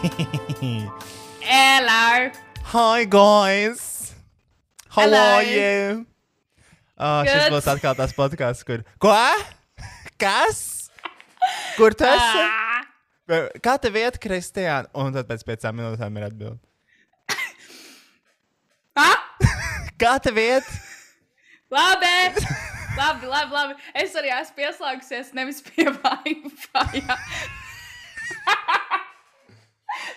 Hello. Hi, guys! How Hello. are you? Oh, šis Good. būs atkal tas podkāsts, kur. Ko? Kas? Kur tu esi? Ah, Kā tev iet, Kristija? Un tad pēc piecām minūtēm ir atbilde. ah, Kā tev iet? labi. Labi, labi, labi. Es arī esmu pieslēgusies nevis pie Wi-Fi.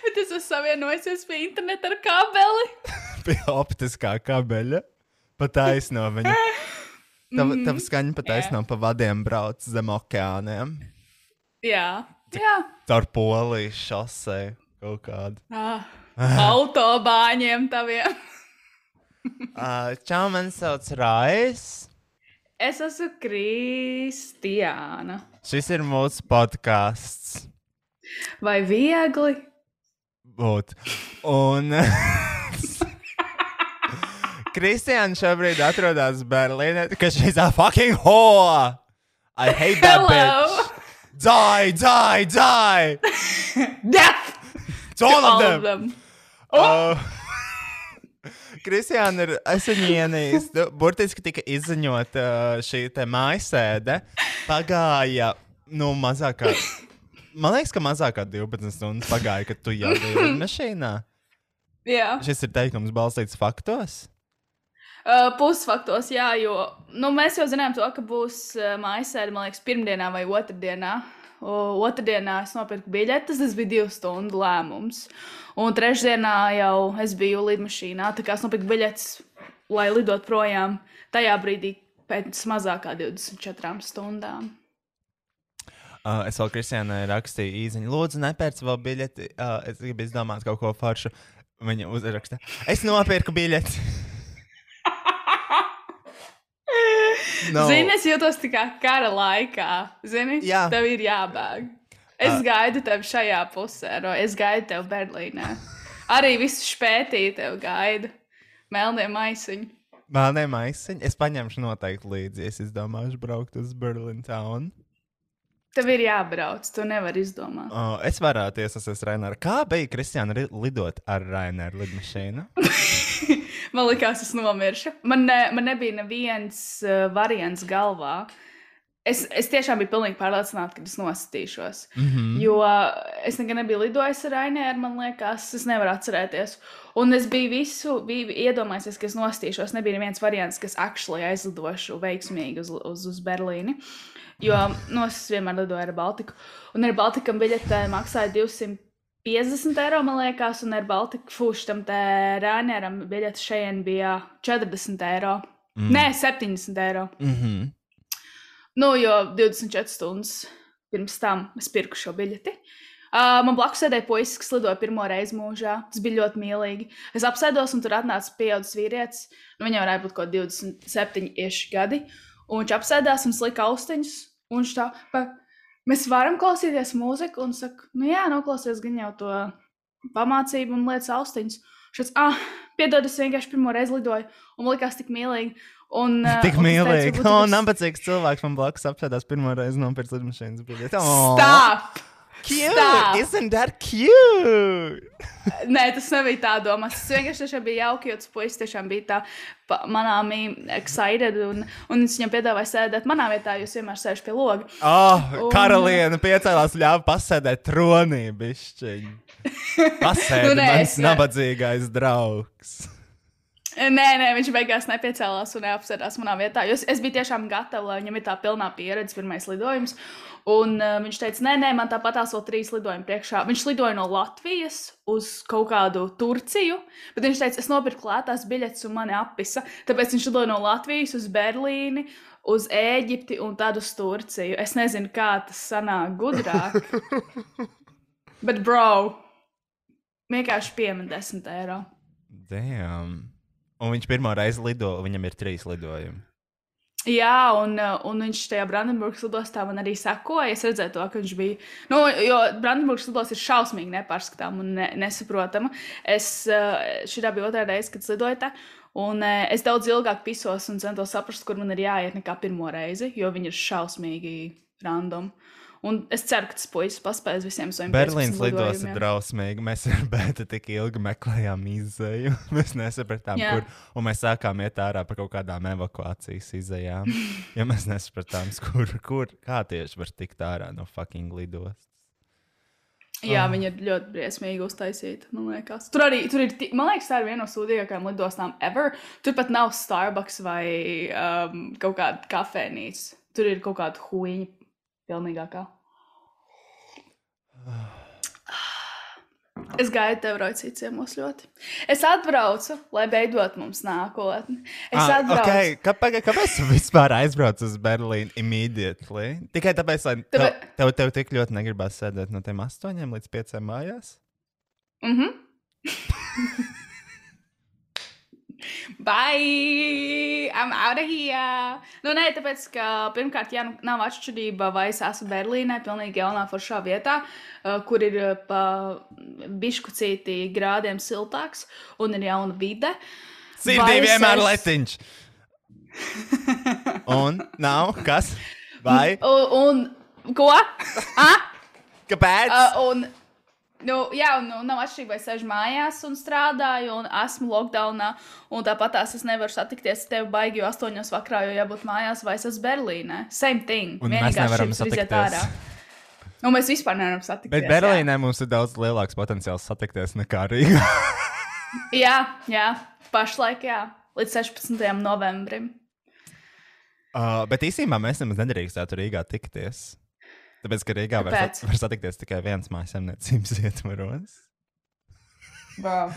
Bet es esmu savienojusies pie interneta ar kabeli. Pie optiskā kabeļa. Pa taisno viņa. Tava, tava skaņa pa taisno pa vadiem brauc zem okeāniem. Jā, jā. Caur polijas šosei kaut kādu. Ah, autobāņiem taviem. Uh, čau, man sauc Rais. Es esmu Kristiāna. Šis ir mūsu podkāsts. Vai viegli? Būt. Un Kristiāna šobrīd atrodas Berlīnē, kas šis ir fucking whore. I hate that Hello. bitch. Die, die, die. Death! It's all, All of them. Uh, Kristiāna ir es viņu ienīstu. Burtiski tika izziņota uh, šī te mājasēde. Pagāja, nu, mazāk kā. Man liekas, ka mazāk kā 12 stundas pagāja, kad tu jau biji mašīnā. Jā. Šis ir teikums balstīts faktos. Uh, pusfaktos, jā, jo nu, mēs jau zinām, to, ka būs uh, mājasēde, man liekas, pirmdienā vai otrdienā. O, otrdienā es nopirku biļetes, tas bija divu stundu lēmums. Un trešdienā jau es biju lidmašīnā, tā kā es nopirku biļetes, lai lidot projām tajā brīdī pēc mazākā 24 stundām. Uh, es vēl Kristiānai rakstīju īsiņu. Lūdzu, nepērc vēl biļeti. Uh, es gribu izdomāt kaut ko foršu. Viņa uzraksta. Es nopirku biļeti. No. Zini, es jūtos tā kā kara laikā. Zini, Jā. tev ir jābēg. Es Ah. gaidu tevi šajā pusē, no es gaidu tevi Berlīnē. Arī visu spētīju tev gaidu. Melnie maisiņi. Melnē maisiņa. Es paņemšu noteikti līdzi, ja es izdomāšu braukt uz Berlīnu town. Tev ir jābrauc, tu nevari izdomāt. Uh, es varētu iesaistīties Rainēra. Kā bija Kristiāna ri- lidot ar Rainēru lidmašīnu? Man liekas, es nomiršu. Man, ne, man nebija neviens uh, variants galvā. Es, es tiešām biju pilnīgi pārliecināta, ka es nosatīšos. Mm -hmm. Jo uh, es nekad nebiju lidojis ar Rainēru, man liekas, es nevaru atcerēties. Un es biju visu, biju iedomājies, ka es nostīšos. Nebija neviens variants, kas actually aizlidošu veiksmīgi uz, uz, uz Berlīni. Jo nu, es vienmēr lidoju ar Baltiku. Un ar Baltikam biļete maksāja 250 eiro, man liekas, un ar Baltiku fuštam te Rainēram biļete šeit bija 40 eiro. Mm. Nē, 70 eiro. Mm -hmm. Nu, jo 24 stundas pirms tam es pirku šo biļeti. Uh, man blakus sēdēja puisis, kas lidoja pirmo reizi mūžā. Tas bija ļoti mīlīgi. Es apsēdos, un tur atnāca pieaugušs vīrietis. Nu, viņam varētu būt kaut kādi 27 gadi. Un viņš apsēdās un slika austiņus. Un viņš tā, pa, mēs varam klausīties mūziku. Un saka, nu jā, noklausies gan jau to pamācību un lietas austiņus. Šāds, ah, piedod, es vienkārši pirmo reizi lidoju. Un man likās tik mīlīgi. Un, uh, Tik un mīlīgi. teicu, O, "Varbūt tas- nabadzīgs cilvēks man blakus apsēdās pirmo reizi nopirkt lidmašīnas biļeti. Oh, Stop! Cute! Stop! Isn't that cute? Nē, tas nebija tā domā. Tas vienkārši bija jauki, jo tas puisis tiešām bija tā manāmi excited. Un, un es viņam piedāvāju sēdēt manā vietā, jo es vienmēr sēžu pie loga. Oh, Un- karaliene piecēlās ļāva pasēdēt tronī, bišķiņ. Pasēdi, Nu, nē, mans es- nabadzīgais draugs. Nē, nē, viņš beigās nepiecēlās un neapsēdās manā vietā. Es, es biju tiešām gatava, lai viņam ir tā pilnā pieredze, pirmais lidojums. Un uh, viņš teica, nē, nē, man tāpatās vēl trīs lidojumi priekšā. Viņš lidoja no Latvijas uz kaut kādu Turciju, bet viņš teica, es nopirku lētās biļetes un mani apisa. Tāpēc viņš lidoja no Latvijas uz Berlīni, uz Ēģipti un tad uz Turciju. Es nezinu, kā tas sanāk gudrāk. bet, bro, vienkārši piemin 10 eiro. Damn. Un viņš pirmo reizi lido, viņam ir trīs lidojumi. Jā, un, uh, un viņš tajā Brandenburgas lidostā man arī sekoja. Es redzēju, to, ka viņš bija. Nu, jo Brandenburgas lidostā ir šausmīgi nepārskatāma un ne, nesaprotama. Es šī bija otrā reize, kad lidoju tā. Un uh, es daudz ilgāk pisos un centos saprast, kur man ir jāiet nekā pirmo reizi, jo viņi ir šausmīgi random. Un es ceru, ka tas puisis paspēs visiem saviem Berlīnas 15 lidos ir drausmīgi. Mēs ar Bētu tik ilgi meklējām izēju. Mēs nesapratām, Jā. kur. Un mēs sākām iet ārā par kaut kādām evakuācijas izējām. jo mēs nesapratām, kur, kur, kā tieši var tikt ārā no fucking lidostas. Jā, Ah. viņi ir ļoti briesmīgi uztaisīti. Liekas, tur arī tur ir. Man liekas, tā ir viena no sūdīgākajām lidostām ever. Tur pat nav Starbucks vai um, kaut kāda kafejnīca. Tur ir kaut kāda huīņa pilnīgākā. Es gaidu tev, Roicīt, ciemos ļoti. Es atbraucu, lai veidot mums nākotni. Es Ah, atbraucu. okay. Kāpēc, kāpēc tu vispār aizbrauc uz Berlīnu immediately? Tikai tāpēc, lai tev, tev, tev tik ļoti negribās sēdēt no tiem astoņiem līdz pieciem mājās. Mhm. Bye! I'm out of here! Nu, nē, tāpēc, ka pirmkārt, jā, nu, nav atšķirība, vai es esmu Berlīnē, pilnīgi jaunā foršā vietā, kur ir pa biškucīti grādiem siltāks un ir jauna vide. Sirdī vienmēr es- letiņš. Un nav kas? Vai? Un, un ko? Ah? Kāpēc? Uh, un, nu, jā, un, un nav atšķirība, vai sēžu mājās un strādāju, un esmu lockdownā. Un tāpat es nevaru satikties ar tevi baigi, jo astoņos vakarā jau jābūt mājās, vai es esmu Berlīnē. Same thing. Un mēs Vienīgā nevaram ir iziet satikties. Un mēs vispār nevaram satikties. Bet Berlīnē mums ir daudz lielāks potenciāls satikties nekā Rīgā. Jā, jā, jā pašlaik, jā, līdz 16. novembrim. uh, bet īstenībā mēs nemaz nedrīkstētu Rīgā tikties. Tāpēc, ka Rīgā var, sat, var satikties tikai viens mājasemniecības ietvaros. Wow.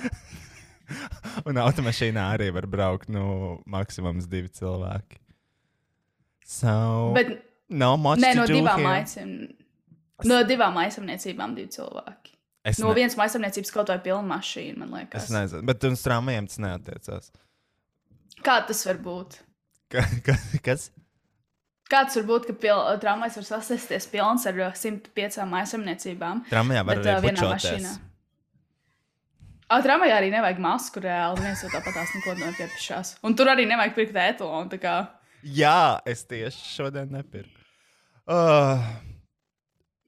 Un automašīnā arī var braukt nu, maksimums divi cilvēki. So, Bet no nē, no divām mājasiem. No divām maisamniecībām divi cilvēki. Es, No ne, vienas maisamniecības kaut vai pilna mašīna, man liekas. es nezinu, bet uz tramvajiem tas neatiecās. Kā tas var būt? Ka, ka, kas? Kāds var būt, ka pil, tramvajs var sasēsties pilns ar uh, 105 maisamniecībām? Tramvajā var Bet arī uh, vienā mašīnā. Ah, tramvajā arī nevajag masku reāli. Neviens jau tāpat tās neko nepiepišās. Un tur arī nevajag pirkt etalonu. kā. Jā, es tieši šodien nepirku. Uh,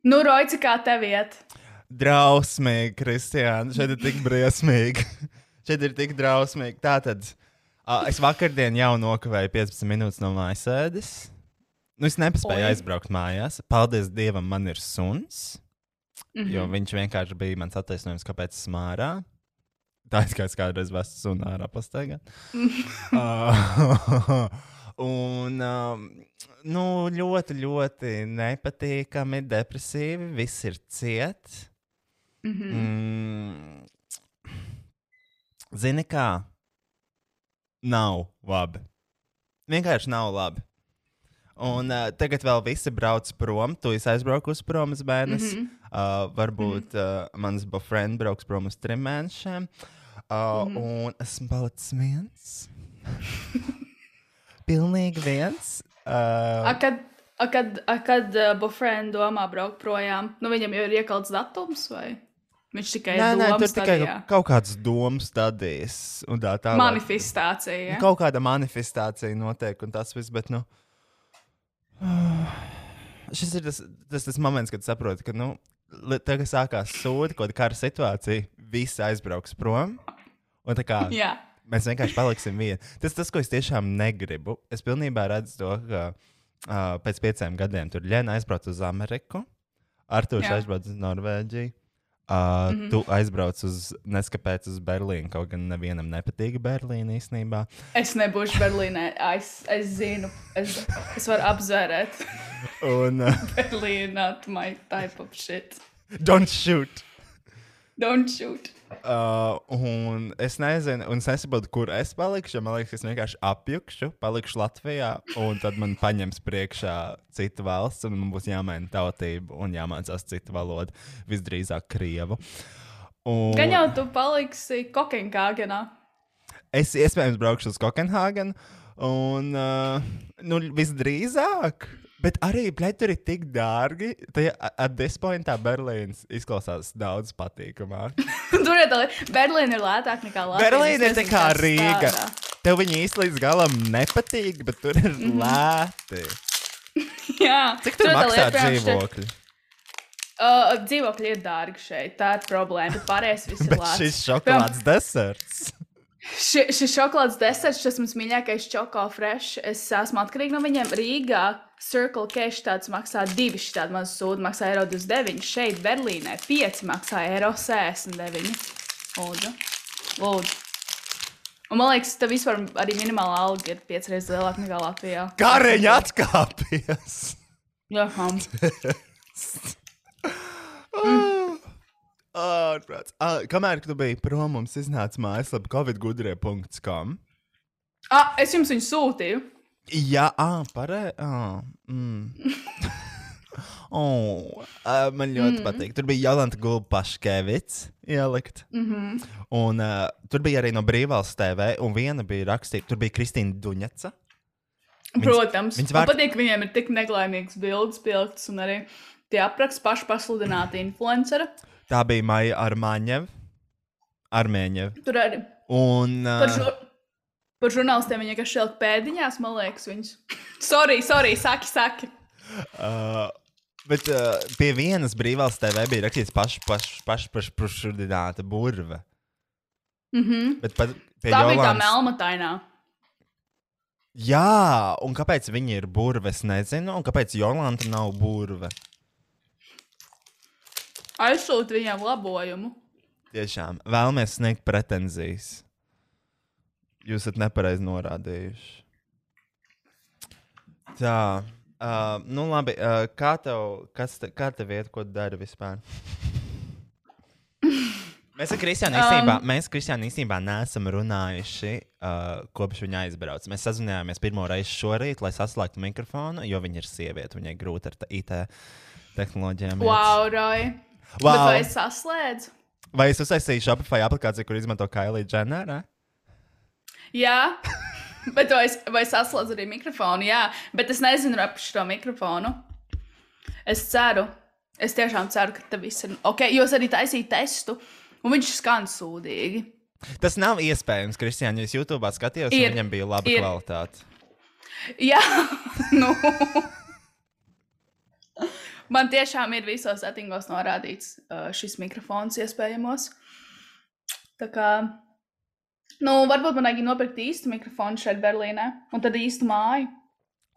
Nu, Roici, kā tev iet? drausmīgi, Kristiāna. Šeit ir tik briesmīgi. Šeit ir tik drausmīgi. Tātad, uh, es vakardien jau nokavēju 15 minūtes no mājasēdes. Nu, es nepaspēju Oi. aizbraukt mājās. Paldies Dievam, man ir suns. Mm Mhm. -hmm. Jo viņš vienkārši bija mans attaisnojums, kāpēc es mārā. Tā ir kā es kādreiz vestu sunu ārā pastaigā. uh, un um, nu, ļoti, ļoti nepatīkami, depresīvi. Viss ir ciet. Mhm. Mm, zini, kā? Nav labi. Vienkārši nav labi. Un uh, tagad vēl visi brauc prom. Tu esi aizbraukus prom uz mēnesi. Mm. -hmm. uh, varbūt mm -hmm. uh, mans boyfriend brauks prom uz trim mēnešiem. Uh, mm -hmm. Un esmu palicis viens. Pilnīgi viens. Uh, A, kad, a, kad, a, kad uh, Bofrēna domā braukt projām, nu viņam jau ir iekalts datums, vai viņš tikai Nē, nē, tur tikai stadijā? kaut kādas domas stadijas. un Tā tālāk. Manifestācija. Ja? Kaut kāda manifestācija notiek, un tas viss, bet, nu, šis ir tas, tas, tas moments, kad saproti, ka, nu, tagad sākās sūdi, kaut kāda kara situācija, visi aizbrauks prom. Un tā kā Jā. mēs vienkārši paliksim vieni. Tas tas, ko es tiešām negribu. Es pilnībā redzu to, ka uh, pēc pieciem gadiem tur Lēna aizbrauc uz Ameriku, Arthurs Jā. aizbrauc uz Norvēģiju. Uh, mm -hmm. Tu aizbrauc uz, neskapēc uz Berlīnu. Kaut gan nevienam nepatīk Berlīna īstenībā. Es nebūšu Berlīnē. Es, es zinu, es, es varu apzvērēt. Un, uh, Berlīna, my type of shit. don't shoot! Don't shoot. Uh, un es nezinu, un es nesaprotu, kur es palikšu. Man liekas, es vienkārši apjukšu, palikšu Latvijā, un tad man paņems priekšā cita valsts, un man būs jāmaina tautība un jāmācās cita valoda, visdrīzāk krievu. Un Gan jau tu paliksi Kokenkāgenā. es iespējams braukšu uz Kopenhāgenu, un uh, nu, visdrīzāk. Bet arī tur ir tik dārgi. At this point, tā Berlīna izklausās daudz patīkamāk. Tur ir tā, Berlīna ir lētāka nekā Latvija. Berlīna ir kā Rīga. tādā. Tev viņi īsti līdz galam nepatīk, bet tur ir Mhm. lēti. Jā. Cik tur maksā piemēram, šeit- dzīvokļi? Uh, dzīvokļi ir dārgi šeit, tā ir problēma. Pārējais viss ir lēts. šis šokolādes deserts. Ši, šis šokolādes deserts, šis mans mīļākais čoko fresh. Es esmu atkarīga no viņiem. Rīgā Circle K tāds maksā 2, šādi maz sūdi maksā eiro 29. Šeit Berlīnē 5 maksā eiro 69. Lūdzu. Lūdzu. Un man liekas, tā vispār arī minimālā alga ir 5 reizes lielāka nekā Latvijā. Kāreņa atkāpjas! Jā, ham. Ārprāts. Ah, kamēr tu biji prom, mums iznāca mājaslapa covidgudrie.com. Ah, es jums viņu sūtīju. Jā, ah, pareizi. Ah, mm. oh, uh, man ļoti mm. patīk. Tur bija Jolanta Gulbaškevits ielikt. Mm -hmm. Un uh, tur bija arī no Brīvvalsts TV, un viena bija rakstīta, tur bija Kristīna Duņaca. Protams, viņas man vārds- patīk, ka viņiem ir tik neklaimīgs bildes pilkts un arī tie apraksti paši pasludināti influenceri. Tā bija Maija Armāņeva. Armēņeva. Tur arī Un par, uh, žur... par žurnālistiem viņa kas šeit pēdiņās, man liekas, viņas. sorry, sorry, saki, saki. Uh, bet uh, pie vienas brīvvalsts TV bija rakstīts pašudināta burve. Mm -hmm. Bet pat pie Tā bija tā melmatainā. Jā, un kāpēc viņi ir burve, es nezinu, un kāpēc Jolanta nav burve. Aizsūti viņam labojumu. Tiešām vēlamies sniegt pretenzijas. Jūs esat nepareizi norādījuši. Tā, uh, nu labi, uh, kā tev, kas te, kā tev iet, ko dari vispār? Mēs ar Kristiānu īstenībā, um, mēs Kristiānu īstenībā neesam runājuši uh, kopš viņa aizbrauca. Mēs sazinājāmies pirmo reizi šorīt, lai saslēgtu mikrofonu, jo viņa ir sieviete. Viņai grūti ar tā IT tehnoloģijām. Wow, Roy. Wow. Bet vai es saslēdzu? Vai es uztaisīju Shopify aplikāciju, kur izmanto Kailija Dženera? Jā. Bet vai es, vai es saslēdzu arī mikrofonu? Jā, bet es nezinu ap šo mikrofonu. Es ceru, es tiešām ceru, ka tas viss ir ok. Jo es arī taisīju testu, un viņš skan sūdīgi. Tas nav iespējams, Kristiāna. Es YouTube skatījos, Ir. un viņam bija laba Ir. kvalitāte. Jā, nu. Man tiešām ir visos settingos norādīts uh, šis mikrofons, iespējams. Tā kā, nu, varbūt man vajag nopirkt īstu mikrofonu šeit, Berlīnē, un tad īstu māju.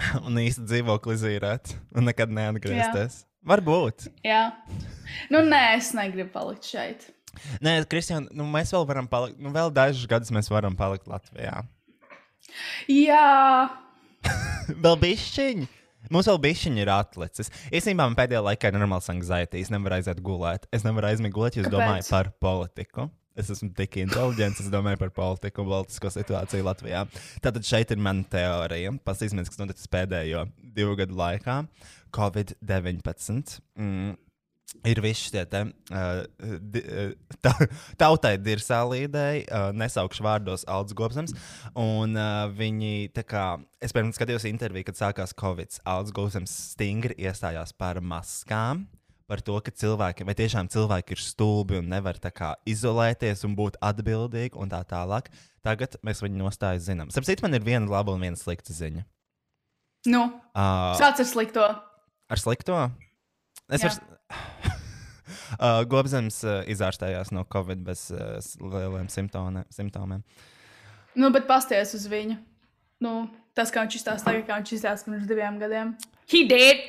un īsti dzīvokli zīrēt, un nekad neatgriezties. Varbūt. Jā, nu, nē, es negribu palikt šeit. Nē, Kristiāna, nu, mēs vēl varam palikt, nu, vēl dažus gadus mēs varam palikt Latvijā. Jā, vēl bišķiņi. Mums vēl bišķiņi ir atlicis. Īstenībā man pēdējā laikā ir normāls anxiety. Es nevaru aiziet gulēt. Es nevaru aizmigt gulēt, jo es domāju par politiku. Es esmu tik inteliģents, es domāju par politiku un politisko situāciju Latvijā. Tātad šeit ir mana teorija. Paskatīsimies, kas noticis pēdējo divu gadu laikā. Covid-19. Mm. Ir visi šie te, uh, di, uh, ta, tautai dirsā līdēji, uh, nesaukšu vārdos Aldis Gobsams. Un uh, viņi, tā kā, es pirms skatījos interviju, kad sākās Covid, Aldis Gobsams stingri iestājās par maskām. Par to, ka cilvēki, vai tiešām cilvēki ir stulbi un nevar kā izolēties un būt atbildīgi un tā tālāk. Tagad mēs viņu nostāju zinām. Sapratu, man ir viena laba un viena slikta ziņa. nu, Uh, sāc ar slikto. Ar slikto? Es varu. Uh, Gobsams uh, izārstējās no Covid bez uh, lieliem simptomiem. Nu, bet pasties uz viņu. Nu, tas, kā viņš izstāsta tagad, kā viņš izstāsta pirms diviem gadiem. He did!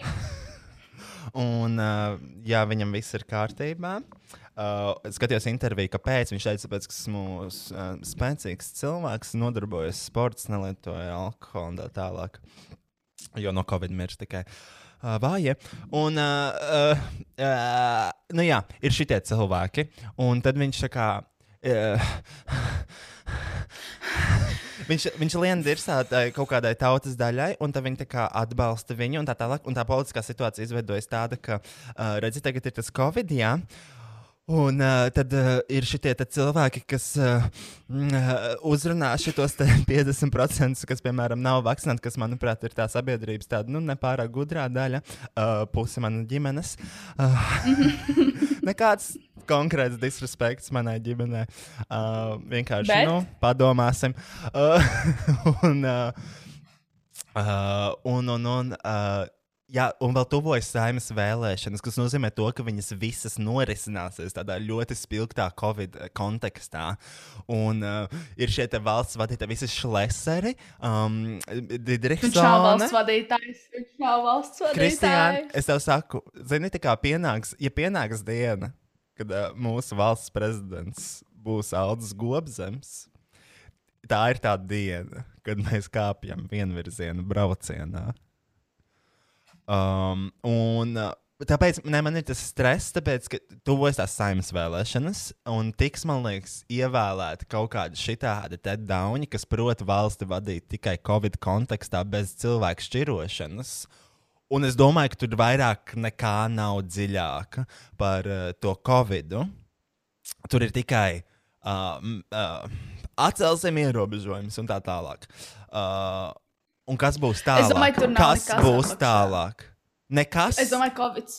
Un, uh, jā, viņam viss ir kārtībā. Uh, es skatījos interviju, kāpēc viņš teica, tāpēc, ka esmu uh, spēcīgs cilvēks, nodarbojos sports, nelietoju alkoholu un tā tālāk. Jo no Covid mirst tikai uh, vāji. Un, uh, uh, uh, nu jā, ir šitie cilvēki. Un tad viņš tā kā. Uh, Viņš, viņš lien dirsā kaut kādai tautas daļai, un tad viņi atbalsta viņu, un tā tālāk. Un tā politiskā situācija izveidojas tāda, ka, uh, redziet, tagad ir tas Covid, jā. Un uh, tad uh, ir šie cilvēki, kas uh, uzrunā šos 50%, kas, piemēram, nav vakcinēti, kas, manuprāt, ir tā sabiedrības tāda nu, nepārāk gudrā daļa, uh, puse manas ģimenes. Uh, nekāds konkrēts disrespekts manai ģimenei. Uh, vienkārši Bet? nu, padomāsim. Uh, un, uh, uh, un, un, un uh, Jā, un vēl tuvojas saimnes vēlēšanas, kas nozīmē to, ka viņas visas norisināsies tādā ļoti spilgtā Covid kontekstā. Un uh, ir šie valsts vadītāji, visi šleseri, um, Viņš nav Didriksona. valsts vadītājs. Viņš nav valsts Kristiāna, vadītājs. es tev saku, zini, tā kā pienāks, ja pienāks diena, kad uh, mūsu valsts prezidents būs Aldis Gobzems, tā ir tā diena, kad mēs kāpjam vienvirzienu braucienā. Um, un uh, tāpēc ne, man ir tas stress, tāpēc, ka tuvojas tās saimnes vēlēšanas, un tiks, man liekas, ievēlēta kaut kāda šitāda te dauni, kas prot valsti vadīt tikai Covid kontekstā bez cilvēku šķirošanas. Un es domāju, ka tur vairāk nekā nav dziļāka par uh, to Covid. Tur ir tikai uh, uh, atcelsim ierobežojumus un tā tālāk. Uh, un kas būs tālāk? domāju, tur nav kas nekas būs apakšā. tālāk? Nekas. Es domāju, Covid.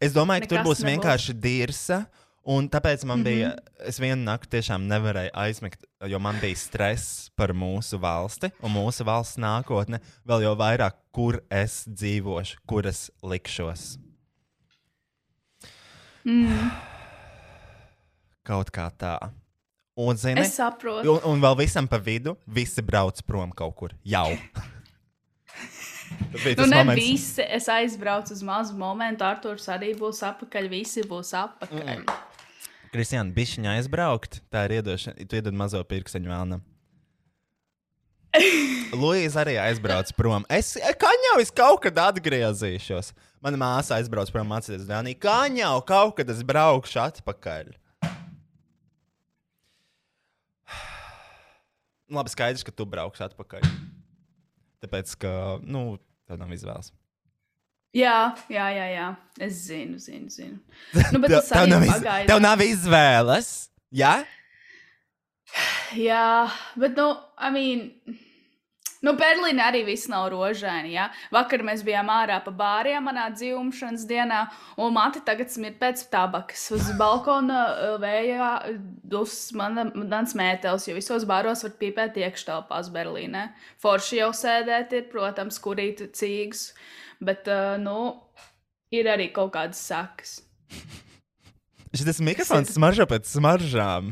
Es domāju, ka tur Nekas būs nebūs. vienkārši dirsa. Un tāpēc man mm. -hmm. bija, es vienu nakti tiešām nevarēju aizmigt, jo man bija stress par mūsu valsti un mūsu valsts nākotni. Vēl jau vairāk, kur es dzīvošu, kur es likšos. Mm, Kaut kā tā. Un, zini, es saprotu. un, un vēl visam pa vidu, visi brauc prom kaut kur. Jau. Tas bija Nu, tas ne moments. visi. Es aizbraucu uz mazu momentu. Arthurs arī būs apakaļ. Visi būs apakaļ. Mm. Kristiāna, bišķiņa aizbraukt, tā ir iedošana. Tu iedod mazo pirksteņu vēlnam. Luīza arī aizbrauc prom. Es kaņau, es kaut kad atgriezīšos. Mana māsa aizbrauc prom mācīties Dānijā. Kaņau, kaut kad es braukšu atpakaļ. Labi, skaidrs, ka tu brauks atpakaļ. Tāpēc, ka, nu, nav izvēles. Jā, jā, jā, jā. Es zinu, zinu, zinu. Nu, bet tas tev, nav iz... pagaidām. tev nav izvēles. Jā? Jā, bet, nu, I mean. Nu, Berlīnē arī viss nav rožaini. Ja? Vakar mēs bijām ārā pa bāriem manā dzimšanas dienā, un mati tagad smird pēc tabakas. Uz balkona uh, vējā dus mana, mans mētelis, jo visos bāros var pīpēt iekštelpās Berlīnē. Forši jau sēdēt ir, protams, kurīt cīgs, bet, uh, nu, ir arī kaut kādas sakas. Šis mikrofons smaržo pēc smaržām.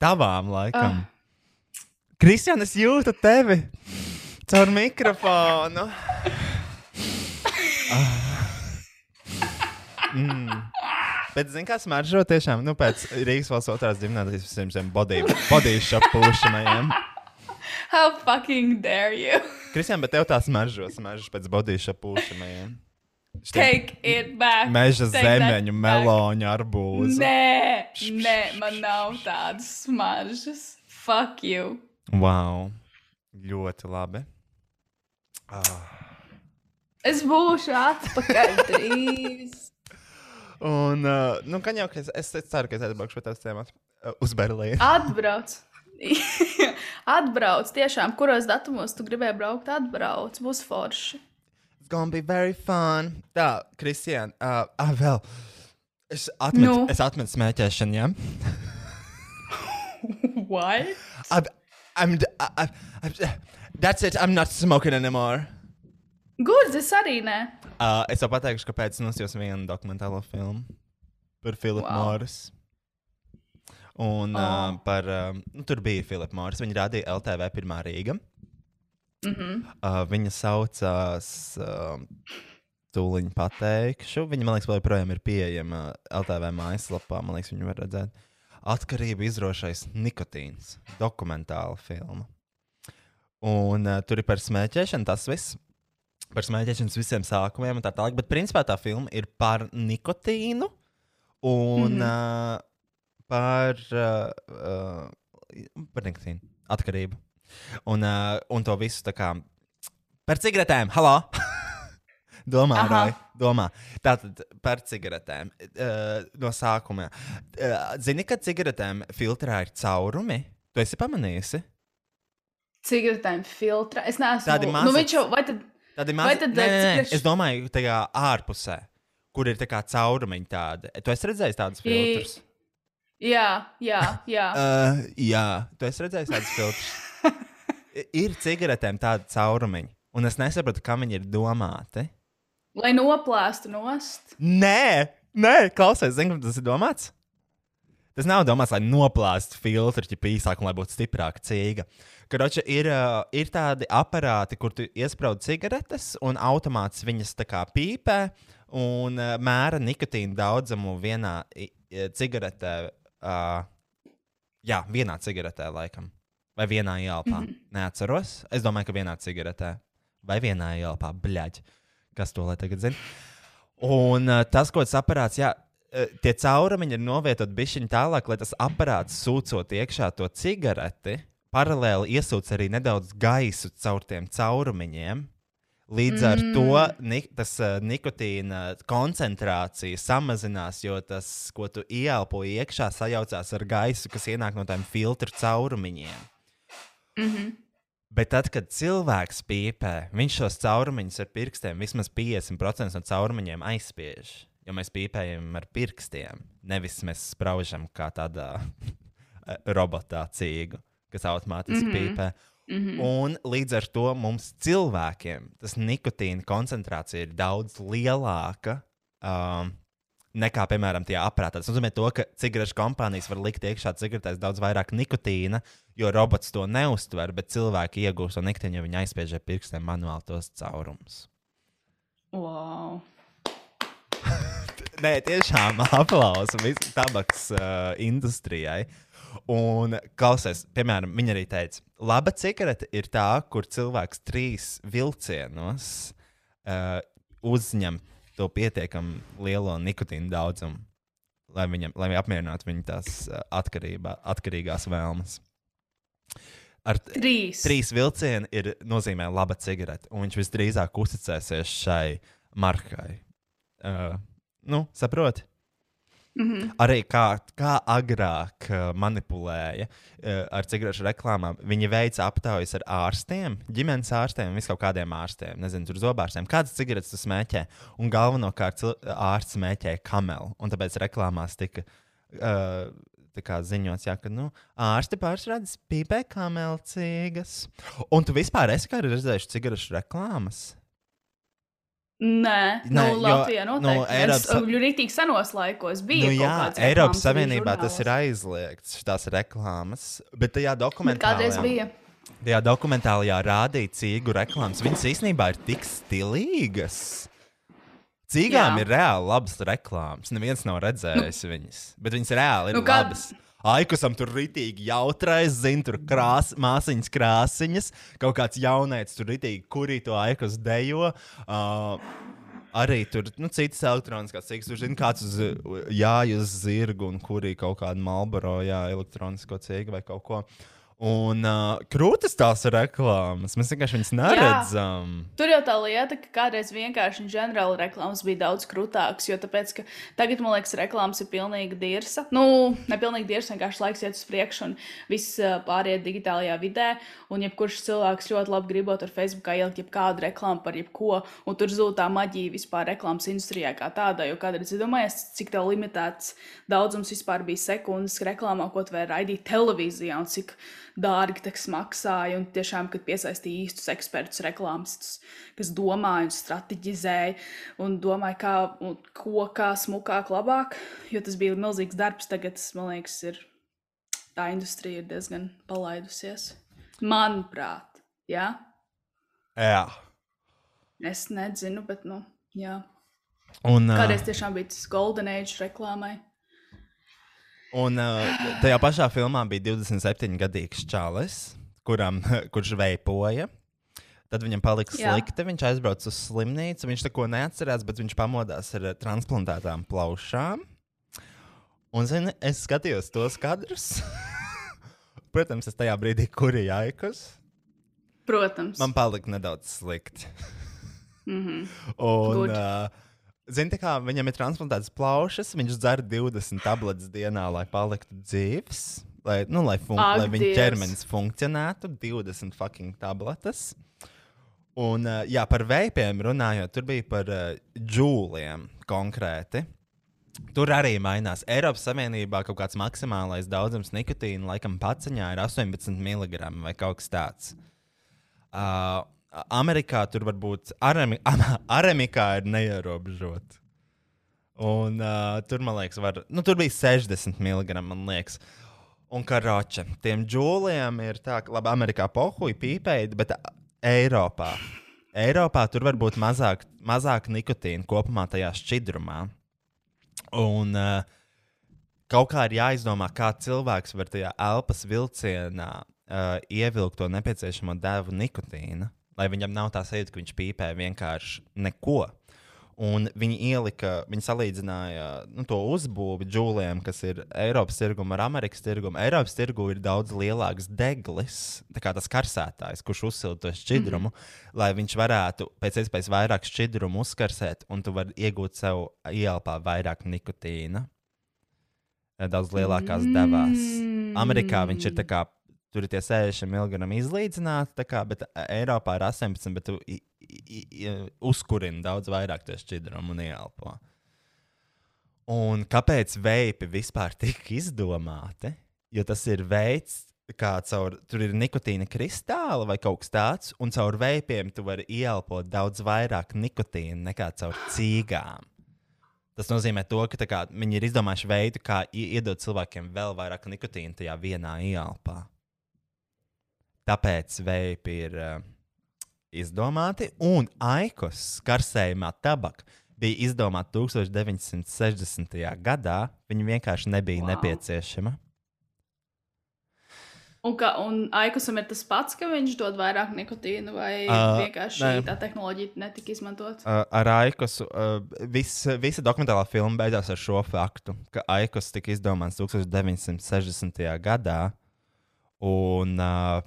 Tavām laikam. Ah. Kristiāna, es jūtu tevi caur mikrofonu. Mm. Bet, zini, kā smaržo tiešām, nu, pēc Rīgas valsts otrās gimnāzijas visiem bodīšu šapūšanajiem. How fucking dare you? Kristiāna, bet tev tā smaržo, smaržo pēc bodīšu šapūšanajiem. Take it back. Meža zemeņu, meloņu, arbūzu. Nē, nē, man nav tādas smaržas. Fuck you. Wow. Ļoti labi. Ah. Es būšu atpakaļ drīz. Un, uh, nu, kā jau es, es, ceru, ka es atbraukšu pie tās tēmas uh, uz Berlīnu. Atbrauc. Atbrauc. Tiešām, kuros datumos tu gribēji braukt, atbrauc. Būs forši. It's gonna be very fun. Tā, Kristiāna, uh, ah, vēl. Es atmetu, Nu? es atmetu smēķēšanu, jā. What? Yeah? I'm, d- I, I, I, that's it, I'm not smoking anymore. Es arī nē. Uh, es jau pateikšu, kāpēc es nosījos vienu dokumentālo filmu par Filipu Wow. wow. Morris. Un oh. uh, par, um, nu, tur bija Filipa Morris. Viņa rādīja LTV pirmā Rīga. Mm -hmm. Uh, viņa saucās, uh, tūlīt pateikšu. Viņa, man liekas, vēl joprojām ir pieejama LTV mājaslapā. Man liekas, viņu var redzēt. Atkarību izrošais nikotīns. Dokumentāla filma. Un uh, tur ir par smēķēšanu tas viss. Par smēķēšanas visiem sākumiem un tā tālāk. Bet principā tā filma ir par nikotīnu un mm. -hmm. uh, par, uh, uh, par nikotīnu atkarību. Un, uh, un to visu tā kā par cigaretēm. Halo! domā. Rai, domā. Tātad par cigaretēm. Uh, no sākuma. Uh, zini, ka cigaretēm filtrā ir caurumi? Tu esi pamanījusi? Cigaretēm filtra. Es neesmu. Tādi Nu, mazi- viņš jau, vai tad Tādi Vai mazi. tad, Nē, nē, nē. š- Es domāju, tajā ārpusē, kur ir tā kā caurumiņi tādi. Tu esi redzējis tādus filtrus? Jā, jā, jā. Uh, jā, tu esi redzējis tādus filtrus. Ir cigaretēm tādi caurumiņi, un es nesaprotu, kam viņi ir domāti. Lai noplāstu nost. Nē, nē, klausies, kam tas ir domāts? Tas nav domāts, lai noplāstu filtru, ja pīsāk, un lai būtu stiprāka cīga. Karoči, ir, uh, ir tādi aparāti, kur tu iesprūdi cigaretes, un automāts viņas tā kā pīpē un uh, mēra nikotīnu daudzumu vienā cigaretē. Uh, jā, vienā cigaretē, laikam. Vai vienā ielpā. Mm -hmm. Neatceros. Es domāju, ka vienā cigaretē. Vai vienā ielpā, bļaģ. Kas to lai tagad zina? Un uh, tas, ko tas aparāts, jā, tie caurumiņi ir novietoti bišķiņi tālāk, lai tas aparāts sūcot iekšā to cigareti, paralēli iesūc arī nedaudz gaisu caur tiem caurumiņiem. Līdz ar mm. to ni tas uh, nikotīna koncentrācija samazinās, jo tas, ko tu ieelpo iekšā, sajaucās ar gaisu, kas ienāk no tiem filtru caurumiņiem. Mm -hmm. Bet tad, kad cilvēks pīpē, viņš šos caurumiņus ar pirkstiem vismaz 50% no caurumiņiem aizspiež. Jo mēs pīpējam ar pirkstiem, nevis mēs spraužam kā tādā robotā cīgu, kas automātiski mm -hmm. pīpē. Mm -hmm. Un līdz ar to mums cilvēkiem tas nikotīna koncentrācija ir daudz lielāka. Um, Nekā, piemēram, tie aparāti. Tas nozīmē, to, ka cigaretes kompānijas var likt iekšā cigaretēs daudz vairāk nikotīna, jo robots to neustver, bet cilvēki iegūst to nikotīnu, jo viņi aizspiež ar pirkstiem manuāli tos caurumus. Wow. Nē, tiešām aplausa visai tabaks uh, industrijai. Un, klausies, piemēram, viņa arī teica, laba cigarete ir tā, kur cilvēks trīs vilcienos uh, uzņem to pietiekami lielo nikotīnu daudzumu, lai viņam lai apmierinātu viņa tās uh, atkarībā, atkarīgās vēlmes. Ar Trīs. trīs vilcieni ir nozīmē laba cigarete, un viņš visdrīzāk uzticēsies šai markai. Uh, nu, saproti? Mm -hmm. Arī kā, kā agrāk uh, manipulēja uh, ar cigarešu reklāmām. Viņi veica aptaujas ar ārstiem, ģimenes ārstiem, visu kaut kādiem ārstiem, nezinu, tur zobārstiem. Kādas cigaretes tu smēķē? Un galvenokārt ārsts smēķēja kamelu. Un tāpēc reklāmās tika uh, tā kā ziņots, jā, ka nu, ārsti pārsvarā pīpē kamelcīgas. Un tu vispār esi redzējuši cigarešu reklāmas? Nē, Nē, nu, jo, Latvijā nu, noteikti. Nu, Eiropas- es rītīgi senos laikos biju. Nu, jā, Eiropas Savienībā tas ir aizliegts, šīs reklāmas. Bet tajā Bet dokumentālajā, kādreiz bija. tajā dokumentālajā rādīja cīgu reklāmas. Viņas īstenībā ir tik stilīgas. Cīgām Jā. ir reāli labas reklāmas. Neviens nav redzējis nu, viņas, bet viņas reāli ir nu, kā- labas. Aikusam tur rītīgi jautrais, zina, tur krās, māsiņas krāsiņas, kaut kāds jaunais tur rītīgi, kurī to aikus dejo. Uh, Arī tur nu, citas elektroniskās cīņas, tur zina, kāds uz jāju uz zirgu un kurī kaut kāda malboro, jā, elektronisko cīņu vai kaut ko. Un uh, krūtis tās ir reklāmas. Mēs vienkārši viņas neredzam. Tur jau tā lieta, ka kādreiz vienkārši ģenerāli reklāmas bija daudz krūtākas, jo tāpēc, ka tagad, man liekas, reklāmas ir pilnīgi dirsa. Nu, ne pilnīgi dirsa, vienkārši laiks iet uz priekšu un viss pāriet digitālajā vidē. Un jebkurš cilvēks ļoti labi gribot ar Facebookā ielikt jebkādu reklāmu par jebko, un tur zūd tā maģija vispār reklāmas industrijā kā tādā. Jo kādreiz iedomājies, cik tev limitēts daudzums vispār bija sekundes reklāmā, ko tu vari raidīt televīzijā un cik dārgi tas maksāja. Un tiešām, kad piesaistīja īstus ekspertus, reklāmistus, kas domāja un strateģizēja un domāja, kā, un ko kā smukāk, labāk. Jo tas bija milzīgs darbs. Tagad, tas, man liekas, ir tā industrija ir diezgan palaidusies. Manuprāt, jā. Jā. Es nezinu, bet, nu, jā. Un, Kādreiz tiešām bija tas Golden Age reklāmai. Un uh, tajā pašā filmā bija 27 gadīgs čalis, kuram, kurš veipoja. Tad viņam palika Jā. slikti. Viņš aizbrauca uz slimnīcu. Viņš neko neatcerās, bet viņš pamodās ar transplantētām plaušām. Un, zini, es skatījos tos kadrus. Protams, es tajā brīdī kurīju aikus. Protams. Man palika nedaudz slikti. Mm -hmm. Un, Good. uh, Zini, kā viņam ir transplantētas plaušas, viņš dzer 20 tabletes dienā, lai paliktu dzīves. Lai, nu, lai, fun Ak, lai viņa ķermenis funkcionētu, 20 fucking tabletes. Un, uh, jā, par veipiem runājot, tur bija par uh, džūliem konkrēti. Tur arī mainās. Eiropas Savienībā kaut kāds maksimālais daudzums nikotīna, laikam, paciņā ir 18 mg vai kaut kas tāds. Uh, Amerikā tur varbūt aremi, aramikā ir neierobežota. Un uh, tur, man liekas, var, nu, tur bija 60 mg. Man liekas. Un karoče, tiem džūliem ir tā, ka, labi, Amerikā pohuļ pīpēji, bet Eiropā. Eiropā tur var būt mazāk, mazāk nikotīna kopumā tajā šķidrumā. Un uh, kaut kā ir jāizdomā, kā cilvēks var tajā elpas vilcienā uh, ievilkt to nepieciešamo devu nikotīnu, lai viņam nav tā sajūta, ka viņš pīpē vienkārši neko. Un viņi ielika, viņi salīdzināja nu, to uzbūvi džūliem, kas ir Eiropas tirguma ar Amerikas tirgumu. Eiropas tirgu ir daudz lielāks deglis, kā tas karsētājs, kurš uzsilda to šķidrumu, mm -hmm. lai viņš varētu pēc iespējas vairāk šķidrumu uzkarsēt, un tu vari iegūt sev ielpā vairāk nikotīna. Daudz lielākās devās. Amerikā viņš ir tā kā tur ir tie 60 mg izlīdzināti, kā, bet Eiropā ir 18, bet tu i, i, i, uzkurina daudz vairāk to šķidrumu un ielpo. Un kāpēc veipi vispār tika izdomāti? Jo tas ir veids, kā caur, tur ir nikotīna kristāli vai kaut kas tāds, un caur veipiem tu vari ielpot daudz vairāk nikotīna nekā caur cīgām. Tas nozīmē, to, ka kā, viņi ir izdomājuši veidu, kā iedot cilvēkiem vēl vairāk nikotīna tajā vienā ielpā. Tāpēc veipi ir uh, izdomāti, un aikos karsējumā tabaka bija izdomāta 1960. gadā. Viņa vienkārši nebija wow. nepieciešama. Un, ka, un aikusam ir tas pats, ka viņš dod vairāk nikotīnu, vai uh, vienkārši ne. tā tehnoloģija netika izmantota? Uh, ar aikusu uh, vis, visa dokumentālā filma beidzās ar šo faktu, ka aikus tika izdomāts 1960. gadā. Un uh,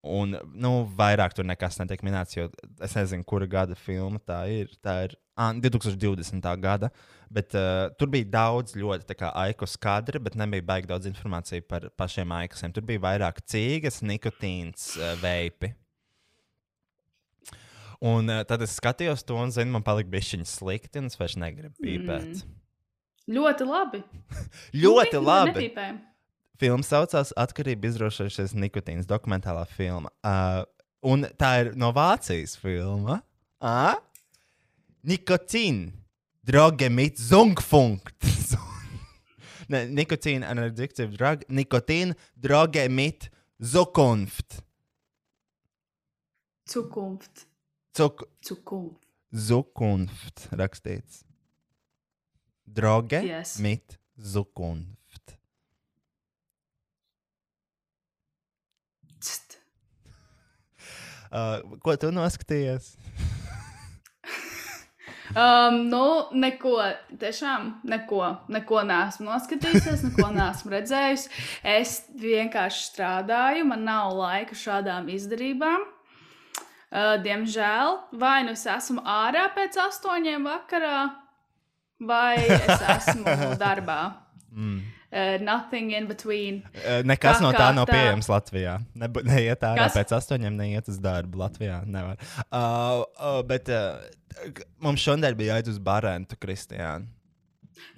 Un, nu, vairāk tur nekas netiek minēts, jo es nezinu, kura gada filma tā ir. Tā ir ah, 2020. gada, bet uh, tur bija daudz ļoti aikus kadri, bet nebija baigi daudz informācijas par pašiem aikusiem. Tur bija vairāk cīgas, nikotīns, uh, veipi. Un uh, tad es skatījos to un, zinu, man palika bišķiņa slikti, un es vairs negribu pīpēt. Mm. Ļoti labi. ļoti nu, labi. Nepīpējam. Filma saucās Atkarība izrošojušies nikotīns, dokumentālā filma. Uh, un tā ir no Vācijas filma. Uh? Nikotīna, droge mit zungfunkt. ne, nikotīna, an addictive drug. Nikotīna, droge mit zukunft. Zukunft. Cuk Zukunft. Zukunft rakstīts. Droge yes. mit zukunft. Uh, ko tu noskatījies? um, nu, neko, tiešām neko, neko neesmu noskatījusies, neko neesmu redzējusi. Es vienkārši strādāju, man nav laika šādām izdarībām. Uh, diemžēl, vai nu es esmu ārā pēc astoņiem vakarā, vai es esmu darbā. Mm. Uh, nothing in between. Uh, nekas kā, no tā nav tā... pieejams Latvijā. Ne, neiet ārā Kas? pēc astoņiem, neiet uz darbu Latvijā. Nevar. Uh, uh, bet uh, mums šodien bija jāiet uz Barentu, Kristiāna.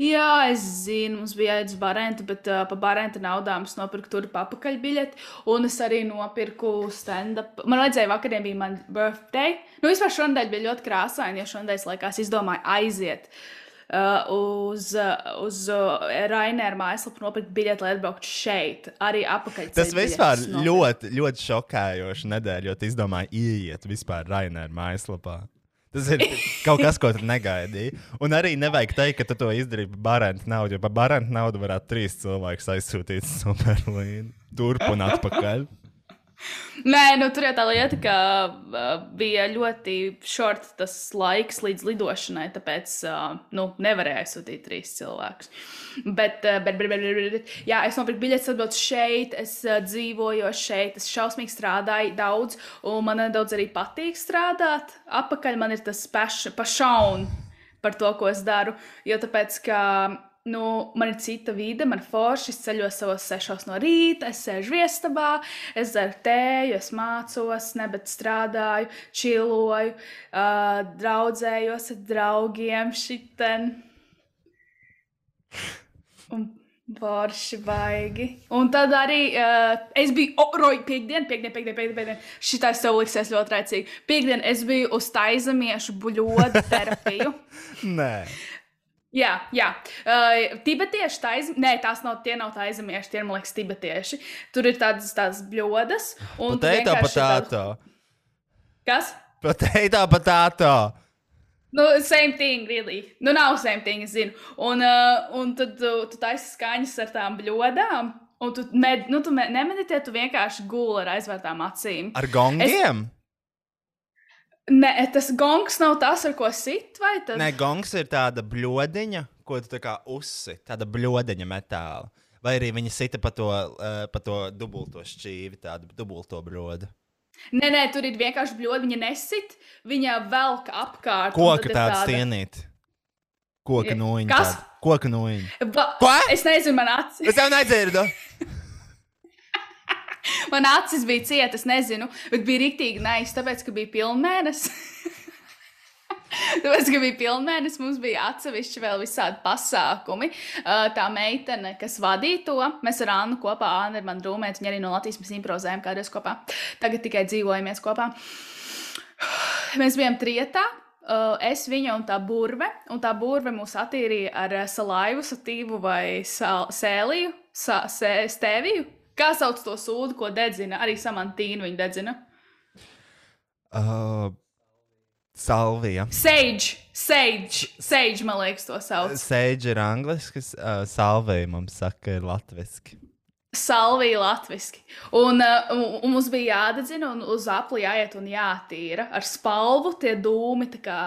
Jā, es zinu, mums bija jāiet uz Barentu, bet uh, par Barentu naudām es nopirku tur papakaļ biļeti. Un es arī nopirku stand-up. Man vajadzēja vakarā bija man birthday. Nu, vispār šodien bija ļoti krāsaini, jo šodien es laikās izdomāju aiziet. Uh, uz, uh, uz uh, Rainēra mājaslapu nopirkt biļeti, lai atbrauktu šeit, arī apakaļ. Tas vispār ļoti, ļoti šokējoši nedēļa, jo tu izdomāji ieiet vispār Rainēra mājaslapā. Tas ir kaut kas, ko tu negaidīji. Un arī nevajag teikt, ka tu to izdarīji par barantu naudu, jo par barantu naudu varētu trīs cilvēkus aizsūtīt superlīnu turp un atpakaļ. Nē, nu, tur jau tā lieta, ka uh, bija ļoti short tas laiks līdz lidošanai, tāpēc uh, nu, nevarēja sūtīt trīs cilvēkus. Bet, uh, bet, bet, bet, bet, bet jā, es nopirku biļetes, atbraucu šeit, es uh, dzīvoju šeit, es šausmīgi strādāju daudz, un man nedaudz arī patīk strādāt. Apakaļ man ir tas pašaun par to, ko es daru, jo tāpēc, ka nu, man ir cita vide, man forši, es ceļos savos sešos no rīta, es sēžu viestabā, es dzeru tēju, es mācos, nebet strādāju, čiloju, uh, draudzējos ar draugiem šitien. Un Forši baigi. Un tad arī uh, es biju, oh, roju, piekdien, piekdien, piekdien, piekdien, piekdien. Šitais tev liksies ļoti rēcīgi. Piekdien es biju uz taizamiešu buļodu terapiju. Nē, Jā, jā. Uh, tibetieši tā izm... Nē, tās nav, tie nav tā izmieši, tie ir, man liekas, tibetieši. Tur ir tādas, tādas bļodas. un tu pateikta vienkārši tādu- patāto. Kas? Pateikta patāto. Nu, same thing, really. Nu, nav same thing, es zinu. Un, uh, un tad uh, tu taisi skaņas ar tām bļodām. Un tu, med, nu, tu me, nemeditē, tu vienkārši guli ar aizvērtām acīm. Ar gongiem? Nē, tas gongs nav tas, ar ko sit, vai tas? Nē, gongs ir tāda bludiņa, ko tu tā kā uzsi, tāda bludiņa metāla. Vai arī viņa sita pa to, uh, pa to dubulto šķīvi, tādu dubulto brodu. Nē, nē, tur ir vienkārši bļodi, viņa nesit, viņa velk apkārt. Koka tāda tāda- stienīt. Koka nūjiņa. kas? tāda. Koka nūjiņa. Ba Ko? Es nezinu, man acis. Es jau nedzirdu. Man acis bija cieta, es nezinu, bet bija rīktīgi nais, tāpēc, ka bija pilnmēnesis. Tāpēc, ka bija pilnmēnesis, mums bija atsevišķi vēl visādi pasākumi. Tā meitene, kas vadīja to, mēs ar Annu kopā, Anna ir mana rūmēta, viņa arī no Latvijas mēs improvizējam kādreiz kopā. Tagad tikai dzīvojamies kopā. Mēs bijām trietā. Es viņa un tā burve, un tā burve mūs attīrīja ar salaivu, satīvu vai sal, sēliju, sa, sē, stēviju. Kā sauc to sūdu, ko dedzina? Arī samantīnu viņa dedzina. Uh, salvija. Sage, sage, sage, man liekas, to sauc. Sēģi ir angliski, uh, salvija mums saka, ir latviski. Salvija latviešu. Un, uh, un, mums bija jādedzina, un uz apli jāiet un jātīra. Ar spalvu tie dūmi kā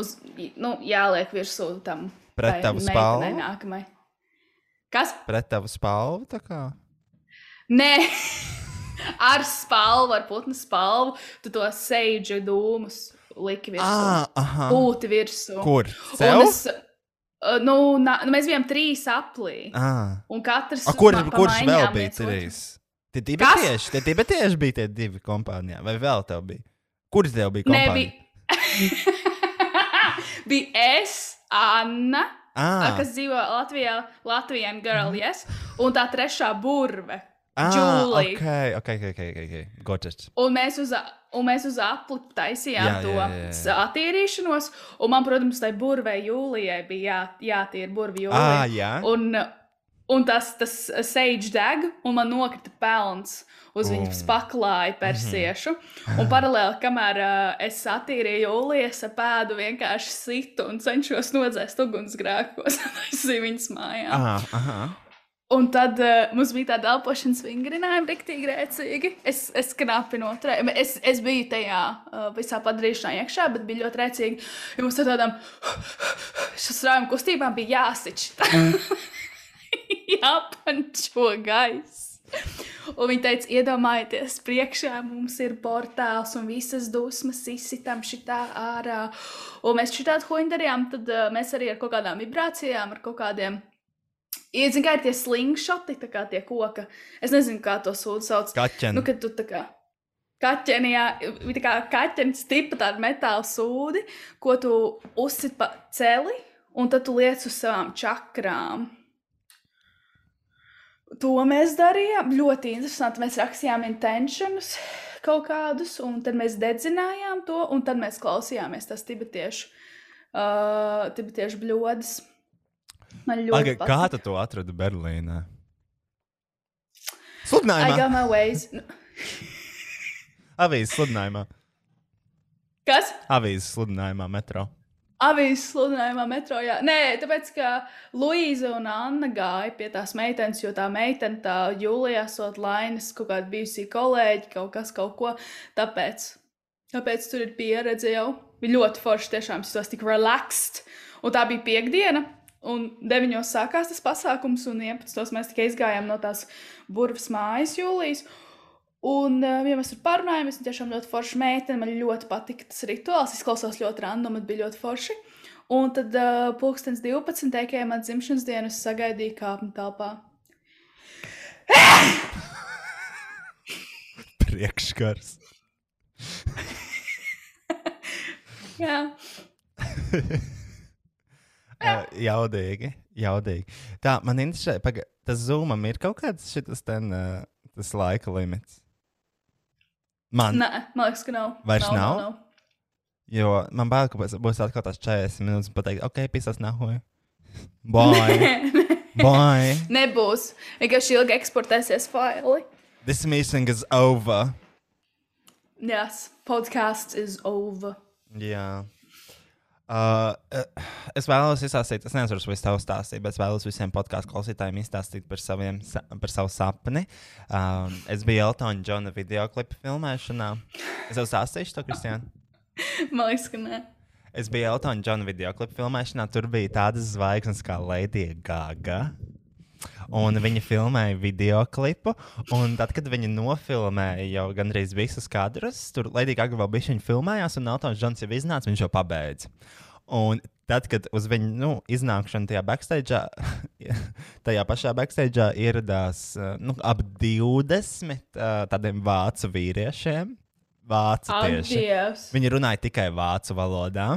uz, nu, jāliek virsū tam. Pret tavu spalvu? Nākamai. Kas? Pret tavu spalvu, tā kā. Nē, ar spalvu, ar putnu spalvu, tu to seidžu dūmus liki virsū. Ah. Pūti virsū. Kur? Es, nu, na, nu, mēs bijām trīs aplī. Ah. Un katrs A, kur, pa- kurš vēl bija trīs? Tie tibetieši, tie tibetieši bija tie divi kompānijā, vai vēl tev bija? Kurš tev bija kompānija? Nebija. bija es, Anna, Ah, kas dzīvo Latvijā, Latvijas girl, yes, un tā trešā burve. Ah, Julie. ok, ok, ok, ok, ok, okay. got it. Un mēs uz, un mēs uz apli taisījām Jā, to jā, jā, jā. attīrīšanos. Un man, protams, tai burvei jūlijai bija jā, jātīra burvi Ah, jūlijai. jā. Un, un tas, tas sage deg, un man nokrita pelns uz Mm. viņas paklāja persiešu. Mhm. Un paralēli, kamēr uh, es attīrīju jūlijas ar pēdu, vienkārši situ un cenšos nodzēst ugunsgrēkos, lai es viņas mājā. Ah, aha. Un tad uh, mums bija tāda elpošanas vingrinājuma, rīktīgi rēcīgi. Es, es knapi noturēju. Es, es biju tajā uh, visā padarīšanā iekšā, bet bija ļoti rēcīgi. Jo mums ar tādām strāvām kustībām bija jāsič. Jāpančo gaiss. Un viņi teica, iedomājieties, priekšā mums ir portāls un visas dusmas izsitam šitā ārā. Un mēs šitādu hoņu darījām, tad uh, mēs arī ar kaut kādām vibrācijām, ar kaut kādiem Iedzinu, kā ir tie slingšoti, tā kā tie koka. Es nezinu, kā to sūdu sauc. Kaķeni. Nu, kad tu tā kā kaķenī, bija tā kā kaķenis tipa tāda metāla sūdi, ko tu uzsit pa celi, un tad tu liec uz savām čakrām. To mēs darījām. Ļoti interesanti. Mēs rakstījām intentions kaut kādus, un tad mēs dedzinājām to, un tad mēs klausījāmies tās tibetiešu, uh, tibetiešu bļodas. Man ļoti Aga, kā patika. tu to atradi Berlīnē? I Sludinājumā. got my ways. Nu, Avīzes sludinājumā. Kas? Avīzes sludinājumā metro. Avīzes sludinājumā metro. Jā. Nē, tāpēc, ka Luīza un Anna gāja pie tās meitenes, jo tā meitene, tā Jūlijā, sot lainas, kaut kāda bijusī kolēģi, kaut kas, kaut ko. Tāpēc, tāpēc tur ir pieredze jau. Bija ļoti forši, tiešām tas tik relaxed. Un tā bija piekdiena. Un 9. sākās tas pasākums, un 11. mēs tikai izgājām no tās burvas mājas jūlijas. Un, uh, ja mēs tur parunājām, es tiešām ļoti forši meitene, man ļoti patika tas rituāls, izklausās ļoti random, bet bija ļoti forši. Un tad uh, pulkstens 12. teikajā man dzimšanas dienu es sagaidīju kāpņu telpā. Priekškars. Jā, Uh, jaudīgi, jaudīgi. Tā, man interesē, paga, tas zūmam ir kaut kāds šitas ten, uh, tas laika limits. Man, Nē, man liekas, ka nav. Vairs nav? nav, nav. jo man bail, ka būs- būs atkal tās 40 minūtes un pateikt, ok, pisas nahoja. Bye. Bye. Nebūs. Vienkārši ilgi eksportēsies faili. This meeting is over. Yes, podcasts is over. Jā. Uh, uh, es vēlos izstāstīt, es nezinu, vai es tev stāstīju, bet es vēlos visiem podkāstu klausītājiem izstāstīt par, saviem, sa- par savu sapni. Um, es biju Eltona Džona video klipa filmēšanā. Es jau stāstīšu to, Kristiāna. Man liekas, ka nē. Es biju Eltona Džona video klipa filmēšanā. Tur bija tādas zvaigznes kā Lēdija Gaga. Un viņi filmēja video klipu. Un tad, kad viņi nofilmēja jau gandrīz visus kadrus, tur Lēdija Gaga vēl bija viņa filmējās, un Eltons Džons jau iznāca, viņš jau pabeidza. Un tad, kad uz viņu nu, iznākšanu tajā backstage, tajā pašā backstage ieradās nu, ap 20 uh, tādiem vācu vīriešiem. Vācu tieši. Adies. Viņi runāja tikai vācu valodā.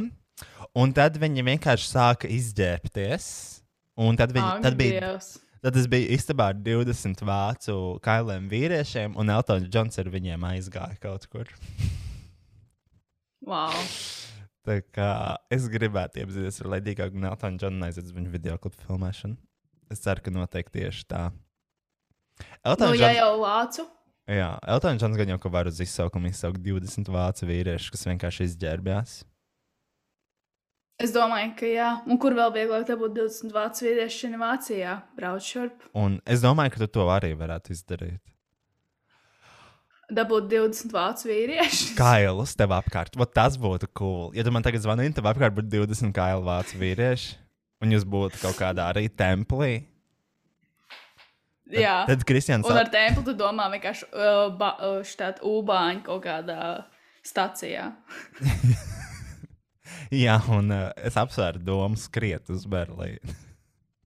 Un tad viņi vienkārši sāka izģērbties. Un tad, viņi, tad, bija, tad es biju istabā ar 20 vācu kailiem vīriešiem, un Eltons Džons ar viņiem aizgāja kaut kur. Wow. Tā kā es gribētu iepazīties ar Latviju Gagu un Eltonu Džonu aiziet uz viņu video klipu filmēšanu. Es ceru, ka noteikti tieši tā. Nu, Eltons ja jau vācu. jā, Eltons Džons gan jau ka var uz izsaukumu izsaukt 20 vācu vīriešus, kas vienkārši izģērbjās. Es domāju, ka jā. Un kur vēl vieglāk dabūt 20 vācu vīriešu šajā Vācijā? Brauc šurp. Un es domāju, ka tu to arī varētu izdarīt. Dabūt 20 vācu vīriešu. Kailus tev apkārt. Vot tas būtu cool. Ja tu man tagad zvanītu, tev apkārt būtu 20 kailu vācu vīrieši, un jūs būtu kaut kādā arī templī. Tad, Jā. Tad Kristians Un ar templi tu domā vienkārši uh, uh, štāta ūbāņu kaut kādā stacijā. Jā, un uh, es apsvēru domu skriet uz Berlīnu.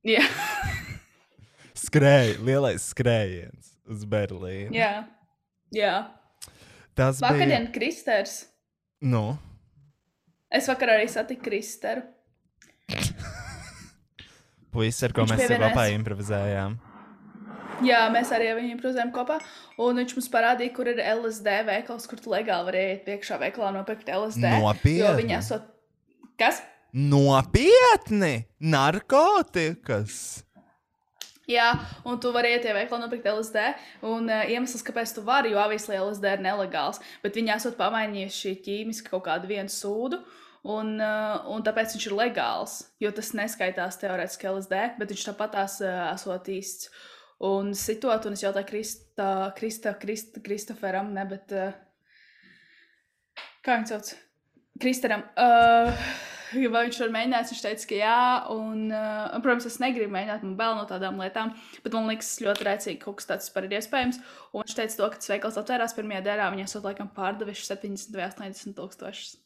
Jā. Skrēja, lielais skrējiens uz Berlīnu. Jā. Jā. Tas Vakardien Kristers. bija. Nu, Es vakar arī satiku Kristeru. puisis, ar ko Viņš mēs pievienojās. kopā improvizējām. Jā, mēs arī ar viņu improvizējām kopā. Un viņš mums parādīja, kur ir LSD veikals, kur tu legāli vari iet priekšā veikalā nopirkt LSD. Nopietni? Kas? Nopietni! Narkotikas! Jā, un tu vari iet pie veikala nopirkt LSD. Un uh, iemesls, kāpēc tu vari, jo avislī LSD ir nelegāls. Bet viņi esat pamainījuši ķīmiski kaut kādu vienu sūdu. Un, uh, un tāpēc viņš ir legāls. Jo tas neskaitās teorētiski LSD, bet viņš tāpat tās uh, esot īsts. Un sitot, un es jautāju Krista, Krista, Krista, Kristoferam, ne, bet. Uh, kā viņš sauc? Kristaram. Uh, Vai viņš var mēģināt? Viņš teica, ka jā, un, uh, protams, es negribu mēģināt, man bail no tādām lietām, bet man liekas, ļoti rēcīgi, ka kaut kas tāds vispār ir iespējams. Un viņš teica, to, ka tas veikals atvērās pirmajā dienā, viņi esat laikam pārdevuši 70 vai 80 tūkstošus.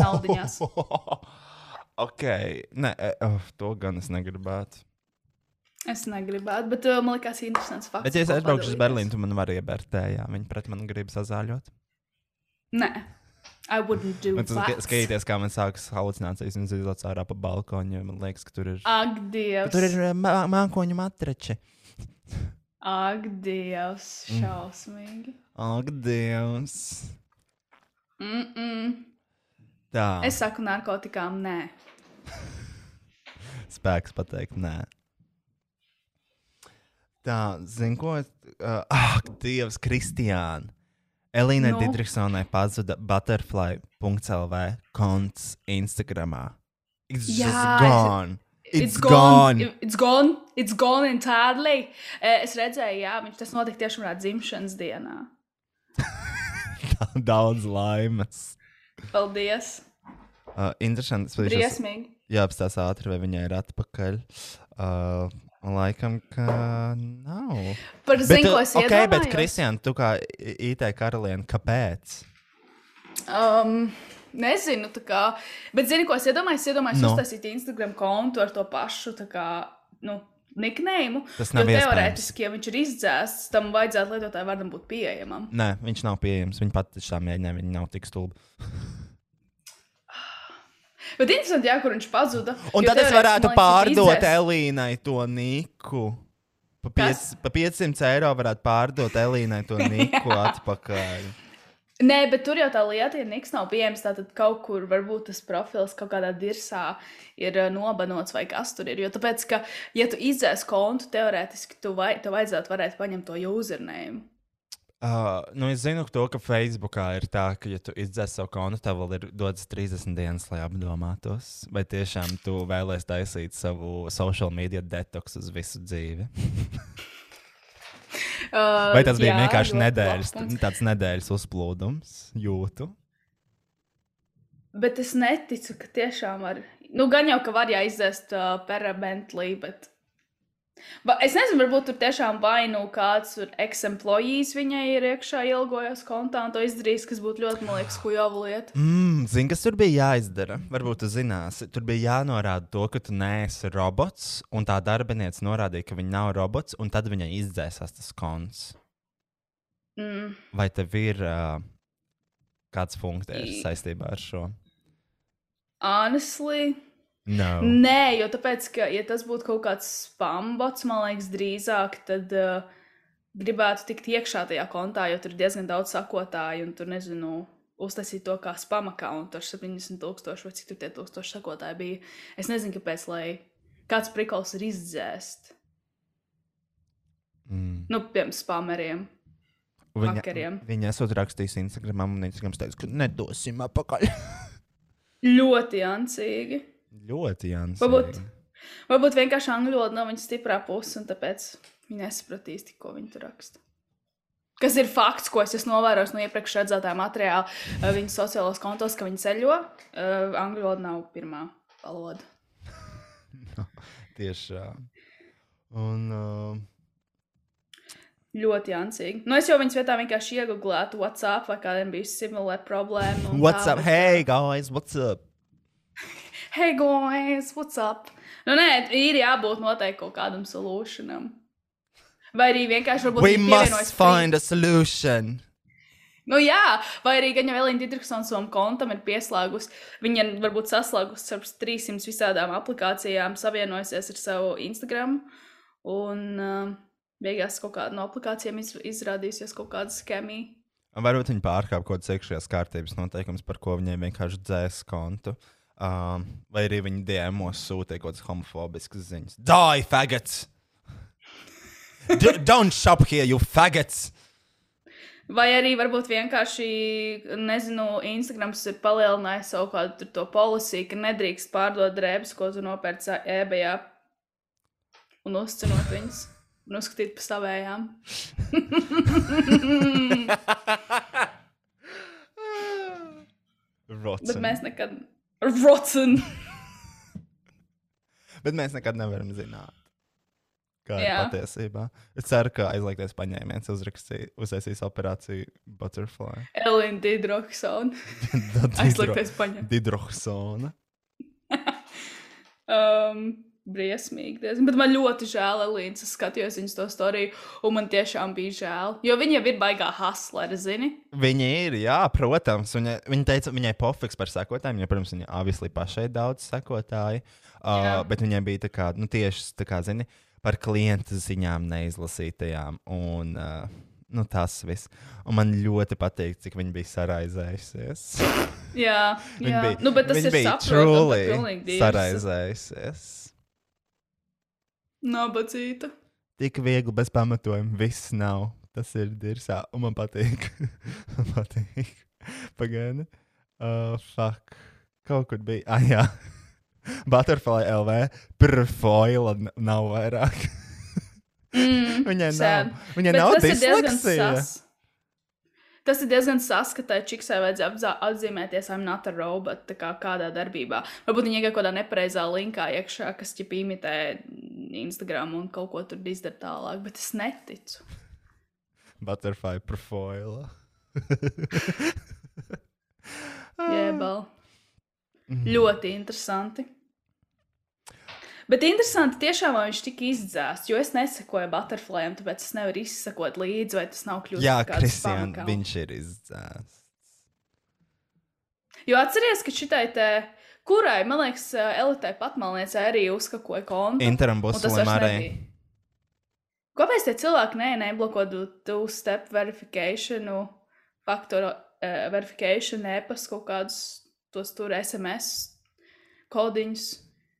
Naudiņās. ok, nē, e, oh, to gan es negribētu. Es negribētu, bet uh, man liekas, interesants fakts. Bet, ja es aizbraukšu uz. Berlīnu, tu man vari iebērtē, jā, viņi pret mani grib sazāļot. Nē, I wouldn't do that. skatīties, kā man sākas halucinācijas un zilot ārā pa balkonu, jo man liekas, ka tur ir. Ak, Dievs. Tur ir mā- mākoņu matrači. Ak, Dievs. Mm. Šausmīgi. Ak, Dievs! Mm -mm. Tā. Es saku narkotikām, nē. Spēks pateikt, nē. Tā, zinu, ko. Uh, ak, Dievs, Kristiāna! Elīnai Nu? no. Digitrisonai pazuda butterfly.lv konts Instagramā. It's Jā, just gone. It's, gone. gone. It's gone. It's gone entirely. Eh, Es redzēju, jā, viņš tas notika tieši manā dzimšanas dienā. Daudz laimes. Paldies. Uh, interesanti. Briesmīgi. jāapstāsta ātri, vai viņa ir atpakaļ. Uh, laikam, ka nav. Par zinu, ko es ok, bet iedomājos. Kristiāna, tu kā IT karaliene, kāpēc? Um, nezinu, tā kā. Bet zinu, ko es iedomājos. Es iedomājos Nu. no. uztaisīt Instagram kontu ar to pašu, tā kā, nu, niknēmu. Tas Jo nav iespējams. teorētiski, ja viņš ir izdzēsts, tam vajadzētu lietotāju vārdam būt pieejamam. Nē, viņš nav pieejams. Viņa pati tā mēģināja, viņa nav tik stulba. Bet interesanti, jā, kur viņš pazuda. Un tad es varētu liekas, pārdot Elīnai to niku. Pa, piec, pa 500 eiro varētu pārdot Elīnai to niku atpakaļ. Nē, bet tur jau tā lieta ir, niks nav pieejams. Tātad kaut kur varbūt tas profils kaut kādā dirsā ir nobanots vai kas tur ir. Jo tāpēc, ka, ja tu izdzēs kontu, teorētiski tu vai, tev vajadzētu varēt paņemt to username. Uh, nu, es zinu to, ka Facebookā ir tā, ka, ja tu izdzēsi savu kontu, tev vēl ir dots 30 dienas, lai apdomātos, vai tiešām tu vēlēsies taisīt savu social media detox uz visu dzīvi. Uh, Vai tas bija jā, vienkārši nedēļas, tāds nedēļas uzplūdums, jūtu? Bet es neticu, ka tiešām var. Nu, gan jau, ka var jāizdzēst uh, perabentlī, bet. Ba, es nezinu, varbūt tur tiešām vai nu kāds ex-employees viņai ir iekšā ilgojas kontā un to izdarījis, kas būtu ļoti, man liekas, kujova lieta. Mm, Zini, kas tur bija jāizdara? Varbūt tu zināsi. Tur bija jānorāda to, ka tu neesi robots, un tā darbiniece norādīja, ka viņa nav robots, un tad viņai izdzēsās tas konts. Mm. Vai tev ir uh, kāds funkcijas saistībā ar šo? Honestly, No. Nē, jo tāpēc, ka, ja tas būtu kaut kāds spambots, man liekas, drīzāk, tad uh, gribētu tikt iekšā tajā kontā, jo tur ir diezgan daudz sakotāju, un tur nezinu, uztaisīt to kā spam akkauntu ar 70 tūkstoši vai cik tur tie tūkstoši sakotāji bija. Es nezinu, kāpēc, lai kāds prikols ir izdzēst. Mm. Nu, piemēram, spameriem. Viņa, hakeriem. viņa esot rakstījusi Instagram, un Instagram teica, ka nedosim atpakaļ. Ļoti jancīgi. Ļoti jānis. Varbūt, varbūt vienkārši angļu valoda nav viņas stiprā puse, un tāpēc viņi nesapratīs, tik, ko viņi tur raksta. Kas ir fakts, ko es esmu novērojis no iepriekš redzētā materiāla eh, viņas sociālajos kontos, ka viņi ceļo. Uh, angļu valoda nav pirmā valoda. Tieši tā. Un. Uh, Ļoti jancīgi. Nu, es jau viņas vietā vienkārši iegūlētu WhatsApp vai kādiem bija similāra problēma. what's tā, up? Hey, guys, what's up? Hey, guys, what's up? Nu, nē, ir jābūt noteikti kaut kādam solūšanam. Vai arī vienkārši varbūt We must find a solution. Nu, jā, vai arī gan jau Elīna Digitrisona savam kontam ir pieslēgusi. Viņa varbūt saslēgusi ar 300 visādām aplikācijām, savienojusies ar savu Instagram. Un uh, beigās kaut kāda no aplikācijām iz, izrādījusies kaut kāda skemija. Varbūt viņi pārkāpa kaut kādas iekšējās kārtības noteikumus, par ko viņiem vienkārši dzēs kontu. Um, vai arī viņi DMos sūtīja kaut kādas homofobiskas ziņas. Die, faggots! Don't shop here, you faggots! Vai arī varbūt vienkārši, nezinu, Instagrams ir palielinājis savu kādu to policiju, ka nedrīkst pārdot drēbes, ko tu nopērci eBayā un uzcenot viņas un uzskatīt par savējām. Bet mēs nekad. Rocen! Bet mēs nekad nevaram zināt. Kā ir Jā. patiesībā? Es ceru, ka aizliegtais paņēmiens uzrakstīja, uztaisīs operāciju Butterfly. Elīna Dīdroksona. Aizliegtais paņem. Didrohsona. Um, briesmīgi. diezgan. Bet man ļoti žēl, Elīna. Es skatījos viņas to storiju, un man tiešām bija žēl. Jo viņa ir baigā haslera, zini? Viņa ir, jā, protams. Viņa, viņa teica, viņai pofiks par sekotājiem, jo, protams, viņa obviously pašai daudz sekotāju. Uh, Jā. bet viņai bija tā kā, nu, tieši tā kā, zini, par klientu ziņām neizlasītajām. Un, uh, nu, tas viss. Un man ļoti patīk, cik viņa bija saraizējusies. Jā, viņa jā. bija, nu, bet tas viņa ir bija saprotami, truly pilnīgi dīvs. saraizējusies. Nabadzīta. Tik viegli bez pamatojuma viss nav. Tas ir dirzā, un man patīk. man patīk. Pagaidi. Uh, fuck. Kaut kur bija. Ah, jā. Butterfly LV. Perfoila nav vairāk. Mm, Viņai sad. nav. Viņai Bet nav disleksija. Tas ir diezgan saskatāms, cik sai vajadzēja atzīmēties, I'm not a robot, kā kādā darbībā. Varbūt iegāja kaut kādā nepareizā linkā iekšā, kas ķip imitē Instagram un kaut ko tur izdara tālāk, bet es neticu. Butterfly perfoila. Jēbal. Mhm. Ļoti interesanti. Bet interesanti tiešām, viņš tika izdzēsts, jo es nesakoju butterflyam, tāpēc es nevaru izsekot līdzi, vai tas nav Jā, par spam accountu. viņš ir izdzēsts. Jo atceries, ka šitai te kurai, man liekas, uh, elitei patmalniecei arī uzkakoja kontu. Interam vairs arī. nebija. Kāpēc tie cilvēki ne, neblokotu two-step verification, faktoru uh, verification, e-pasta kaut kādus tos tur SMS kodiņus,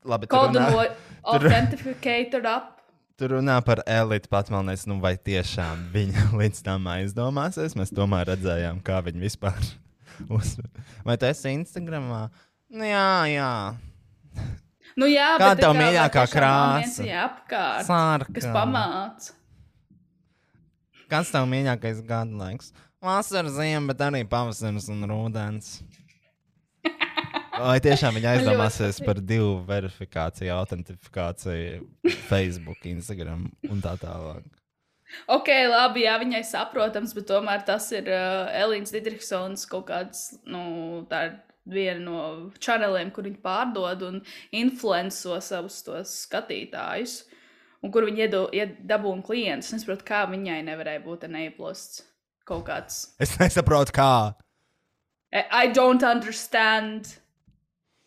Labi, tu kodu runā, no authenticator up. tu runā par elitu patmalnēs, nu vai tiešām viņa līdz tam aizdomāsies? Mēs tomēr redzējām, kā viņi vispār uzsver. Vai tu esi Instagramā? Nu, jā, jā. Nu, jā, Kāda bet tev kā mīļākā krāsa? viņa apkārt, Sārka. kas pamāca. Kas tev mīļākais gadu laiks? Vasara, ziema, bet arī pavasaris un rudens. Vai tiešām ļoti aizdomāsies par divu verifikāciju, autentifikāciju, Facebook, Instagram un tā tālāk? Ok, labi, jā, viņai saprotams, bet tomēr tas ir uh, Elīnas Digitrisons kaut kāds, nu, tā ir viena no kanāliem, kur viņi pārdod un influenco savus tos skatītājus, un kur viņi iedabūna klientus. Es nesaprotu, kā viņai nevarēja būt neiplosts kaut kāds. Es nesaprotu, kā. I don't understand.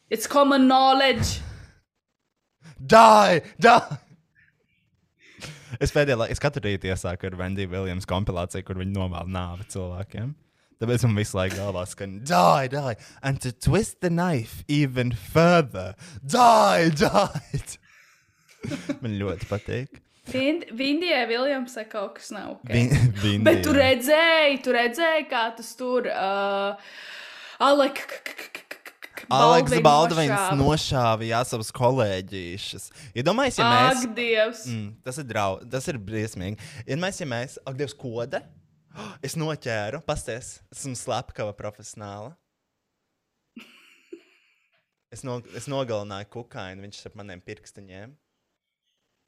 It's common knowledge. Die! Die! Es pēdējā laikā, es katru rītu iesāku ar Vendiju Viljams kompilāciju, kur viņi novēl nāvi cilvēkiem. Tāpēc man visu laiku galvā skan, die, die, and to twist the knife even further. Die, die! man ļoti patīk. Vind- Vindijai Viljamsai kaut kas nav ok. Vin-. Bet tu redzēji, tu redzēji, kā tas tur uh, Alek. Aleks Baldvins nošāva jā, savus kolēģīšus. Iedomājieties, ja mēs. Ak, Dievs! Mm, tas ir draugs, tas ir briesmīgi. Ir mēs, ja mēs, ak, Dievs, koda. Es noķēru, pasties, esmu slepkava profesionāla. Es, no, es nogalināju kukaini, viņš ar maniem pirkstiņiem.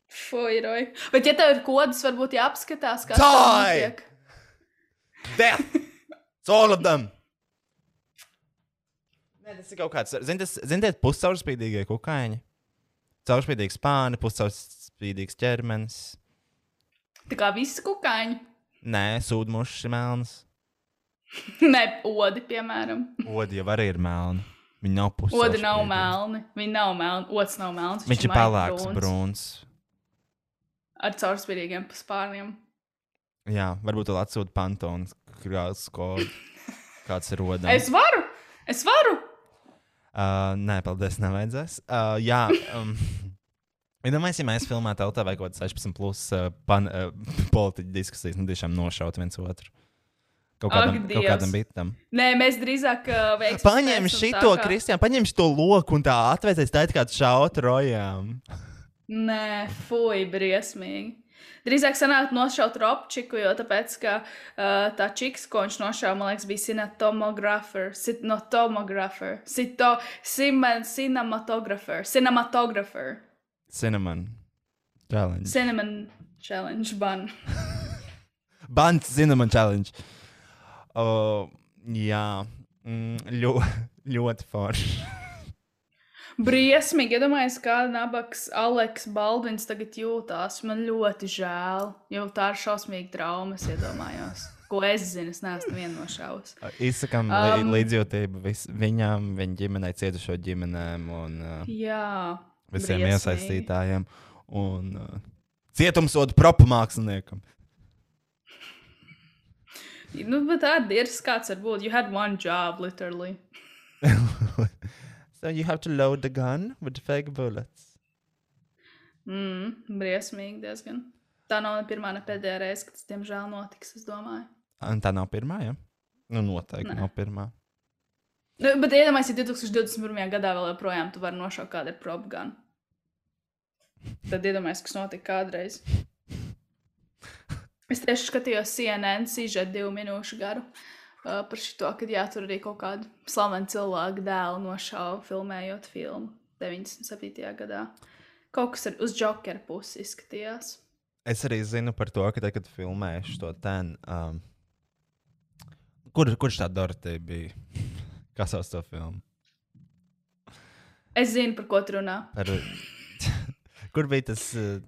Fuiroj. Bet, ja tev ir kodas, varbūt jāapskatās, Die! tas notiek. Death! It's all of them! Nē, tas ir kaut kāds, ziniet, zin, puscaurspīdīgie kukaiņi. Caurspīdīgs spāni, puscaurspīdīgs ķermenis. Tā kā visi kukaiņi. Nē, sūdmušs ir melns. Nē, odi, piemēram. Odi jau arī ir melni. Viņi nav puscaurspīdīgi. Odi nav melni. Viņi nav melni. Ods nav melns. Viņš ir maigi pelēks, brūns, brūns. Ar caurspīdīgiem spārniem. Jā, varbūt vēl atsūta pantons, krāsas kodu. Kāds ir rodams? Es varu! Es varu! Uh, nē, paldies, nevajadzēs. Uh, jā, um, iedomājieties, ja mēs filmētu LT vai kaut kādā 16 plus uh, pan, uh, politiķu diskusijas, nu tiešām nošaut viens otru. Kaut Ak, kādam, kaut Dievs. kādam bitam. Nē, mēs drīzāk uh, veiksim. Paņem šito, Kristiāna, paņem šo loku un tā atvēsties tā, it kā tu šautu rojām. Nē, fuj, briesmīgi. Drīzāk sanāk nošaut Robčiku, jo tāpēc, ka uh, tā čiks, ko viņš nošāva, man liekas, bija cinematogrāfer, cinematogrāfer, cito, simen, cinematogrāfer, cinematogrāfer, Cinnamon. Challenge. cinnamon challenge bun. Bants Cinnamon Challenge. Uh, jā, mm, ļo, ļoti forši. Briesmīgi, iedomājieties, kā nabaks Aleks Baldvins tagad jūtās. Man ļoti žēl, jo tā ir šausmīga trauma, es iedomājos. Ko es zinu, es neesmu viena no šaus. Izsakām um, līdzjūtību vis, viņām, viņa ģimenei, cietušo ģimenēm un uh, Jā. visiem briesmīgi. iesaistītājiem. Un uh, cietumsodu propu māksliniekam. Nu, bet tā ir kāds var būt. You had one job, literally. so you have to load the gun with fake bullets. Mm, briesmīgi diezgan. Tā nav ne pirmā, ne pēdējā reize, kad tas, diemžēl, notiks. Es domāju. Un tā nav pirmā, ja? Nu, noteikti Nē. nav pirmā. Nu, bet iedomājieties, ja 2021. gadā vēl joprojām tu vari nošaut kādu ar propagānu. Tad iedomājieties, kas notika kādreiz. Es tieši skatījos CNN sižetu divu minūšu garu uh, par šo, kad jā, tur arī kaut kādu slavenu cilvēku dēlu nošāva filmējot filmu 97. gadā. Kaut kas ar, uz jokera pusi izskatījās. Es arī zinu par to, ka, tad, kad filmēju šo ten. Um, kur, kurš tā Dorotija bija? Kas sauc to filmu? Es zinu, par ko tu runā. Par, kur bija tas? Uh,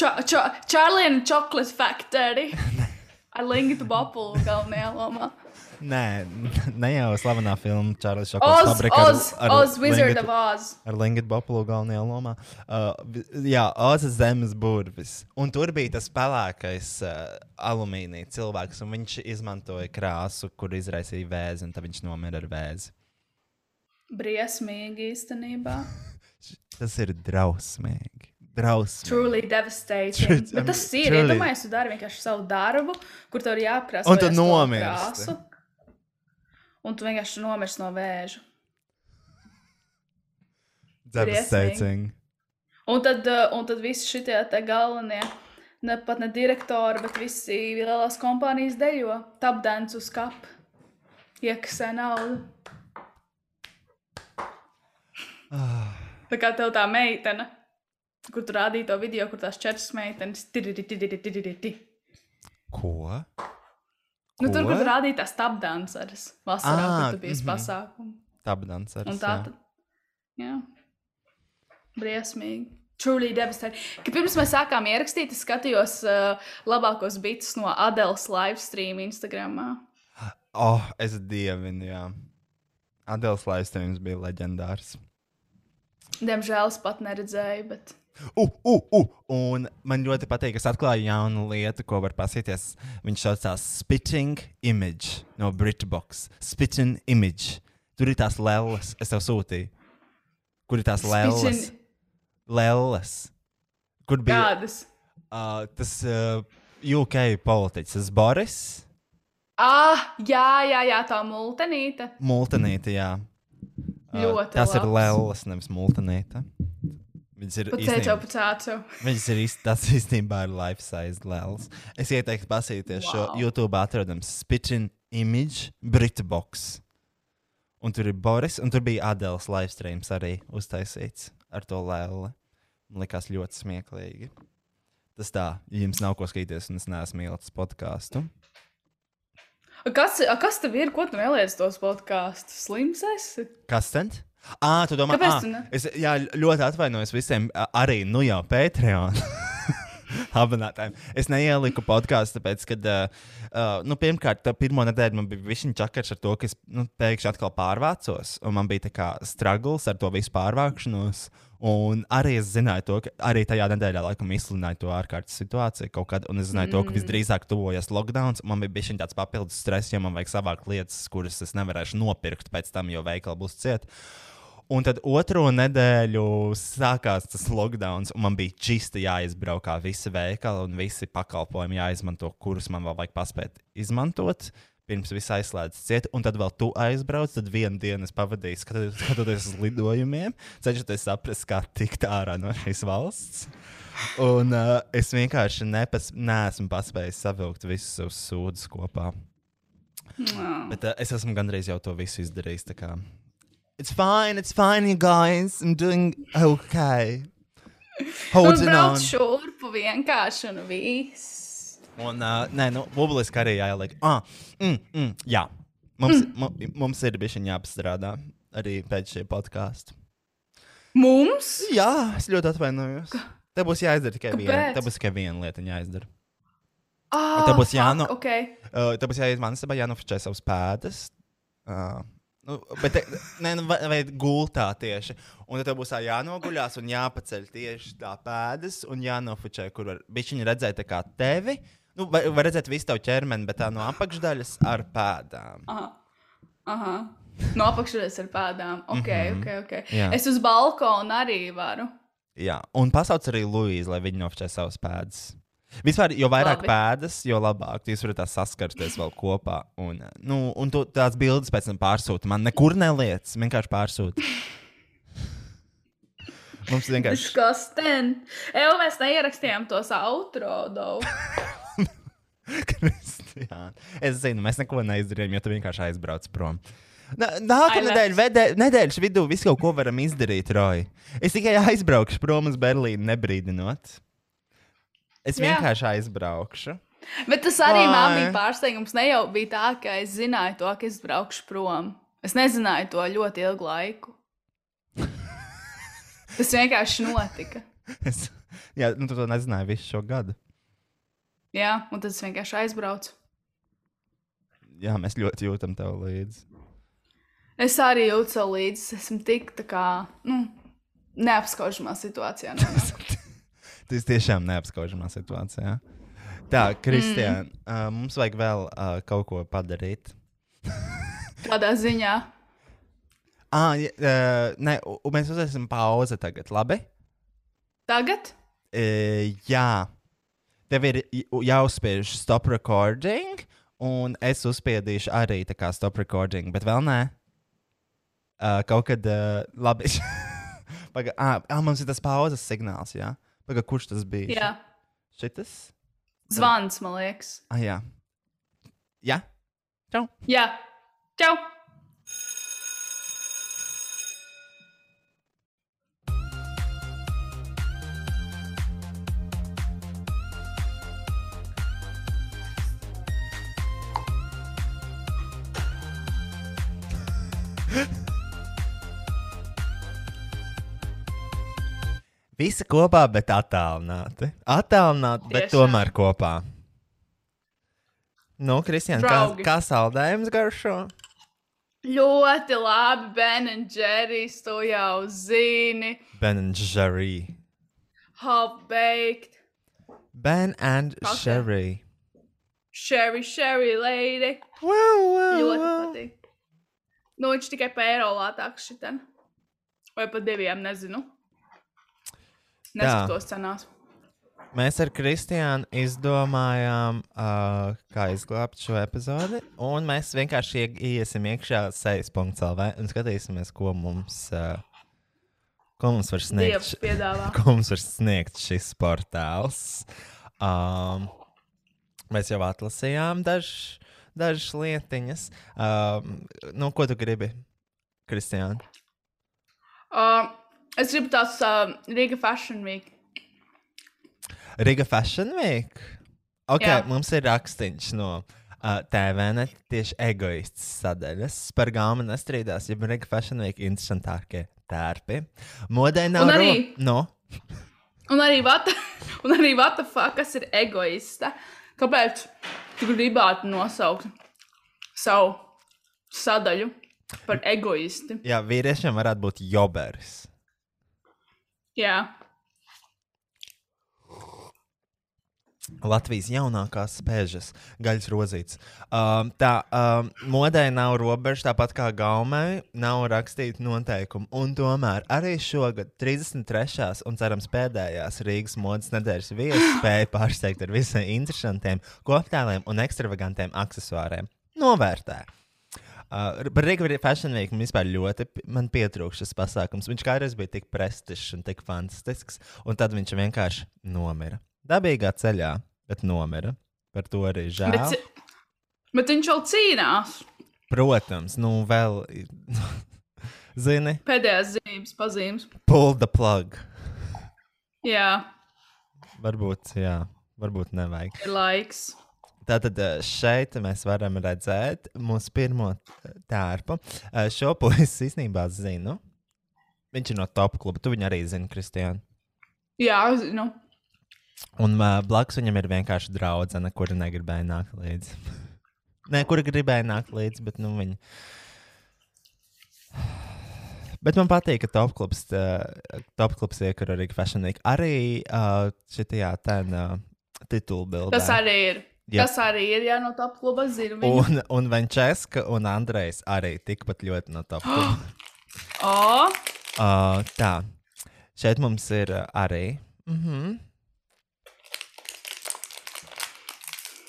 Ča- ča- Charlie and the Chocolate Factory. Ar Lingu Bopulu galvenajā lomā. Nē, ne jau slavenā filma Čārlis Oz, Šokolads fabrika Oz, Oz, Wizard of Oz. ar Lingu Bopulu galvenajā lomā. Uh, jā, Ozas zemes burvis. Un tur bija tas pelēkais uh, alumīnija cilvēks, un viņš izmantoja krāsu, kur izraisīja vēzi, un tad viņš nomira ar vēzi. Briesmīgi īstenībā. Tas ir drausmīgi. Drausmīgi. Truly devastating. True- Bet tas ir. truly. Iedomājieties, tu dari vienkārši savu darbu, kur tev ir jāapkrāso. Un tu nomirsti. Un tu vienkārši nomirsti no vēža. Devastating. Un tad, uh, un tad visi šie te galvenie, ne pat ne direktori, bet visi lielās kompānijas dejo. Tapdēns uz kapa. Iekasē naudu. Ah, Tā kā tev tā meitene, kur tu rādīji to video, kur tās četras meitenes. tiriritiriritiririti. Ko? Nu, tur, kur rādīji tās tapdanceres vasarā, tu biji uz mhm. pasākumu. Tabdans ar Un tā tad. Jā. Briesmīgi. Truly devastating. Kad pirms mēs sākām ierakstīt, es skatījos uh, labākos bitus no Adēlas live stream Instagram. Oh, es dievinu, jā. Adēls Laistēns bija leģendārs. Diemžēl es pat neredzēju, bet. Uh, uh, uh. Un man ļoti patīk, ka es atklāju jaunu lietu, ko var pasīties. Viņš saucās Spitting Image no Britbox. Spitting Image. Tur ir tās lēlas, es tev sūtīju. Kur ir tās lēlas? Lēlas. Kur bija Kādas? uh, tas uh, UK politiķis, tas Boris? Ah, jā, jā, jā, tā multenīte. Multanīte, jā. Uh, Ļoti tas ir labs. lēlas, nevis multanīte. Viņas ir Pacēčau, īstenībā- pacēčau. Viņas ir tas īstenībā ir life size lēls. Es ieteiktu pasīties wow. šo. YouTube atrodams Spitting Image Britbox. Un tur ir Boris, un tur bija Adēls live streams arī uztaisīts ar to lēli. Man likās ļoti smieklīgi. Tas tā, ja jums nav ko skatīties, un es neesmu ielicis podkāstu. A, Kas, a, kas tev ir? Ko tu neliec tos podkāstus? Slims esi? Kas tad? Ah, tu domā, Kāpēc ne? es jā, ļoti atvainojos visiem, arī nu jau Patreon. Abonētājiem. Es neieliku podkāstu, tāpēc, ka, uh, uh, nu, pirmkārt, tā pirmo nedēļu man bija višķiņa čakars ar to, ka es nu, pēkšņi atkal pārvācos, un man bija tā kā struggles ar to visu pārvākšanos. Un arī es zināju, to, ka arī tajā nedēļā laikam izsludināja to ārkārtas situāciju kaut kad, un es zināju, mm. to, ka visdrīzāk tuvojas lockdown. Man bija bijis tāds papildus stress, jo man vajag savākt lietas, kuras es nevarēšu nopirkt pēc tam, jo veikali būs cieti. Un tad otro nedēļu sākās tas lockdown, un man bija čista jāizbraukā visi veikali un visi pakalpojumi jāizmanto, kurus man vēl vajag paspēt izmantot. Pirms viss aizslēdzas ciet, un tad vēl tu aizbrauc. Tad vienu dienu es pavadīju skatoties, uz lidojumiem, cenšoties saprast, kā tikt ārā no šīs valsts. Un uh, es vienkārši nepas, neesmu paspējis savilkt visus savus sūdzes kopā. Nā. Bet uh, es esmu gandrīz jau to visu izdarījis. Tā. It's fine, it's fine, you guys. I'm doing okay. Holding on. šurpu vienkārši un viss. Un, uh, nē, nu, publiski arī jāieliek. Ah, mm, mm, jā, mums, mm. mums ir bijusi jāpastrādā arī pēc šī podkāsta. Mums? Jā, es ļoti atvainojos. Te būs jāizdara tikai viena. Te būs tikai viena lieta jāizdara. Ah, tev būs jāno- Okay. Uh, te būs jāiet manas, jānofočē savas pēdas. Uh, nu, bet, nē, nu, vai, vai gultā tieši. Un tad būs jānoguļās un jāpaceļ tieši tā pēdas un jānofočē, kur var bišķiņi redzēt kā tevi. Nu, vai, var redzēt visu tavu ķermeni, bet tā no apakšdaļas ar pēdām. Aha. Aha. No apakšas ar pēdām. Ok, mm -hmm. ok, ok. Jā. Es uz balkona arī varu. Jā, un pasauc arī Luīzu, lai viņi nofočē savas pēdas. Vispār, jo vairāk Labi. Pēdas, jo labāk jūs varat tās saskarsties vēl kopā. Un, nu, un tu, tās bildes pēc tam pārsūti. Man nekur neliec, vienkārši pārsūti. Mums vienkārši. Kas ten? Evo, mēs neierakstījām tos outro, though. Kristiāna. Es zinu, mēs neko neizdarījām, jo tu vienkārši aizbrauc prom. Nā- Nākamā nedēļa, nedēļas vidū visu kaut ko varam izdarīt, Roja. Es tikai aizbraukšu prom uz Berlīnu, nebrīdinot. Es Jā. vienkārši aizbraukšu. Bet tas arī man bija pārsteigums. Ne jau bija tā, ka es zināju to, ka es braukšu prom. Es nezināju to ļoti ilgu laiku. Tas vienkārši notika. Es, jā, nu, tu to nezināji visu šo gadu. Jā, un tad es vienkārši aizbraucu. jā, mēs ļoti jūtam tev līdzi. Es arī jūtu līdzi. es Esmu tik tā kā nu, neapskaužamā situācijā. Tas tiešām neapskaužamā situācijā. Tā, Kristija, mm. uh, mums vajag vēl uh, kaut ko padarīt. Tādā ziņā. Ah, ja, uh, nē, mēs uzsāksim pauzi tagad, labi? Tagad? Uh, jā. Tev ir jāuzspiež stop recording, un es uzspiedīšu arī tā kā stop recording, bet vēl nē. Uh, kaut kad, uh, labi. Paga, ah, mums ir tas pauzes signāls, jā. Paga, kurš tas bija? Jā. Šitas? Zvans, man liekas. Ah, jā. Jā? Čau! Jā. Čau! Visi kopā, bet attālināti. Attālināti, bet Tiešām. tomēr kopā. Nu, Kristian, kā, Draugi. kā saldējums garšo? Ļoti labi, Ben un Džerijs, to jau zini. Ben and Jerry. Half baked. Ben and Kā te? Sherry. Sherry, Sherry lady. Wow, wow, Ļoti wow. patīk. Nu, viņš tikai pa eiro lētāks šitam. Vai pa diviem, nezinu. Neskatos cenās. Mēs ar Kristiānu izdomājām, uh, kā izglābt šo epizodi. Un mēs vienkārši ie- iesim iekšā sejas.cl un skatīsimies, ko mums, uh, ko mums var sniegt. Ko mums var sniegt šis portāls. Um, mēs jau atlasījām daž, dažas lietiņas. Um, nu, ko tu gribi, Kristiāna? Uh, es gribu tās uh, Riga Fashion Week. Riga Fashion Week. Ok, Jā. mums ir rakstīns no uh, TVN tieši egoists sadaļas. Par gāmu nestrīdās, ja Riga Fashion Week interesantākie tērpi. Modē nav Un arī- No. Un arī vata, un arī vata fuck, kas ir egoista. Kāpēc tu gribētu nosaukt savu sadaļu par egoisti? Jā, vīriešiem varētu būt joberis. Jā, Latvijas jaunākās spēļas, gaļas rozītes. Um, tā um, modē nav robeža, tāpat kā gaumei, nav rakstīta noteikumi. Un tomēr arī šogad, 33. un cerams pēdējās Rīgas modes nedēļas viesis spēja pārsteigt ar visai interesantiem koptēliem un ekstravagantiem accessoriem. Novērtē. Uh, par Rīgas Fashion Week man vispār ļoti pi- man pietrūkst šis pasākums. Viņš kādreiz bija tik prestižs un tik fantastisks, un tad viņš vienkārši nomira. Dabīgā ceļā, bet nomira. Par to arī žēl. bet, bet viņš jau cīnās. Protams, nu vēl, zini, Pēdējās zīmes pazīmes. pull the plug. Jā, Varbūt, jā, varbūt nevajag. ir laiks. Tātad eh, šeit mēs varam redzēt mūsu pirmo t- tērpu. Eh, Šo puisi īstenībā zinu. Viņš ir no top kluba. Tu viņu arī zini, Kristiāna. Jā, zinu. Un uh, blakus viņam ir vienkārši draudzene, kura negribēja nākt līdzi. Nē, kura gribēja nākt līdzi, bet nu viņa. Bet man patīk, ka top klubs, uh, top klubs iekar arī Fashion Week. Arī uh, šitajā ten uh, titulbildē. Tas arī ir. Jā. Tas arī ir, ja no top kluba. Viņu. Un, un Venčeska un Andrejs arī tikpat ļoti no top kluba. O, uh, tā, šeit mums ir uh, arī. Mm -hmm.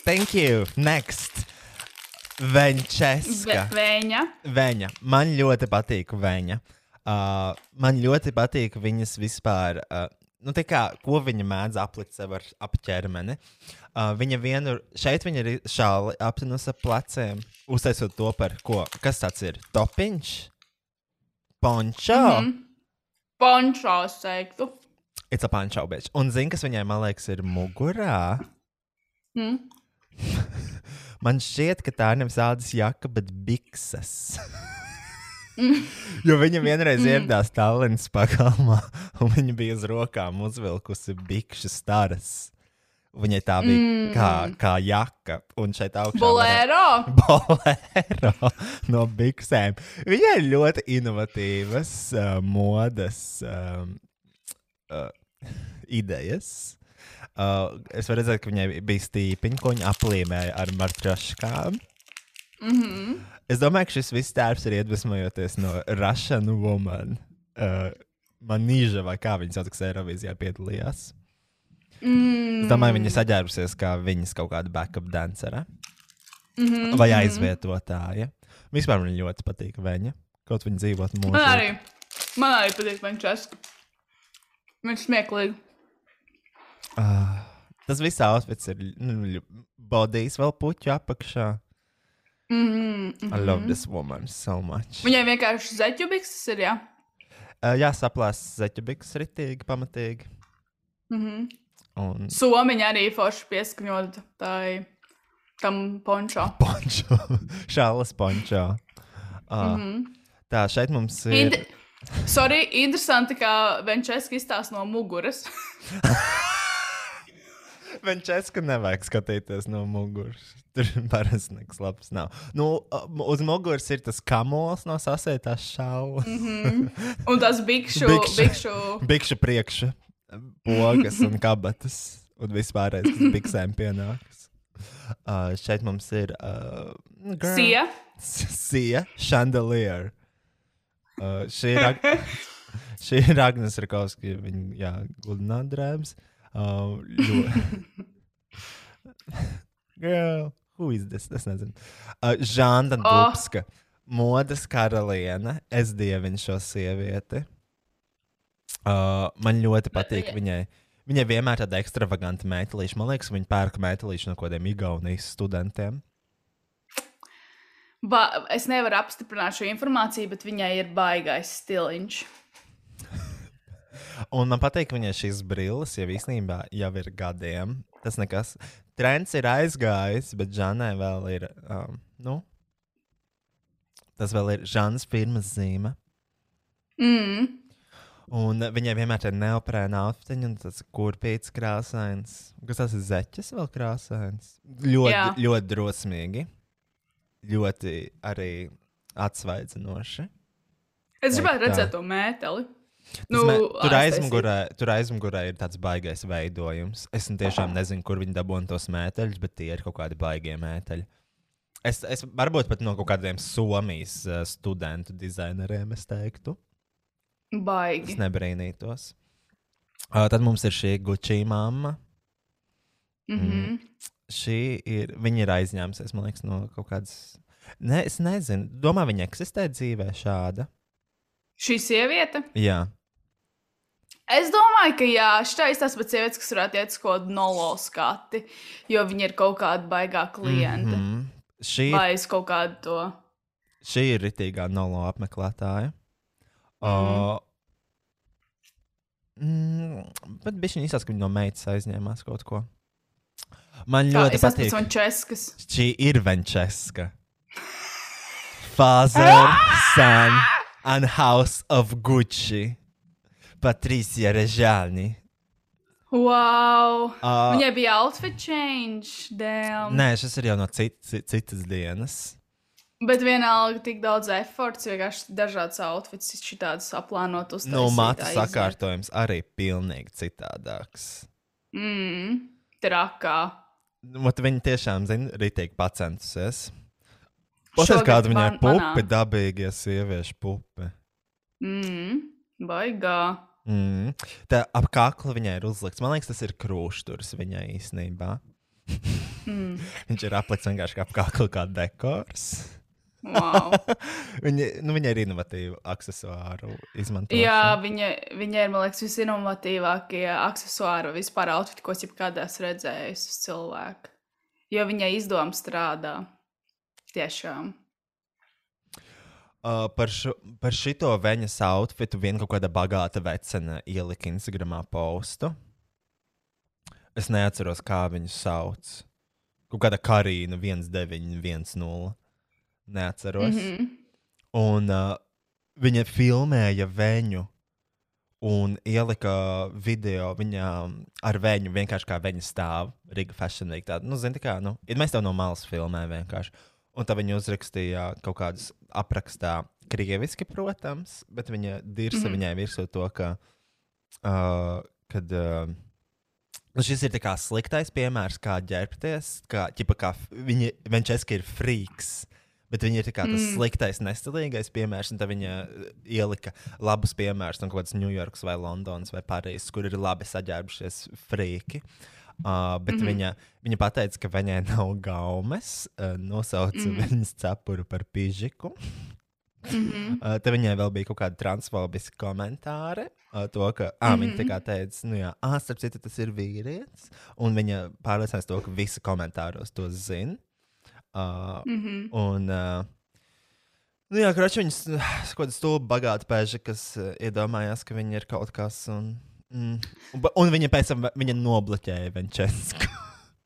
Thank you. Next. Venčeska. ve- Vēņa. Viņa. Man ļoti patīk viņa. Uh, man ļoti patīk viņas vispār. Uh, nu, tā kā, ko viņa mēdz aplikt sev ar ap ķermeni. Uh, viņa vienu, šeit viņa ir šāli aptinus ap pleciem, uztaisot to par ko? Kas tas ir? Topiņš? Pončo? Mm -hmm. Mhm. Pončos teiktu. It's a pončo bitch. Un zini, kas viņai, man liekas, ir mugurā? Mm. Man šķiet, ka tā ir nevis ādas jaka, bet bikses. jo viņa vienreiz ieradās Tallinas pagalmā, un viņa bija uz rokām uzvilkusi bikšu staras. Viņai tā bija mm. kā, kā jaka, un šeit augšā Bolero! bolero no biksēm. Viņai ir ļoti inovatīvas uh, modes um, uh, idejas. Uh, es varu redzēt, ka viņai bija stīpiņi, ko viņa aplīmēja ar marķaškām. Mm -hmm. Es domāju, ka šis viss tērps ir iedvesmojoties no Russian Woman. Uh, Manīža vai kā viņa sauc, kas Eirovīzijā piedalījās. Mm. Es domāju, viņa saģērbusies kā viņas kaut kāda backup dancere mm -hmm. vai aizvietotāja. Vispār man ļoti patīk viņa. Kaut viņa dzīvot mūžā. Man arī, man arī patīk Frančiska. Viņš smieklīgi. Uh, tas viss outfits ir nu, bodijs vēl puķu apakšā. Mm -hmm. I love this woman so much. Viņai vienkārši zeķubiks ir, jā. Uh, jā, saplās zeķubiks ritīgi, pamatīgi. Mm -hmm. Un Somiņa arī forši pieskaņot tai, tam pončo. pončo, šālas pončo. Uh, mm -hmm. Tā, šeit mums ir. Indi Sorry, interesanti, kā Venčeska izstāsta no muguras. Venčeska nevajag skatīties no muguras. Tur parasti nekas labs nav. Nu, uz muguras ir tas kamols no sasētās šaulas. Mm -hmm. Un tas bikšu, Bikšu. bikšu. Priekšā, pogas un kabatas. Un vispārējais, kas biksēm pienāks. Uh, šeit mums ir. Uh, girl. Sija. Sija Chandelier. Uh, šī ir, Ag šī ir Agnēs Rakovska. Viņa jā, gludināja drēbes. Uh, ļo... Girl, who is this? Es nezinu. Uh, Žanda Oh. Dubska. Modes karaliene. Es dievinu šo sievieti. Uh, man ļoti patīk viņa- viņai. Viņai vienmēr ir tāda ekstravaganta metālīša. Man liekas, viņa pērk metālīšu no kaut kādiem Igaunijas studentiem. Ba es nevaru apstiprināt šo informāciju, bet viņai ir baigais stiliņš. Un man patīk, viņai šīs brilles jau īstenībā jau ir gadiem. Tas nekas. Trends ir aizgājis, bet Žanai vēl ir. Um, nu, tas vēl ir Žanas firmas zīme. Mm. Un viņai vienmēr ir neoprēna outfitiņa, un tas kurpīts krāsains. Kas tas ir zeķis vēl krāsains? Ļoti, Jā. ļoti drosmīgi. Ļoti arī atsvaidzinoši. Es gribētu redzēt to mēteli. Nu, mē, tur, aizmugurē, tur aizmugurē ir tāds baisais veidojums. Es tiešām nezinu, kur viņi dabūna tos mēteļus, bet tie ir kaut kādi baigie mēteļi. Es, es varbūt pat no kaut kādiem Somijas uh, studentu dizaineriem es teiktu. Es Baigi. nebrīnītos. Uh, tad mums ir šī Gucci mamma. Mm -hmm. Šī ir, viņa ir aizņēmusies, man liekas, no kaut kādas. Ne, es nezinu, domāju, viņa eksistē dzīvē šāda. Šī sieviete. Jā, Es domāju, ka jā, šī ir tas pats sievietes, kas varētu iet uz kaut kādu nolo skati, jo viņi ir kaut kāda baigā klienta. Mm -hmm. mm, šī, ir, Vai es kaut kādu to. šī ir ritīgā nolo apmeklētāja. Uh, mm, bet šī izsaka, ka viņa no meitas aizņēmās kaut ko. Man Kā, ļoti es esmu patīk. Frančeskas. Šī ir Venčeska. Father, son, and house of Gucci. Patricia Režāni. Wow! Uh, Viņai bija outfit change. Damn. Nē, šis ir jau no cit, cit, citas dienas. Bet vienalga, tik daudz efforts, vienkārši dažādas outfits, šitādas aplānotas. Nu, matu sakārtojums arī pilnīgi citādāks. Mm, trakā. Ot, Viņa tiešām, zina, rītīgi pacentusies. Paskatās, kāda viņai man- manā. dabīgie sieviešu pupi. Mm, baigā. Mm. Tā ap kaklu viņai ir uzlikts. Man liekas, tas ir krūšturis viņai īstenībā. Mm. Viņš ir aplikts vienkārši kā ap kaklu, kā dekors. Wow. Viņa, nu, viņa ir inovatīva aksesuāru izmantošana. Jā, viņa, viņa ir, man liekas, visinovatīvākie accessori vispār outfiti, ko es jebkad esmu redzējis uz cilvēku. Jo viņai izdevumi strādā. Tiešām. Uh, par, šo, par šito viņas outfitu viena kaut kāda bagāta vecena ielika Instagramā postu. Es neatceros, kā viņu sauc. Kaut kāda karīna 1910. Neatceros. Mm. -hmm. Un uh, viņa filmēja viņu. un ielika video viņa ar viņu vienkārši kā viņa stāv Riga Fashion Week. Tāda, nu, zini, tā kā, nu, ir mēs tev no malas filmē vienkārši. Un tā viņa uzrakstīja kaut kādas aprakstā, krieviski, protams, bet viņa dirsa mm -hmm. viņai virsū to, ka, uh, kad, uh, nu, šis ir sliktais piemērs, kā ģērbties, kā, ķipa, kā viņa, Venčeska ir frīks. Bet viņa ir tā kā tas mm. sliktais, nestilīgais piemērs, un tā viņa ielika labus piemērus no kaut kādas Ņujorkas, vai Londonas, vai Parīzes, kur ir labi saģērbušies frīki. Uh, bet mm -hmm. viņa, viņa teica, ka viņai nav gaumes, uh, nosauca mm -hmm. viņas cepuru par pižiku. Mm -hmm. uh, te viņai vēl bija kaut kāda transfobiska komentāra. Uh, to, ka, ah, mm -hmm. Viņa tā kā teica, nu, jā, ah, starp citu, tas ir vīrietis. Un viņa pārliecinās to, ka visi komentāros to zina. Uh, mm -hmm. Un, uh, nu, jā, kroči, viņas kaut kāda stulba bagāta pēža, kas uh, iedomājās, ka viņi ir kaut kas. Un, mm, un, un viņa pēc tam viņa nobloķēja Venčesku.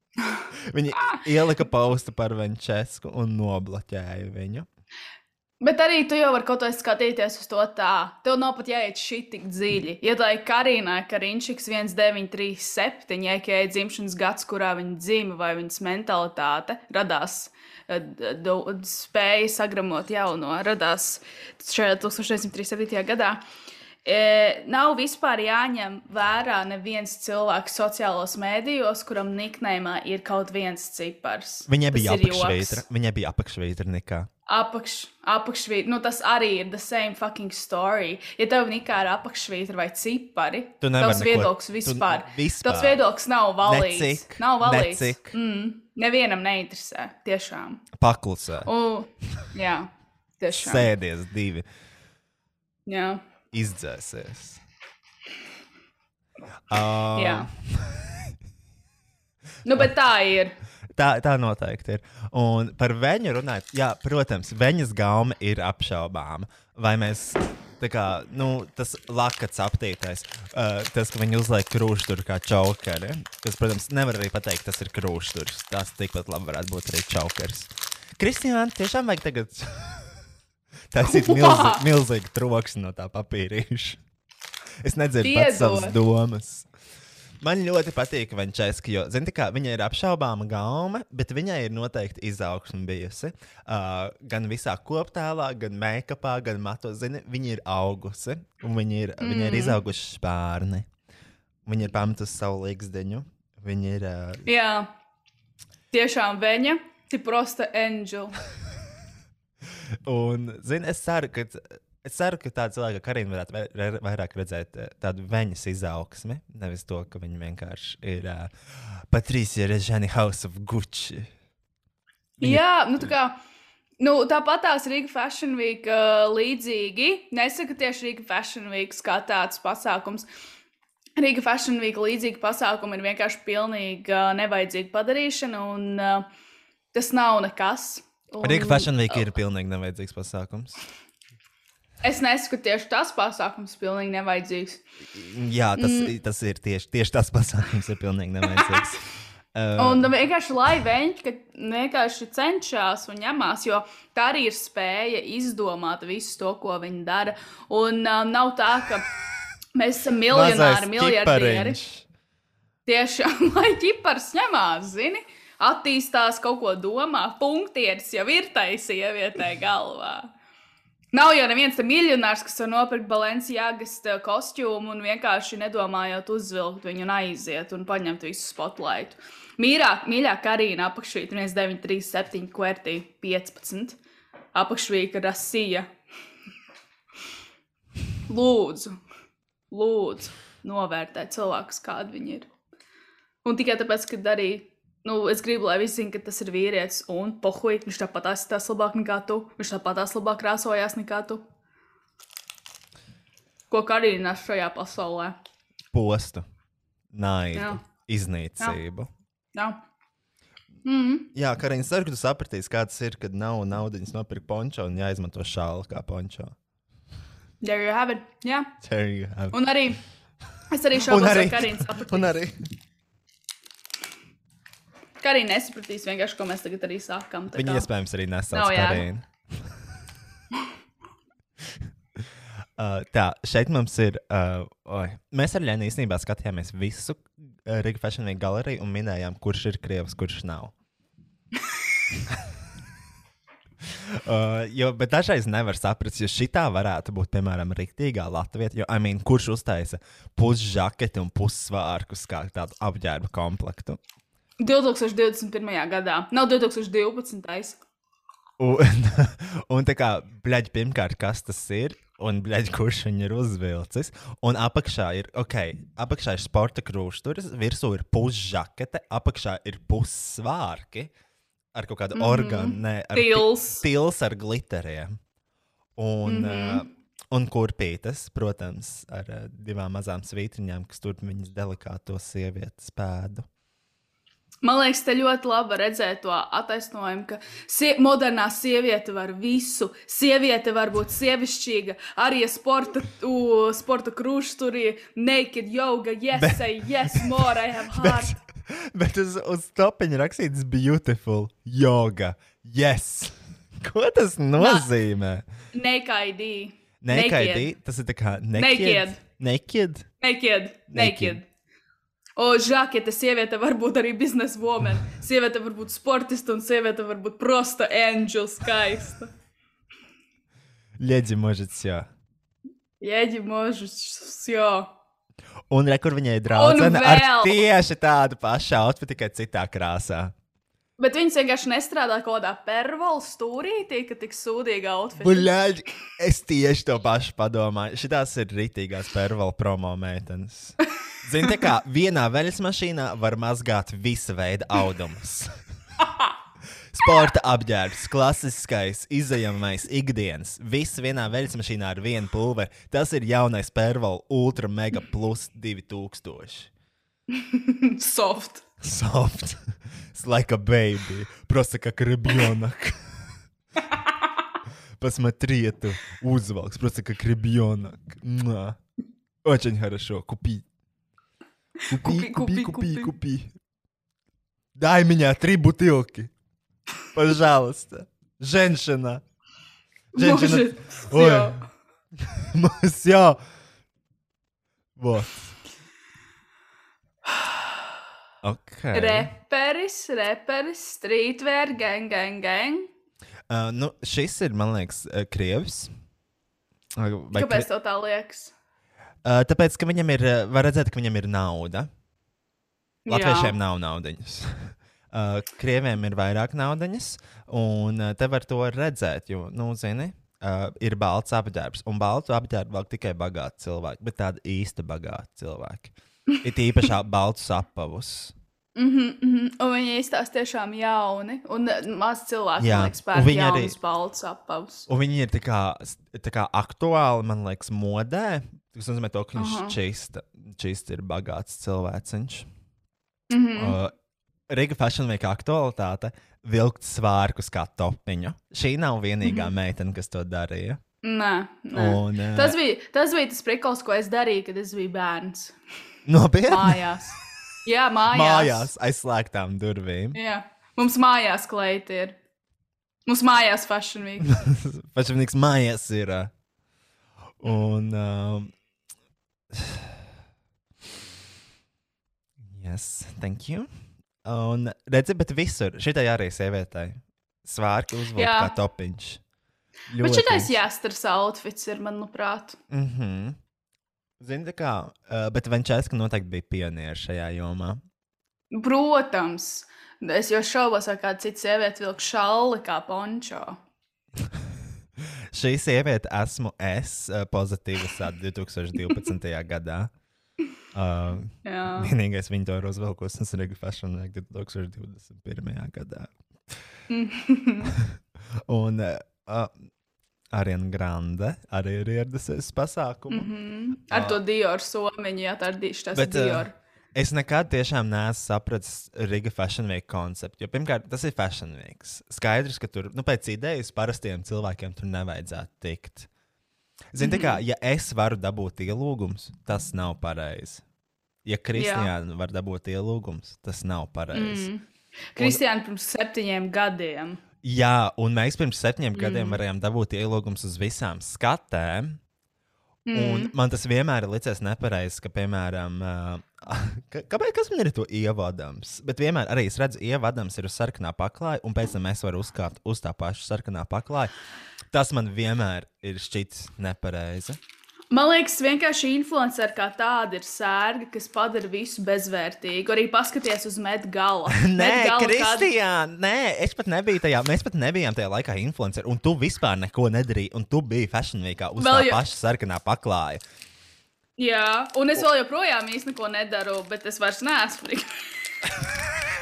viņa ielika paustu par Venčesku un nobloķēja viņu. Bet arī tu jau vari kaut kā skatīties uz to tā. Tev nav pat jāiet šī tik dziļi. Ja tā ir Karina, Kariņšiks 1937, ja ir dzimšanas gads, kurā viņa dzima vai viņas mentalitāte radās, eh, spēja sagramot jauno, radās šajā 1937. gadā. E, nav vispār jāņem vērā neviens cilvēks sociālos mēdījos, kuram niknējumā ir kaut viens cipars. Viņai bija apakšveitra, viņai bija apakšveitra nekā. Apakš, apakšvītra, nu tas arī ir the same fucking story. Ja tev nikā ir apakšvītra vai cipari, tavs viedoklis vispār, vispār. Tavs viedoklis nav valīts. Necik, nav valīts. Necik. Mm, nevienam neinteresē, tiešām. Paklusē. U, jā, tiešām. Sēdies divi. Jā izdzēsies. Uh, Jā. nu, bet tā ir. Tā, tā noteikti ir. Un par viņu runājot, jā, protams, viņas gauma ir apšaubāma. Vai mēs, kā, nu, tas lakats aptītais, uh, tas, ka viņi uzliek krūšsturu kā čaukeri, kas, protams, nevar arī pateikt, tas ir krūšsturs. Tas tikpat labi varētu būt arī čaukers. Kristiāna, tiešām vajag tagad Tas ir milzīgi, milzīgi troksnis no tā papīrīša. Es nedzirdu pats savas domas. Man ļoti patīk Vančeska, jo zini, kā, viņa ir apšaubāma gauma, bet viņai ir noteikti izaugsme bijusi. Uh, gan visā koptēlā, gan make-upā, gan matos. Zini, viņa ir augusi, un viņa ir, mm. viņa ir izauguši spārni. Viņa ir pametusi savu līgzdeņu. Viņa ir. Uh... Jā, tiešām viņa ir prosta angela. Un, zini, es ceru, ka. Es ceru, ka tāda cilvēka kā Karina varētu vairāk redzēt eh, tādu viņas izaugsmi, nevis to, ka viņa vienkārši ir uh, Patricija Režani House of Gucci. Viņa... Jā, nu tā kā. Nu, tāpat tās Riga Fashion Week uh, līdzīgi. Nesaku tieši Riga Fashion Week kā tāds pasākums. Riga Fashion Week līdzīga pasākuma ir vienkārši pilnīgi uh, nevajadzīga padarīšana, un uh, tas nav nekas. Un... Rīga Fashion Week ir pilnīgi nevajadzīgs pasākums. Es nesaku tieši tas pasākums, pilnīgi nevajadzīgs. Jā, tas, mm. tas ir tieši, tieši tas pasākums, ir pilnīgi nevajadzīgs. Uh, un vienkārši lai viņi vienkārši cenšas un ņemās, jo tā arī ir spēja izdomāt visu to, ko viņi dara. Un um, nav tā, ka mēs esam miljonāri, miljardieri. Tiešām, lai ķipars ņemās, zini attīstās, kaut ko domā. Punktieris jau ir tai sievietē galvā. Nav jau neviens miljonārs, kas var nopirkt Balenciāgas kostiumu un vienkārši nedomājot uzvilkt viņu un aiziet un paņemt visu spotlightu. Mīrāk, mīļāk, Karina apakšvītra 1937, kvertī 15. Apakšvītra rasija. Lūdzu, lūdzu, novērtēt cilvēkus, kādi viņi ir. Un tikai tāpēc, ka darīja Nu, es gribu, lai visi zinātu, ka tas ir vīrietis, un pohuj, viņš tāpat izskatās labāk nekā tu. Viņš tāpat labāk krāsojās nekā tu. Ko Karina nes šajā pasaulē? Postu, naidu, iznīcību. Jā. Jā. Mm -hmm. Jā, Karina, es ceru, ka tu sapratīsi, kā tas ir, kad nav naudas nopirkt pončo un jāizmanto šālu kā pončo. There you have it. Jā. There you have it. Un arī es arī šaubos, ka Karina sapratīs. Ka arī nesapratīs vienkārši, ko mēs tagad arī sākam. Viņa kā... iespējams arī nesauc Karinu. Uh, tā, šeit mums ir. Uh, oi, mēs ar Lēnu īstenībā skatījāmies visu uh, Riga Fashion Week galeriju un minējām, kurš ir krievs, kurš nav. Uh, jo, bet dažreiz nevar saprast, jo šī tā varētu būt, piemēram, rīktīgā Latvijā. Jo, I mean, kurš uztaisa pusžaketi un pussvārkus kā tādu apģērba komplektu? 2021. gadā, nav 2012. Un, un tā kā, bļaigi, pirmkārt, kas tas ir? Un, bļaigi, kurš viņu ir uzvilcis? Un apakšā ir, ok, apakšā ir sporta krūšturis, virsū ir pusžakete, apakšā ir pussvārki ar kaut kādu mm -hmm. orgānu, ne, ar pi- Pils. pils ar glitteriem. Un, mm. -hmm. uh, un kurpītes, protams, ar uh, divām mazām svītriņām, kas tur viņas delikāto sievietes pēdu. Man liekas, te ļoti labi redzēt to attaisnojumu, ka sie modernā sieviete var visu. Sieviete var būt sievišķīga, arī sporta, u, sporta krūšturī, naked yoga, yes, Bet- say yes, more, I have heart. Bet uz, uz topiņa rakstīts beautiful yoga. Yes! Ko tas nozīmē? Naked, Naked. Tas ir tā kā naked. Naked. Naked. naked, Naked. naked. O, žakete, sieviete var būt arī biznesa woman. Sieviete var būt sportista un sieviete var būt prosta angela skaista. Ļeģi možets, jā. Jēģi, možus, jo. Un re, kur viņai draudzene ar tieši tādu pašu outfitu, tikai citā krāsā. Bet viņas vienkārši nestrādā kaut kādā pervola stūrītī, ka tik sūdīga outfit. Buļļaļ, es tieši to pašu padomāju. Šitās ir rītīgās pervala promo meitenes. Zini, tā kā vienā veļas mašīnā var mazgāt visa veida audumus. Sporta apģērbs, klasiskais, izējamais, ikdienas. Viss vienā veļas mašīnā ar vienu pulveri. Tas ir jaunais pervala Ultra Mega Plus 2000. Soft. Soft. It's like a baby. Просто как ребенок. Посмотри эту узелок. Просто как ребенок. Очень хорошо. Купи. Купи, Купи, купи, купи, купи. Дай меня три бутылки. Пожалуйста. Женщина. Женщина. Может, Ой. Все. Вот. Okay. Reperis, reperis, streetwear, gang, gang, gang. Uh, nu, šis ir, man liekas, uh, Krievs. Uh, vai Kāpēc kri- tev tā liekas? Uh, tāpēc, ka viņam ir, uh, var redzēt, ka viņam ir nauda. Latviešiem nav naudas. Uh, krieviem ir vairāk naudas, un uh, te var to redzēt, jo, nu, zini, uh, ir balts apģērbs. Un baltu apģērbu vēl tikai bagāti cilvēki, bet tādi īsti bagāti cilvēki. Ir īpaši baltus apavus. Mhm, mhm. Un viņi izstāsta tiešām jauni. Un eh, maz cilvēku, Jā, liekas, pērk viņi arī- balts apavus. Un viņi ir tā kā, tā kā aktuāli, man liekas, modē. Tas nozīmē, to, ka viņš čista, čista ir bagāts cilvēciņš. Mhm. Uh, Riga Fashion Week aktualitāte - vilkt svārkus kā topiņu. Šī nav vienīgā Mhm. meitene, kas to darīja. Nē, nē. Un, uh, Tas bija, tas bija tas prikals, ko es darīju, kad es biju bērns. Nopietni Mājās. Jā, mājās. mājās aiz slēgtām durvīm. Jā. Mums mājās kleita ir. Mums mājās fashion week. Pašamnieks mājās ir. Un. Um, yes, thank you. Un redzi, bet visur, šitai arī sievietei. Svārki uzvilkt kā topiņš. Bet šitais jāstars outfits ir, manuprāt. Mhm. Mm Zini, kā, uh, bet Vančēska noteikti bija pionieris šajā jomā. Protams. Es jau šaubos, vai kāda cita sieviete vilk šalli kā pončo. Šī sieviete esmu es, uh, pozitīvi sākt 2012. gadā. Uh, Jā. vienīgais viņa to ir uzvilkusi uz Riga Fashion Week 2021. gadā. Un uh, Ariana Grande arī ir ieradusies uz pasākumu. Mm -hmm. Mhm. Ar to Dioru somiņu, jā, tā ir di- tas Bet, uh, Dior. Es nekad tiešām neesmu sapratis Riga Fashion Week konceptu. Jo, pirmkārt, tas ir Fashion Week. Skaidrs, ka tur nu, pēc idejas parastiem cilvēkiem tur nevajadzētu tikt. Zini, tā kā, ja es varu dabūt ielūgumus, tas nav pareizi. Ja Kristiāna var dabūt ielūgumus, tas nav pareizi. Mm. Kristiāna pirms septiņiem gadiem. Jā, un mēs pirms septiņiem mm. gadiem varējām dabūt ielūgumus uz visām skatēm. Un man tas vienmēr ir licies nepareizi, ka, piemēram, ka, kāpēc kas man ir to ievadams? Bet vienmēr arī es redzu, ievadams ir uz sarkanā paklāja, un pēc tam es varu uzkāpt uz tā paša sarkanā paklāja. Tas man vienmēr ir šķits nepareizi. Man liekas, vienkārši influenceri kā tāda ir sērga, kas padara visu bezvērtīgu. Arī paskaties uz Medgala. Nē, Kristija, nē, es pat nebiju tajā, mēs pat nebijām tajā laikā influenceri, un tu vispār neko nedarīji, un tu biji Fashion Weekā uz Vēl tā jau- paša sarkanā paklāja. Jā, un es vēl joprojām īsti neko nedaru, bet es vairs neesmu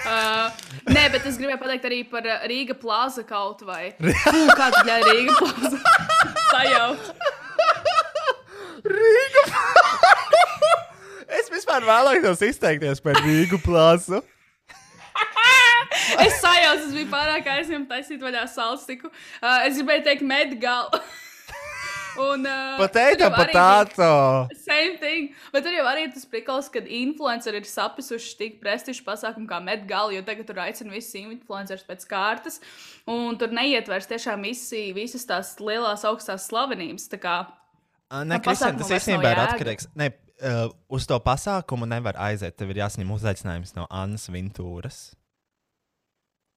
uh, nē, bet es gribēju pateikt arī par uh, Rīga plāza kaut vai. Fū, kāda ir Rīga plāza? Sajauc. Es vispār vēlētos izteikties par Rīgu plāzu. Es sajaucu, es biju pārāk aizņemta taisīt vaļā salstiku. Uh, es gribēju teikt Medgala. Un, uh, Potato, bija- potato. Same thing. Bet tur jau arī ir tas prikals, kad influenceri ir sapisuši tik prestižu pasākumu kā Medgala, jo tagad tur aicina visus influencerus pēc kārtas. Un tur neietvers tiešām visi, visas tās lielās augstās slavenības. Tā kā Nē, Kristian, tas īstenībā nav ir atkarīgs. Ne, uh, uz to pasākumu nevar aiziet. Tev ir jāsaņem uzaicinājums no Annas Vintūras.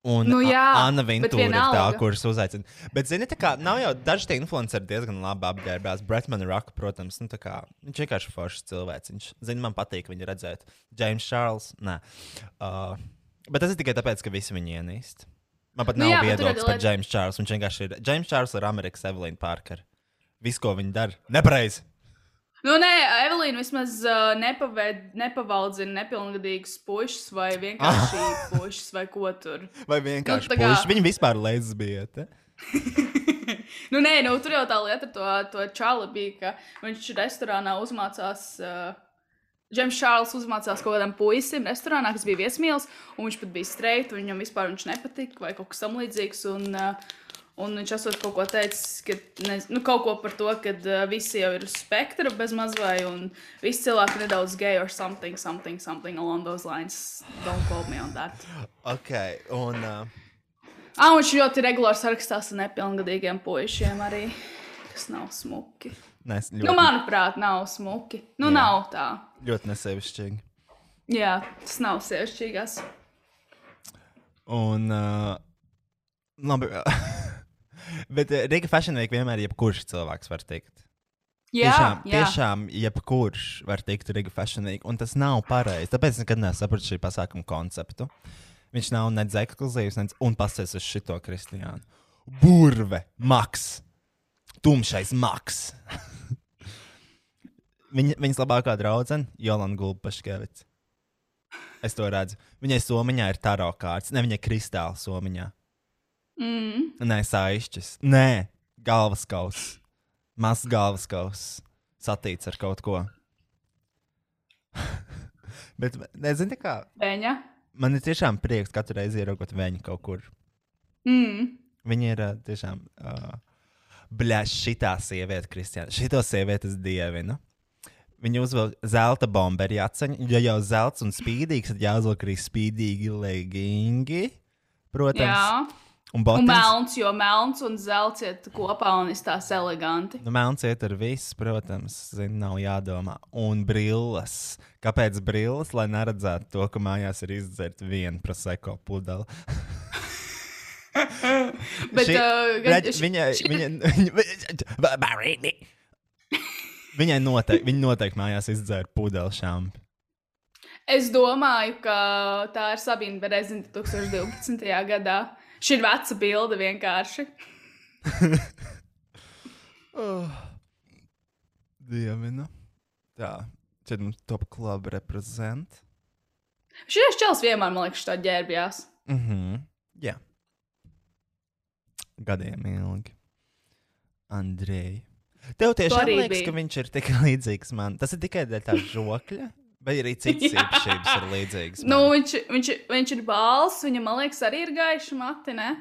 Un Nu jā, Anna Vintūra ir tā, kuras uzaicina. Bet, zini, tā kā nav jau daži tie influenceri diezgan labi apģērbās. Bretman Rock, protams, nu, kā, viņš vienkārši foršs cilvēks. Viņš, zini, man patīk viņu redzēt. James Charles, nē. Uh, bet tas ir tikai tāpēc, ka visi viņu ienīst. Man pat Nu nav jā, bet tur viedoklis par James Charles. Viņš vienkārši ir. James Charles ir Amerikas Evelīna Parker. Viss, ko viņi dara, nepareizi. Nu, nē, Evelīna vismaz uh, nepaved, nepavaldzina nepilngadīgus pušus vai vienkārši pušus vai ko tur. Vai vienkārši Nu, tā nu, kā- puiši. Viņi vispār lesbieti. nu, nē, nu, tur jau tā lieta ar to, to čāli bija, ka viņš restorānā uzmācās. Uh, Džems Čārls uzmācās kaut kādam puisim restorānā, kas bija viesmīlis, un viņš pat bija streit, un viņam vispār viņš nepatika, vai kaut kas tamlīdzīgs. Un, uh, un viņš esot kaut ko teicis, ka, ne, nu, kaut ko par to, ka uh, visi jau ir uz spektra bez mazvai, un visi cilvēki nedaudz gay or something, something, something along those lines. Don't quote me on that. Ok, un. Uh, Ah, viņš ļoti regulāri sarakstās ar nepilngadīgiem puišiem arī, kas nav smuki. nes, ļoti, Nu, manuprāt, nav smuki. Nu, Jā. nav tā. ļoti nesevišķīgi. Jā, tas nav sievišķīgās. Un. Uh, labi. Bet uh, Riga Fashion Week vienmēr jebkurš cilvēks var tikt. Jā, tiešām, jā. tiešām jebkurš var tikt Riga Fashion Week, un tas nav pareizi. Tāpēc es nekad nesapratu šī pasākuma konceptu. Viņš nav nedz ekskluzīvs, nedz un pasties uz šito kristiānu. Burve, maks, tumšais maks. Viņa, viņas labākā draudzene - Jolanda Gulbaškevits. Es to redzu. Viņai somiņā ir taro kārts, ne viņai kristāla somiņā. Mm. Nē, saišķis. Nē, galvaskauss. Mazs galvaskauss. Satīts ar kaut ko. Bet, nezinu, kā. Beņa. Man ir tiešām prieks katru reizi ieraugot viņu kaut kur. Mm. Viņa ir uh, tiešām. Uh, Bļaļ, šitā sieviete, Kristiāna. Šito sievieti es dievinu. Viņa uzvelk zelta bomberi atceņu. Ja jau zelts un spīdīgs, tad jāuzvelk arī spīdīgi legingi. Protams. Jā, Un un melns, jo melns un zelts iet kopā un izstās eleganti. Nu, melns iet ar visu, protams, zin, nav jādomā. Un brilles. Kāpēc brilles? Lai neredzētu to, ka mājās ir izdzerta viena proseko pudele. Bet, Šī- uh, Redz, Viņai, viņa, viņa, viņai noteikti, viņa noteikti mājās izdzēra pudeli šādi. Es domāju, ka tā ir Sabīna Berezina 2012. gadā. Šī ir veca bilde vienkārši. Oh. Dievina. Tā, tad mums top club reprezent. Šis čels vienmēr, man liekas, tā ģērbjās. Mhm. Jā. Gadiem ilgi. Andrei. Tev tiešām liekas, bija. ka viņš ir tik līdzīgs man. Tas ir tikai dēļ tā žokļa, vai arī citas īpašības ir līdzīgas. Nu, man? viņš, viņš, viņš ir balss, viņam, man liekas, arī ir gaiši mati, ne?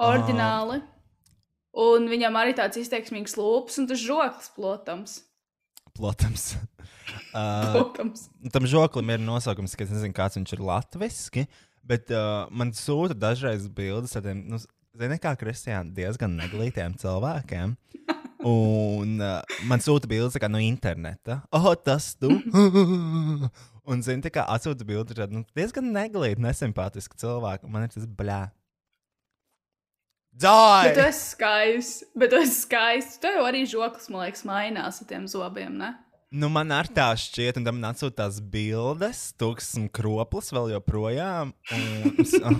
Ordināli. Un viņam arī tāds izteiksmīgs lūpas, un tas žoklis, protams. Protams. uh, protams. tam žoklim ir nosaukums, ka es nezinu, kāds viņš ir latviešu, bet uh, man sūta dažreiz bildes ar tādiem, nu, zini, kā Kristiāna, diezgan neglītiem cilvēkiem. Un uh, man sūta bildes kā no interneta. Oh, tas tu! un, zini, tā kā atsūta bildi tādu nu, diezgan neglītu, nesimpātisku cilvēku. un Man ir tas blē. Bet tu esi skaists. Bet tu esi skaists. Tev jau arī žoklis, man liekas, mainās ar tiem zobiem, ne? Nu, man ar tā šķiet, un tam man atsūta tās bildes, tūkstoš kroplis vēl joprojām. Un, s- oh,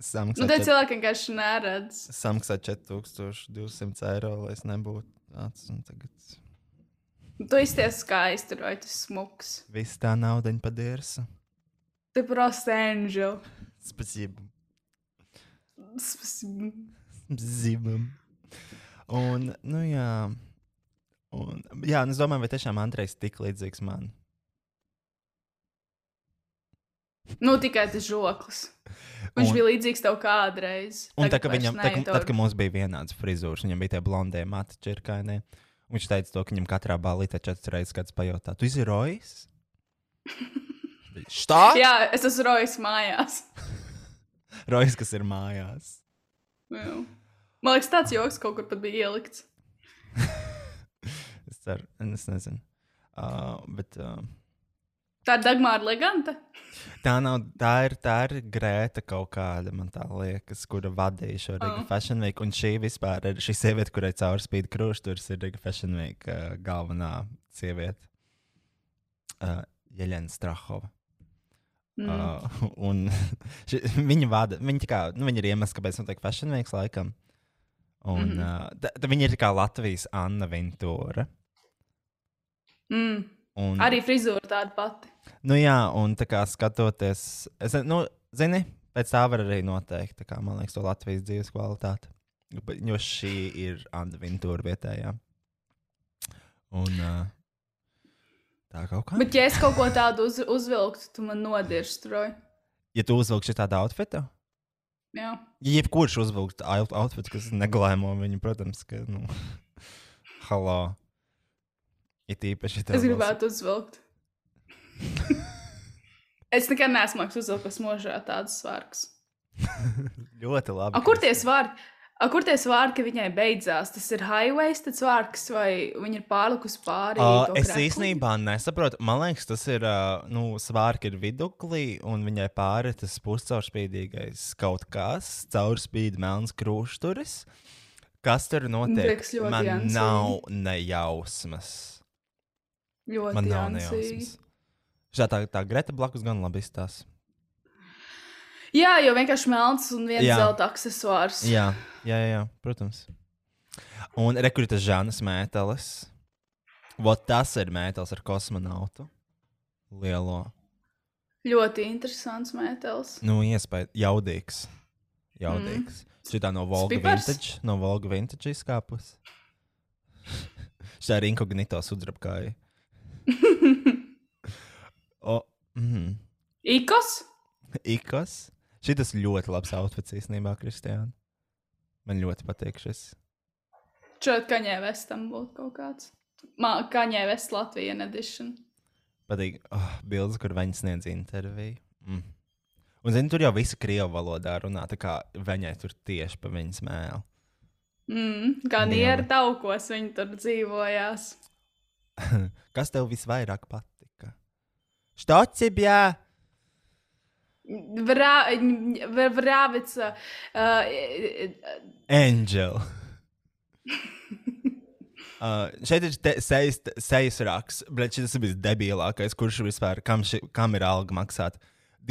paldies! Nu, tie Samaksā cilvēki vienkārši neredz. Samaksā 4200 eiro, lai es nebūtu tāds. un Tagad Tu izties skaisti, vai tas smuks. viss tā nauda padērsa. Tu просто angel. Spacība. Spasi- Zibam. Un, nu jā. Un, jā, un es domāju, vai tiešām Andrejs tik līdzīgs man. Nu, tikai tas žoklis. Viņš Un- bija līdzīgs tev kādreiz. Un tā, ka viņam, tā, ka, tad, kad mums bija vienāds frizūrs, viņam bija tie blondie mati čirkaini. Viņš teica, to, ka viņam katrā balītē četras reizes kāds pajautā, tu esi rojis? Šta? Jā, es esmu rojis mājās. Rojis, kas ir mājās. Jā. Man liekas, tāds joks kaut kur pat bija ielikts. Es ceru, es nezinu. Uh, bet uh, Tā ir Dagmāra Leganta. tā nav, tā ir, tā ir Grēta kaut kāda, man tā liekas, kura vadīja šo Riga Oh. Fashion Week. Un šī vispār ir šī sieviete, kurai caurspīd krusturs, ir Riga Fashion Week uh, galvenā sieviete. Uh, Jeļena Strahova. Mm. Uh, un ši, viņa vada, viņa, kā, nu, viņa ir iemesls, kāpēc notiek Fashion Week laikam. Un, mm. -hmm. uh, ta, ta viņa ir kā Latvijas Anna Vintūra. Mm. Un, Arī frizūra tāda pati. Nu jā, un tā kā skatoties, es, nu, zini, pēc tā var arī noteikt, tā kā, man liekas, to Latvijas dzīves kvalitāti. Jo šī ir Vintūra vietējā. Un uh, tā kaut kā. Bet, ja es kaut ko tādu uz, uzvilktu, tu man nodirsti, Roy. Ja tu uzvilksi tādu outfitu, Jā. ja jebkurš uzvilktu out- outfitu, kas neglēmo viņu, protams, ka, nu, halā. It īpaši tev Es gribētu uzvilkt. es nekad neesmu uzvilkt mūžā tādus svārkus. Ļoti labi. A, kur tie svārki? A, kur tie svārki viņai beidzās? Tas ir highways, tas svārks, vai viņa ir pārlikusi pāri? Uh, es krekli? īstenībā nesaprotu. Man liekas, tas ir. Uh, nu, svārki ir viduklī, un viņai pāri tas puscaurspīdīgais kaut kas, caurspīd melns krūšturis. Kas tur notiek? Man jancīgi. nav nejausmas. Ļoti Man nav nejausmas. Šā tā, tā Greta blakus gan labi izstāsta. Jā, jo vienkārši melns un viens Jā. zelta accessors. Jā, jā, jā, jā, protams. Un rekrūtas Žanas mētelis. Vot tas ir mētelis ar kosmonautu. Lielo. Ļoti interesants mētelis. Nu, iespēja, jaudīgs. Jaudīgs. Mm. Šitā no Volga Spipars? Vintage, no Volga Vintage izkāpus. Šitā ir inkognito sudrabkāja. O, mm, Ikos? ikos. Šitas ļoti labs outfits īstenībā, Kristiāna. Man ļoti patīk šis. Šeit kaņē vestam būtu kaut kāds. Man kaņē vest Latvijas edition. Patīk, oh, bildes, kur viņi sniedz interviju. Mm. Un, zini, tur jau visi krievu valodā runā, tā kā viņai tur tieši pa viņas mēlu. Mm, kā Jā. nieru taukos viņi tur dzīvojās. Kas tev visvairāk patika? Štocibjā! Vrā, v- vrāvica. Uh, Angel. Uh, šeit ir sejas, sejas raksts, bet šis ir visdebilākais, kurš vispār, kam, ši, kam ir alga maksāt.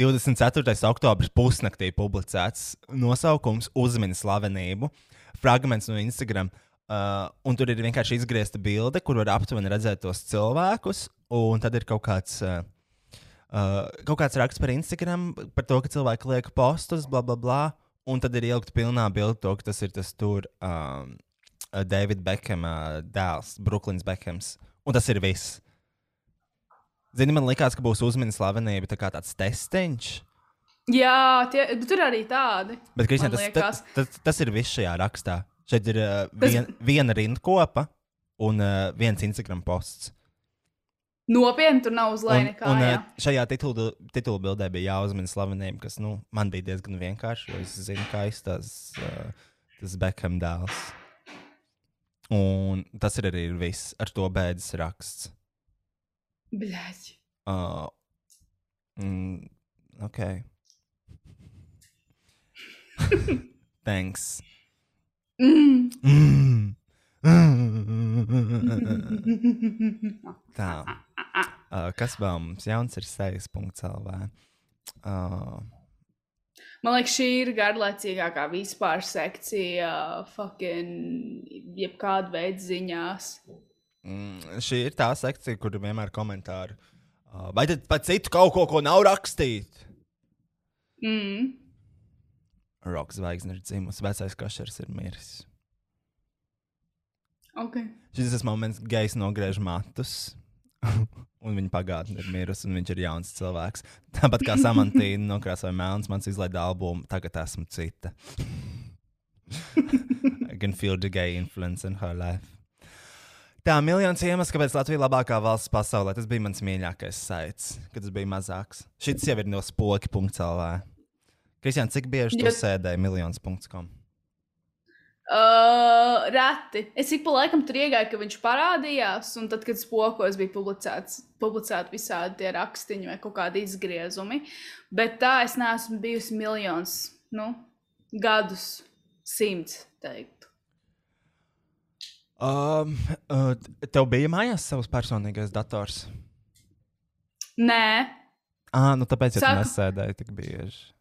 24. oktobris pusnaktī publicēts nosaukums Uzmini slavenību, fragments no Instagram. Uh, un tur ir vienkārši izgriezta bilde, kur var aptuveni redzēt tos cilvēkus. Un tad ir kaut kāds, uh, uh, kaut kāds raksts par Instagram, par to, ka cilvēki liek postus, bla, bla, bla. Un tad ir ielikt pilnā bilde to, ka tas ir tas tur um, David Beckham uh, dēls, Brooklyns Beckhams. Un tas ir viss. Zini, man liekas, ka būs uzmanīga slavenība, tā kā tāds testiņš. jā, tie, tur arī tādi. Bet, Kristian, tas, tas, tas, tas ir viss šajā rakstā. Šeit ir uh, Tas- vien, viena rindkopa un uh, viens Instagram posts. Nopietni tur nav uz Un, leja nekā. un jā. uh, šajā titulu, titulu bildē bija jāuzmina slavenība, kas nu, man bija diezgan vienkārši, jo es zinu, kā izstāsta uh, tas Beckham dēls. Un tas ir arī viss. Ar to beidzas raksts. Bļaļ. Uh, mm, ok. Thanks. Mm. Mm. Tā. Uh, kas vēl mums jauns ir sejas.lv? Uh, Man liekas, šī ir garlaicīgākā vispār sekcija, fucking, jebkāda veida ziņās. mm, šī ir tā sekcija, kur vienmēr komentāri. Uh, vai tad pat citu kaut ko, ko nav rakstīt? Mm. Rokas zvaigzne ir dzimusi, vecais kašers ir miris. Okay. Šis ir tas moments, kad gejs nogriež matus. Un viņa pagātne ir mirusi, un viņš ir jauns cilvēks. Tāpat kā Samantīna nokrāsoja melns, mans izlaida albumu, tagad esmu cita. I can feel the gay influence in her life. Tā, miljons iemesls, kāpēc Latvija ir labākā valsts pasaulē. Tas bija mans mīļākais saits, kad tas bija mazāks. Šis jau ir no spoki.cl. Kristian, cik bieži tu Jo- sēdēji miljons.com? Uh, reti. Es ik pa laikam tur iegāju, ka viņš parādījās, un tad, kad spokos bija publicēts, publicēti visādi tie rakstiņi vai kaut kādi izgriezumi. Bet tā es neesmu bijusi miljonus, nu, gadus, simts, teiktu. Um, uh, tev bija mājās savs personīgais dators? Nē, Ah, nu tāpēc es Sāku- nesēdēju tik bieži.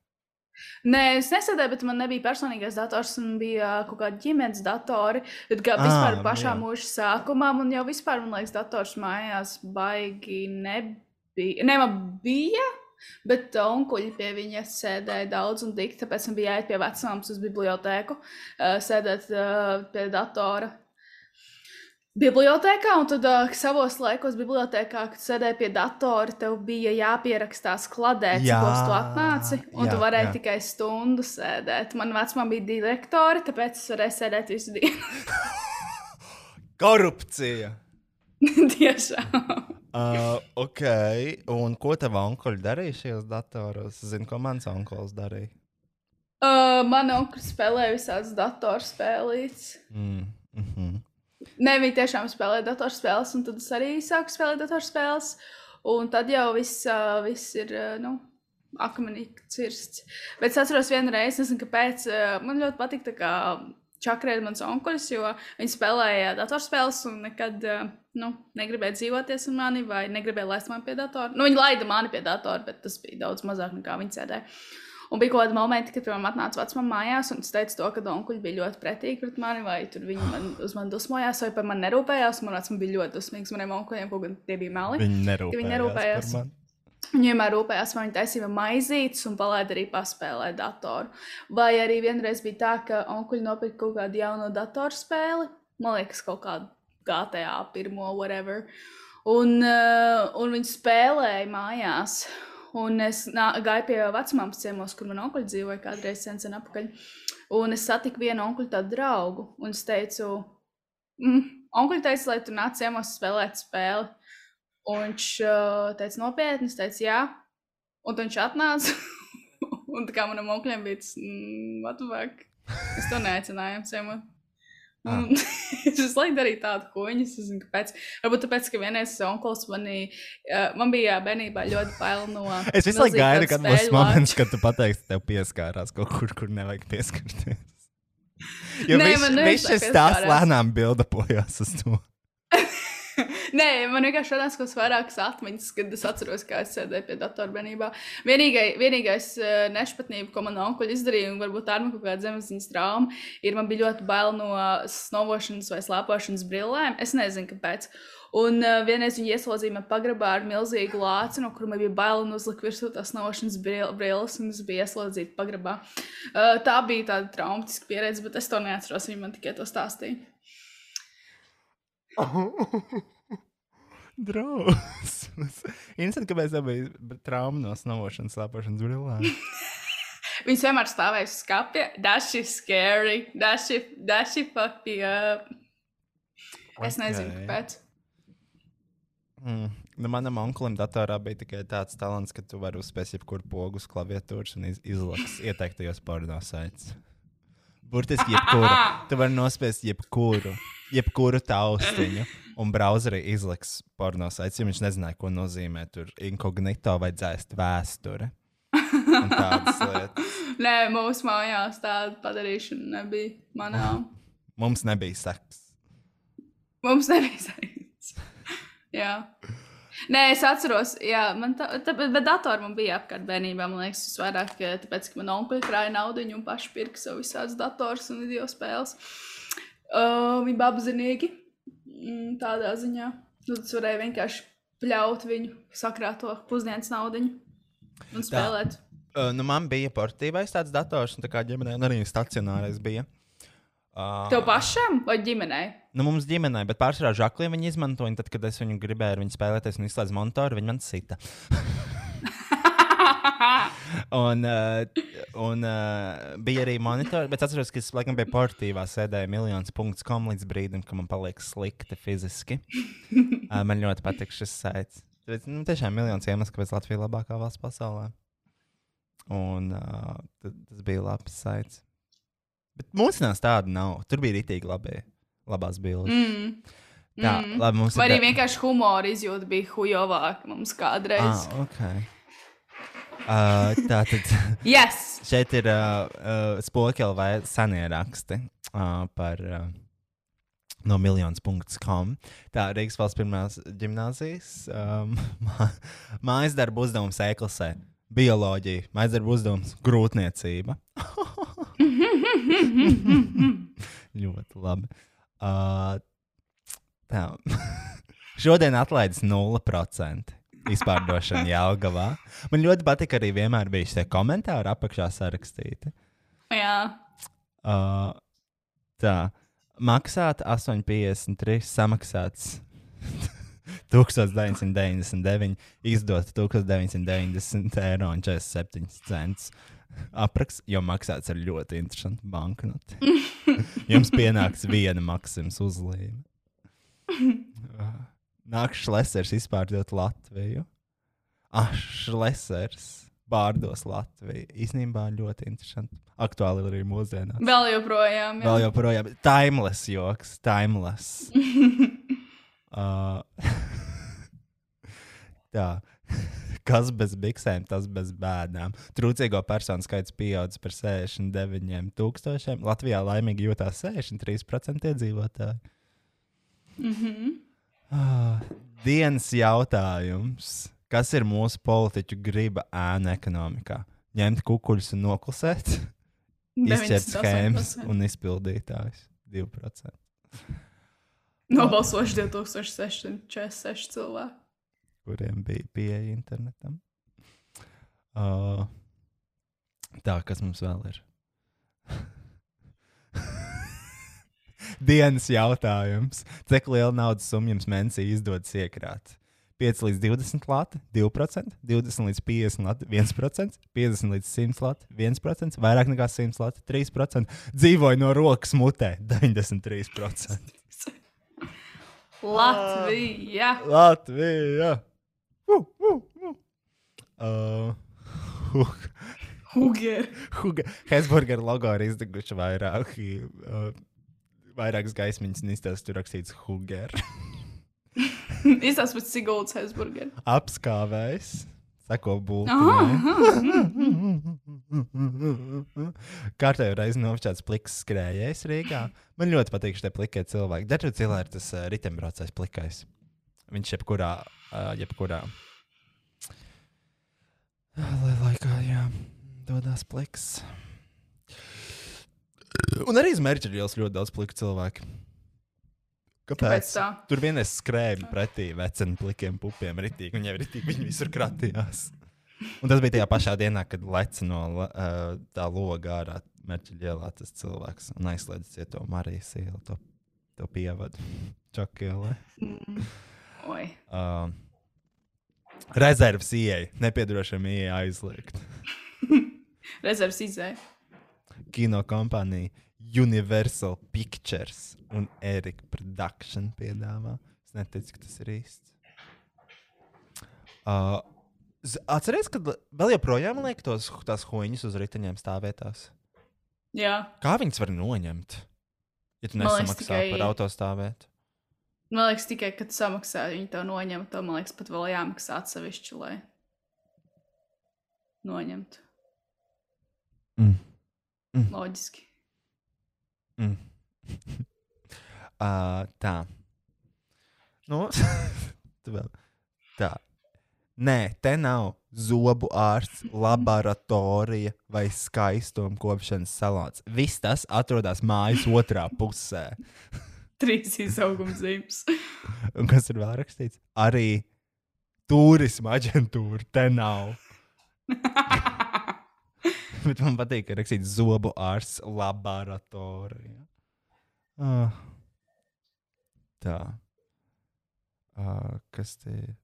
Nē, es nesēdēju, bet man nebija personīgais dators, man bija kaut kādi ģimenes datori. Bet kā Ā, vispār pašā jā. mūža sākumā man jau vispār, man liekas, dators mājās baigi nebija. Nē, man bija. Bet onkuļi pie viņa sēdēja daudz un tik, tāpēc man bija jāiet pie vecāmas uz bibliotēku, uh, sēdēt uh, pie datora. Bibliotēkā, un tad uh, savos laikos, bibliotēkā, kad sēdēji pie datora, tev bija jāpierakstās kladē, cik Jā, tu atnāci. Un jā, tu varēji jā. tikai stundu sēdēt. Man vecumā bija direktori, tāpēc es varēju sēdēt visu dienu. Korupcija! Tiešām. Uh, ok, un ko tev onkuļi darīja šajos datoros? Zinu, ko mans onkulis darīja. Uh, man onkulis spēlēja visādas datorspēlītes. Mm. Mm -hmm. Nē, viņi tiešām spēlē datorspēles, un tad es arī sāku spēlēt datorspēles. Un tad jau viss, viss ir nu, akmenī cirsts. Bet es atceros vienu reizi, nezinu, kāpēc. Man ļoti patīk tā kā čakrēt mans onkulis, jo viņi spēlēja datorspēles un nekad nu, negribēja dzīvoties ar mani vai negribēja laist mani pie datora. Nu, viņi laida mani pie datora, bet tas bija daudz mazāk nekā viņi sēdēja. Un bija kaut kādi momenti, kad man atnāca vecumā mājās, un es teicu, to, ka onkuļi bija ļoti pretīgi pret mani, vai tur viņi man, uz mani dusmojās, vai par mani nerūpējās. Man vecumā bija ļoti dusmīgs maniem onkuļiem, kaut gan tie bija meli. Viņi nerūpējās. Viņi nerūpējās. Viņi vienmēr rūpējās, vai viņi taisīja maizītes un palaida arī paspēlēt datoru. Vai arī vienreiz bija tā, ka onkuļi nopirka kaut kādu jaunu datorspēli, man liekas, kaut kādu GTA pirmo, whatever. Un, uh, un viņi spēlēja mājās. Un es nā, gāju pie vecmāmas ciemos, kur man onkuļi dzīvoja kādreiz sen, sen atpakaļ. Un es satiku vienu onkuļu tādu draugu, un es teicu, mm, onkuļi teica, lai tu nāc ciemos spēlēt spēli. Un viņš uh, teica, nopietni, es teicu, jā. Un viņš atnāca. un tā kā manam onkulim bija tas, mm, what the fuck. Es to neaicināju, ciemot. Ah. Un Es visu laiku darīju tādu koņu, es nezinu, kāpēc. Varbūt tāpēc, ka vienreiz onkulis manī, man bija bērnībā ļoti bail no. Es visu laiku gaidu, kad būs moments, kad tu pateiksi, tev pieskārās kaut kur, kur nevajag pieskarties. Jo Nē, viss man nevajag šis tās pieskārās. lēnām bildapojās uz to. Nē, man vienkārši kādas vairākas atmiņas, kad es atceros, kā es sēdēju pie datora bērnībā. Vienīgai, vienīgais uh, nešpatnība, ko man onkuļi izdarīja, un varbūt tā ir man kaut kāda zemesziņas trauma, ir man bija ļoti bail no snovošanas vai slēpošanas brillēm. Es nezinu, kāpēc. Un uh, vienreiz viņi ieslodzīja man pagrabā ar milzīgu lāci, no kura man bija bail un uzlika virsū tās brill- brilles, un es biju ieslodzīta pagrabā. Uh, tā bija tāda traumatiska pieredze, bet es to neatceros. Viņi man tikai to stāstīja. Drausmas. Interesanti, kāpēc tev bija trauma no snovošanas, slēpošanas brillēm. Viņas vienmēr stāvēja uz skāpja. Daži scary, daži, daži fuck me up. Es nezinu, Ok. kāpēc. Mm. Nu, manam onkulim datorā bija tikai tāds talants, ka tu vari uzspēst jebkuru pogu uz klaviatūras un iz izlaks ieteiktajos porno saites. Burtiski jebkuru. Tu vari nospiest jebkuru. jebkuru taustiņu, un browserī izliks porno saits, jo viņš nezināja, ko nozīmē tur inkognito vai dzēst vēsture. Nē, mūsu mājās tāda padarīšana nebija manā. Mums nebija seks. Mums nebija sajūta. jā. Nē, es atceros, jā, man tā, tā bet datorā man bija apkārt bērnībā. Man liekas, tas vairāk eh, tāpēc, ka man onkuļi krāja naudu un paši pirka sev visādas dators un video spēles. Uh, viņi bija apzinīgi mm, tādā ziņā. Nu, tas varēja vienkārši pļaut viņu sakrāto pusdienas naudu un spēlēt. Uh, nu, man bija portīvais tāds dators, un tā kā ģimenē arī stacionārais bija. Uh, Tev pašam vai ģimenei? Nu, mums ģimenē, bet pārsvarā žakliem viņi izmantoja. Tad, kad es viņu gribēju ar viņu spēlēties un izslēdzu monitoru, viņi man sita. un uh, un uh, bija arī monitori, bet es atceros, ka es laikam biju portīvā, sēdēju miljonus.com līdz brīdim, kad man paliek slikti fiziski. uh, man ļoti patīk šis saits. Tāpēc, nu, tiešām miljons iemesls, kāpēc Latvija ir labākā valsts pasaulē. Un uh, tas bija labs saits. Bet mūsdienās tāda nav. Tur bija rītīgi labi, labās bildes. Mm. Tā, Mm. labi, mums Vai ir arī da- vienkārši humora izjūta bija hujovāka mums kādreiz. Ah, okay. uh, tā tad Yes! šeit ir uh, uh, spoki vai senie raksti uh, par uh, no miljonus.com. Tā Rīgas valsts pirmās gimnāzijas um, mā- mājas darbu uzdevums e-klasē. Bioloģija, mājas darbu uzdevums grūtniecība. Ļoti labi. Uh, tā. Šodien atlaides 0% izpārdošana Jālgavā. Man ļoti patīk arī vienmēr bija šie komentāri apakšā sarakstīti. Jā. Uh, tā, maksāt 8,53, samaksāts 1999, izdot 1990 eiro un 47 centus. Apraksts, jo maksāts ar ļoti interesantu banknoti. Jums pienāks viena maksājuma uzlīme. Nāks šlesers izpārdot Latviju. Ah, šlesers pārdos Latviju. Īsnībā ļoti interesanti. Aktuāli arī mūsdienās. Vēl joprojām. Jā. Vēl joprojām. Timeless joks, timeless. uh, tā. Kas bez biksēm, tas bez bēdām. Trūcīgo personu skaits pieaudzis par 69,000. Latvijā laimīgi jūtās 63% iedzīvotāji. Mm -hmm. Ah, dienas jautājums. Kas ir mūsu politiķu griba ēna ekonomikā? Ņemt kukuļus un noklusēt, izķert schēmas un izpildītājus 2%. Nobalsojuši 2646 cilvēki. Kuriem bija pieeja internetam. Uh, tā, kas mums vēl ir? Dienas jautājums. Cik liela naudas summa jums mēnesī izdodas iekrāt? 5 līdz 20 lati, 2%, 20 līdz 50 lati, 1%, 50 līdz 100 lati, 1%, vairāk nekā 100 lati, 3%, dzīvoju no rokas mutē, 93%. Latvija! Latvija! Uh, uh, Huger! Hesburgeru logo ir izdeguši vairāki, uh, vairākas gaismiņas, un izstāsta tur rakstīts Huger. Izstāsta pēc Siguldas Hesburger. Apskāvējs. Aha, būtībā. Kārtējo reizi nofočāts pliks skrējējs Rīgā. Man ļoti patīk šie plikie cilvēki. Dažu cilvēku ir tas uh, ritembraucējs plikais. Viņš jebkurā, uh, jebkurā lai laikā, jā, dodas pliks. Un arī uz mērķa ielas ļoti daudz pliku cilvēku. Kāpēc Kāpēc? tā? Tur vienais skrēja pretī veciem plikiem pupiem. Ritīgi, viņiem ritīgi, viņi visur kratījās. Un tas bija tajā pašā dienā, kad leca no uh, tā loga ārā mērķa ielā tas cilvēks un aizslēdz to Marijas ielu, to, to pievadu čakielē. Uh, rezerves ieeja, nepiedarošam ieeja aizliegt. Rezerves izēja. Kino kompānija Universal Pictures un Erika Production piedāvā. Es neticu, ka tas ir īsts. Uh, Atcerieties, ka vēl joprojām liek tos tās hoņus uz riteņiem stāvētās. Jā. Kā viņas var noņemt? Ja tu nesamaksā tikai- par autostāvvietu. Man liekas, tikai, kad samaksā, viņi to noņem. To man liekas, pat vēl jāmaksā atsevišķi, lai noņemtu. Mm. Loģiski. Mm. uh, tā. Nu. Tā. Nē, te nav zobu ārsts, laboratorija vai skaistuma kopšanas salāts. Viss tas atrodas mājas otrā pusē. Trīs izauguma zīmes. Un kas ir vēl rakstīts? Arī turisma aģentūra te nav. Bet man patīk, ka rakstīts zobu ārsts laboratorija. Ah. Tā. Ah, kas te ir?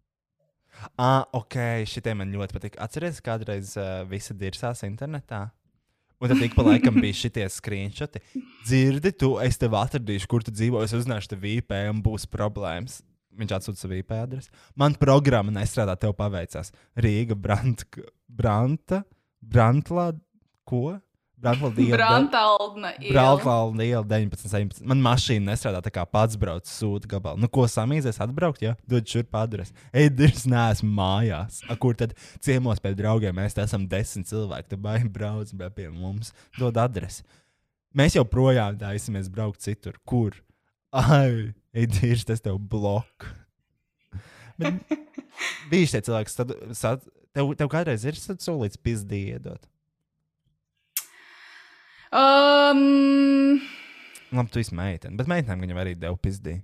Ah, ok, šitie man ļoti patīk. Atcerieties, kādreiz uh, visi dirsās internetā. Un tad ik pa laikam bija šitie screenshoti. Dzirdi, tu, es tev atradīšu, kur tu dzīvo, es uzzināšu tev IP un būs problēmas. Viņš atsūta savu IP adresi. Man programma nestrādā, tev paveicās. Rīga, Brant, Branta, Brantlā, ko? Brantaldna. iela. Brauklāla iela 19, 17. Man mašīna nestrādā tā kā pats brauc sūta gabalu. Nu, ko samīzies atbraukt, ja? Dod šurp adresi. Ej, dirs, neesmu mājās. A, kur tad ciemos pie draugiem? Mēs te esam desmit cilvēki. Tu baigi brauc pie mums. Dod adresi. Mēs jau projām taisimies braukt citur. Kur? Ai, ej, dirs, tas tev blok. Bet bija šie cilvēki, tad, sad, tev, tev kādreiz ir solīts pizdī iedot. Um, Labi, tu esi meitene, bet meitenēm viņam arī deva pizdī.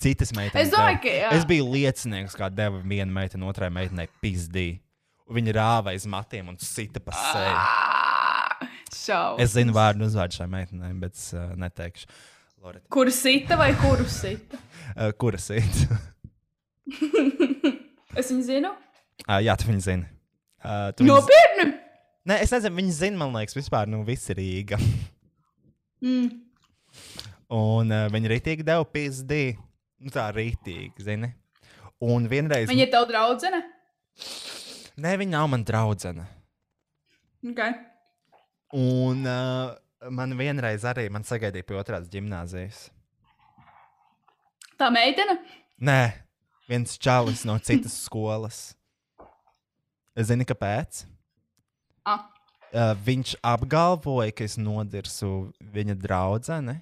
Citas meitenes. es domāju, ka jā. Es biju liecinieks, kā deva viena meitene otrai meitenei pizdī. Viņa rāva aiz matiem un sita pa seju. Ah, Šausmas. Es zinu vārdu un uzvārdu šai meitenei, bet uh, neteikšu. Loreta, Kuru sita vai kuru sita? uh, kura sita? Es viņu zinu. uh, jā, tu viņu zini. Uh, tu viņu... Nē, es nezinu, viņi zina, man liekas, vispār, nu, viss ir Rīga. Mm. Un uh, viņi rītīgi deva pizdī. Nu, tā rītīgi, zini. Un vienreiz. Viņa ir tava draudzene? Nē, viņa nav man draudzene. Okay. Un uh, man vienreiz arī man sagaidīja pie otrās gimnāzijas. Tā meitene? Nē, viens čalis no citas skolas. Zini, kāpēc? Ah. Uh, viņš apgalvoja, ka es nodirsu viņa draugu.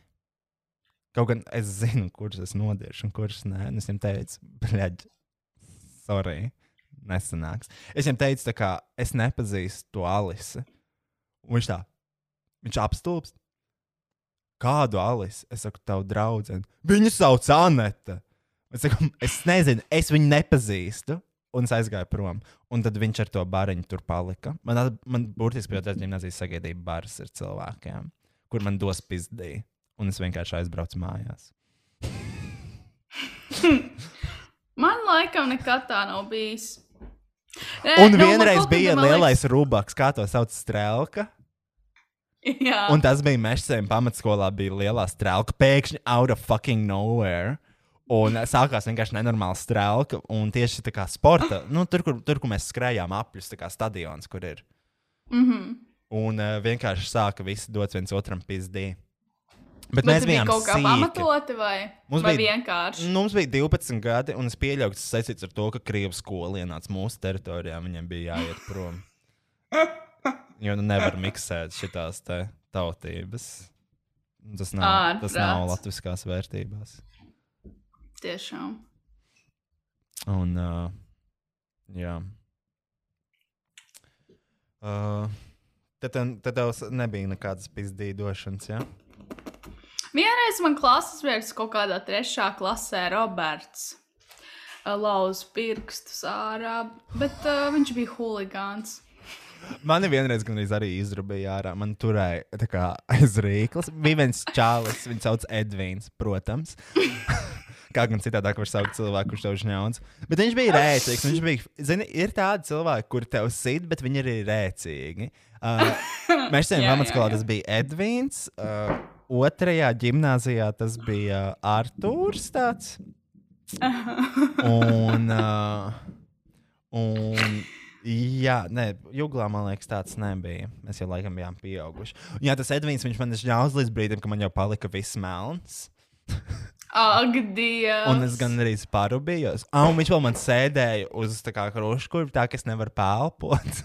Kaut gan es zinu, kurš es nodiršu un kurš nē. Un Es viņam teicu, bļaģ, sorry, nesanāks. Es viņam teicu, kā es nepazīstu to Alisi. Un viņš tā, viņš apstulbst. Kādu Alisi? Es saku, tavu draugu. Viņu sauc Anete. Es, saku, es nezinu, es viņu nepazīstu. Un es aizgāju prom. Un tad viņš ar to bariņu tur palika. Man, man burtiski pie otras gimnazijas sagaidīja bars ar cilvēkiem, kur man dos pizdī. Un es vienkārši aizbraucu mājās. Man laikam nekad tā nav bijis. Nē, Un nu, man vienreiz kaut bija man lielais rubaks, kā to sauc, strēlka. Liekas, jā, Un tas bija Mešsēm pamatskolā, bija lielā strēlka. Pēkšņi out of fucking nowhere. Un sākās vienkārši nenormāla strēlka. Un tieši tā kā sporta, nu, tur, kur, tur, kur mēs skrējām apļus, tā kā stadions, kur ir. mm -hmm. Un uh, vienkārši sāka visi dot viens otram pizdī. Bet, Bet mēs bijām kaut kā sīki. pamatoti vai, Mums vai bija- vienkārši? Mums bija 12 gadi, un es pieļauju, ka tas saistīts ar to, ka Krievijas skola ienāca mūsu teritorijā. Viņiem bija jāiet prom. Jo nu nevar miksēt šīs tautības. Tas nav, tas nav latviskās vērtībās. Tiešām. Un, uh, jā. Uh, tad, tad tev nebija nekādas pizdīdošanas, jā? Ja? Vienreiz man klases biedrs kaut kādā trešā klasē, Roberts, lauza pirkstus ārā, bet uh, viņš bija huligāns. Mani vienreiz gan arī izrabīja ārā. Man turēja tā kā aiz rīklas. Bija viens čālis, viņu sauc Edvīns, protams. Kā gan citādi var saukt cilvēku, kurš tev žņauns. Bet viņš bija rēcīgs. Viņš bija, zini, ir tādi cilvēki, kuri tev sit, bet viņi arī ir rēcīgi. Uh, mēs Jā, pamatskolā tas bija Edvīns. Uh, otrajā gimnāzijā tas bija Artūrs. Tāds. Un, uh, un Jā, nē, jūglā man liekas, tāds nebija. Mēs jau laikam bijām pieauguši. Jā, tas Edvīns, viņš man ir ļāvis līdz brīdim, kad man jau palika viss melns. Ak, Dievs! Un es gan arī parūpējos. Ah, un viņš vēl man sēdēja uz tā kā kruškurva, tā ka es nevaru pelpot.